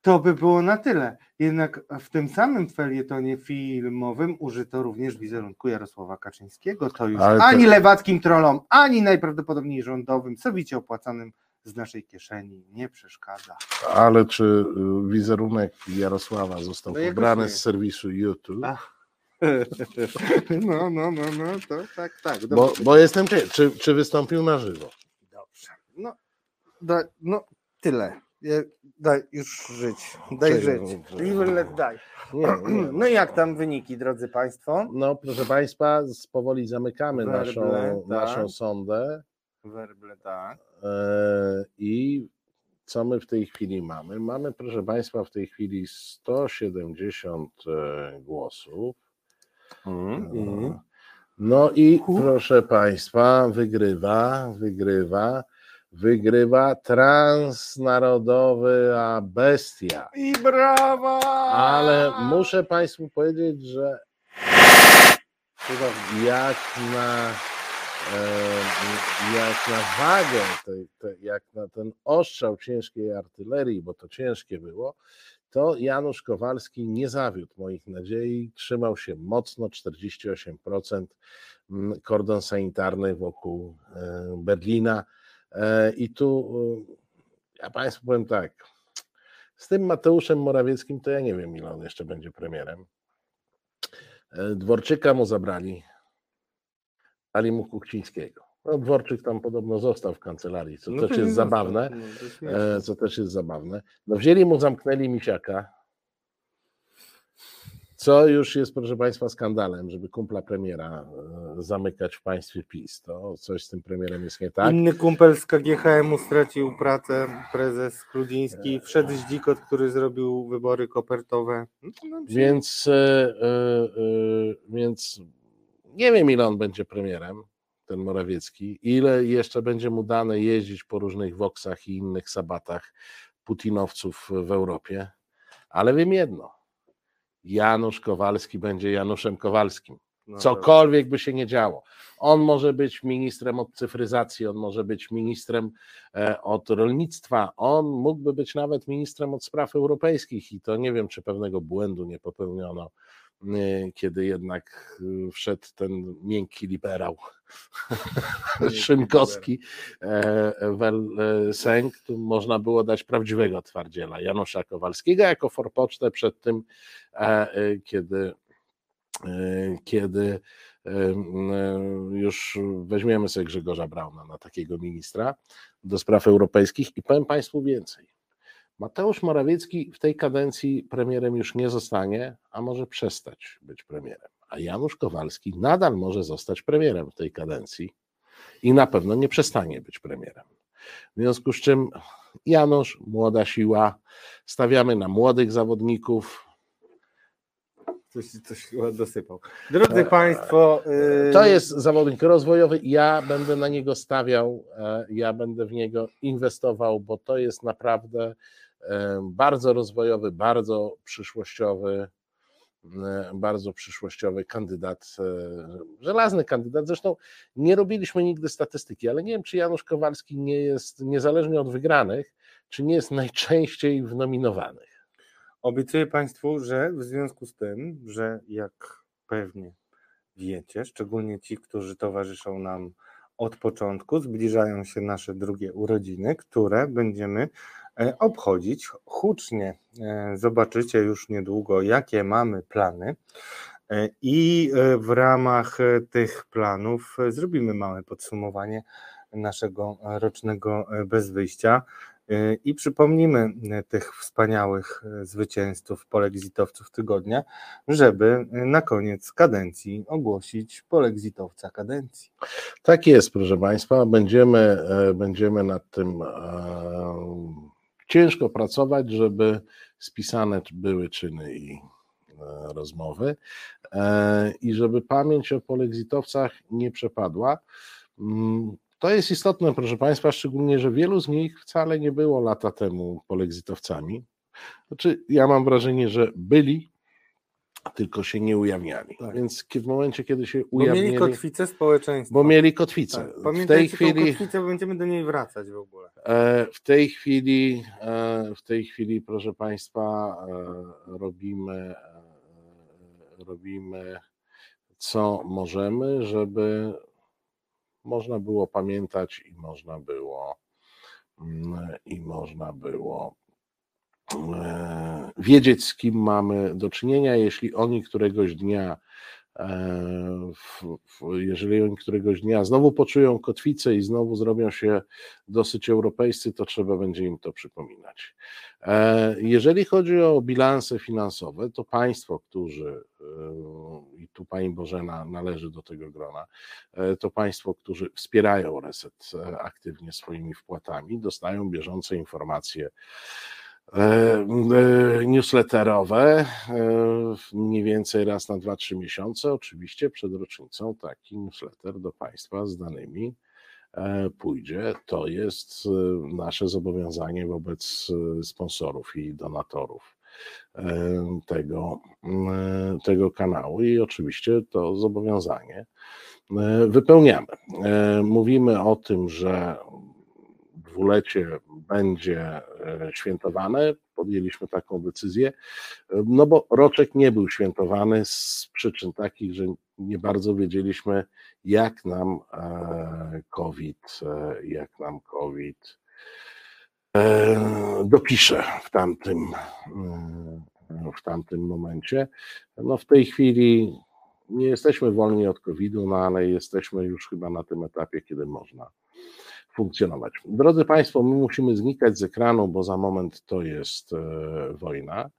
To by było na tyle. Jednak w tym samym felietonie filmowym użyto również wizerunku Jarosława Kaczyńskiego. To już Ale to- ani lewackim trollom, ani najprawdopodobniej rządowym, sowicie opłacanym z naszej kieszeni nie przeszkadza. Ale czy y, wizerunek Jarosława został No, pobrany z serwisu YouTube? No, no, no, no, to tak, tak. Bo, dobrze. bo jestem ciekaw, czy, czy wystąpił na żywo? No, da, no tyle. Daj już żyć. Daj Czekaj, żyć. no, Live let die. Nie, nie. No i jak tam wyniki, drodzy Państwo? No, proszę Państwa, z- powoli zamykamy Werble, naszą, tak. naszą sondę. Werble, tak. E, I co my w tej chwili mamy? Mamy, proszę Państwa, w tej chwili 170 e, głosów. E, No i proszę Państwa, wygrywa, wygrywa, wygrywa transnarodowa bestia. I brawa! Ale muszę Państwu powiedzieć, że jak na, jak na wagę, jak na ten ostrzał ciężkiej artylerii, bo to ciężkie było, to Janusz Kowalski nie zawiódł moich nadziei, trzymał się mocno, 48% mm, kordon sanitarny wokół Berlina. E, I tu ja Państwu powiem tak, z tym Mateuszem Morawieckim to ja nie wiem, ile on jeszcze będzie premierem. E, Dworczyka mu zabrali, dali mu Kuchcińskiego. No, Dworczyk tam podobno został w kancelarii, co No też jest został, zabawne. no, e, co też jest zabawne. No wzięli mu, zamknęli Misiaka, co już jest, proszę Państwa, skandalem, żeby kumpla premiera e, zamykać w państwie PiS. To coś z tym premierem jest nie tak. Inny kumpel z KGHM-u stracił pracę, prezes Chrudziński, wszedł Zdzikot, który zrobił wybory kopertowe. No Więc, e, e, e, więc nie wiem, ile on będzie premierem, ten Morawiecki, ile jeszcze będzie mu dane jeździć po różnych Voxach i innych sabatach putinowców w Europie, ale wiem jedno. Janusz Kowalski będzie Januszem Kowalskim. No Cokolwiek by się nie działo. On może być ministrem od cyfryzacji, on może być ministrem e, od rolnictwa, on mógłby być nawet ministrem od spraw europejskich i to nie wiem, czy pewnego błędu nie popełniono, kiedy jednak e, wszedł ten miękki liberał Szynkowski, e, Welsenk, tu można było dać prawdziwego twardziela Janusza Kowalskiego jako forpocztę przed tym, e, e, kiedy e, kiedy e, e, już weźmiemy sobie Grzegorza Brauna na takiego ministra do spraw europejskich i powiem Państwu więcej. Mateusz Morawiecki w tej kadencji premierem już nie zostanie, a może przestać być premierem. A Janusz Kowalski nadal może zostać premierem w tej kadencji i na pewno nie przestanie być premierem. W związku z czym Janusz, młoda siła, stawiamy na młodych zawodników, Coś, coś chyba dosypał. Drodzy Państwo, yy, To jest zawodnik rozwojowy. Ja będę na niego stawiał, e, ja będę w niego inwestował, bo to jest naprawdę e, bardzo rozwojowy, bardzo przyszłościowy, bardzo przyszłościowy kandydat, e, żelazny kandydat. Zresztą nie robiliśmy nigdy statystyki, ale nie wiem, czy Janusz Kowalski nie jest, niezależnie od wygranych, czy nie jest najczęściej w nominowanych. Obiecuję Państwu, że w związku z tym, że jak pewnie wiecie, szczególnie ci, którzy towarzyszą nam od początku, zbliżają się nasze drugie urodziny, które będziemy obchodzić hucznie. E, Zobaczycie już niedługo, jakie mamy plany. E, I e, w ramach e, tych planów e, zrobimy małe podsumowanie naszego rocznego bez wyjścia. I przypomnimy tych wspaniałych zwycięzców, polexitowców tygodnia, żeby na koniec kadencji ogłosić polexitowca kadencji. Tak jest, proszę Państwa. Będziemy, e, będziemy nad tym e, ciężko pracować, żeby spisane były czyny i e, rozmowy i żeby pamięć o polexitowcach nie przepadła. Mm, to jest istotne, proszę Państwa, szczególnie, że wielu z nich wcale nie było lata temu polexitowcami. Znaczy, ja mam wrażenie, że byli, tylko się nie ujawniali. Tak. Więc w momencie, kiedy się ujawnili... Bo mieli kotwicę społeczeństwa. Bo mieli kotwicę. Tak. W tej chwili... kotwicę, bo będziemy do niej wracać w ogóle. E, w tej chwili, e, w tej chwili, proszę Państwa, e, robimy, robimy co możemy, żeby można było pamiętać i można było mm, i można było wiedzieć, z kim mamy do czynienia, jeśli oni któregoś dnia E, jeżeli oni któregoś dnia znowu poczują kotwicę i znowu zrobią się dosyć europejscy, to trzeba będzie im to przypominać. E, jeżeli chodzi o bilanse finansowe, to państwo, którzy, e, i tu pani Bożena należy do tego grona, to państwo, którzy wspierają reset aktywnie swoimi wpłatami, dostają bieżące informacje E, e, newsletterowe, e, mniej więcej raz na 2-3 miesiące. Oczywiście przed rocznicą taki newsletter do Państwa z danymi pójdzie. To jest nasze zobowiązanie wobec sponsorów i donatorów tego, tego kanału i oczywiście to zobowiązanie wypełniamy. Mówimy o tym, że dwulecie będzie e, świętowane. Podjęliśmy taką decyzję, e, no bo roczek nie był świętowany z przyczyn takich, że nie bardzo wiedzieliśmy, jak nam e, COVID, jak nam COVID dopisze w tamtym, w tamtym momencie. No w tej chwili nie jesteśmy wolni od COVID-u, no ale jesteśmy już chyba na tym etapie, kiedy można funkcjonować. Drodzy Państwo, my musimy znikać z ekranu, bo za moment to jest e, wojna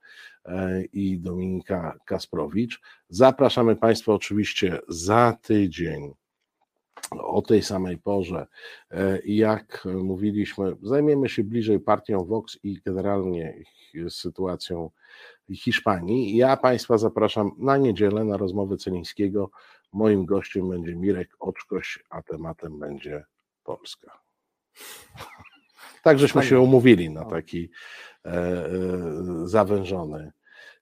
e, i Dominika Kasprowicz. Zapraszamy Państwa oczywiście za tydzień o tej samej porze. E, jak mówiliśmy, zajmiemy się bliżej partią Vox i generalnie sytuacją Hiszpanii. Ja Państwa zapraszam na niedzielę na rozmowę Celińskiego. Moim gościem będzie Mirek Oczkoś, a tematem będzie Polska. Tak, żeśmy się umówili na taki e, e, zawężony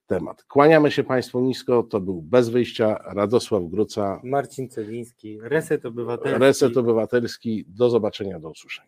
temat. Kłaniamy się Państwu nisko. To był bez wyjścia Radosław Gruca. Marcin Celiński, Reset Obywatelski. Reset Obywatelski. Do zobaczenia, do usłyszenia.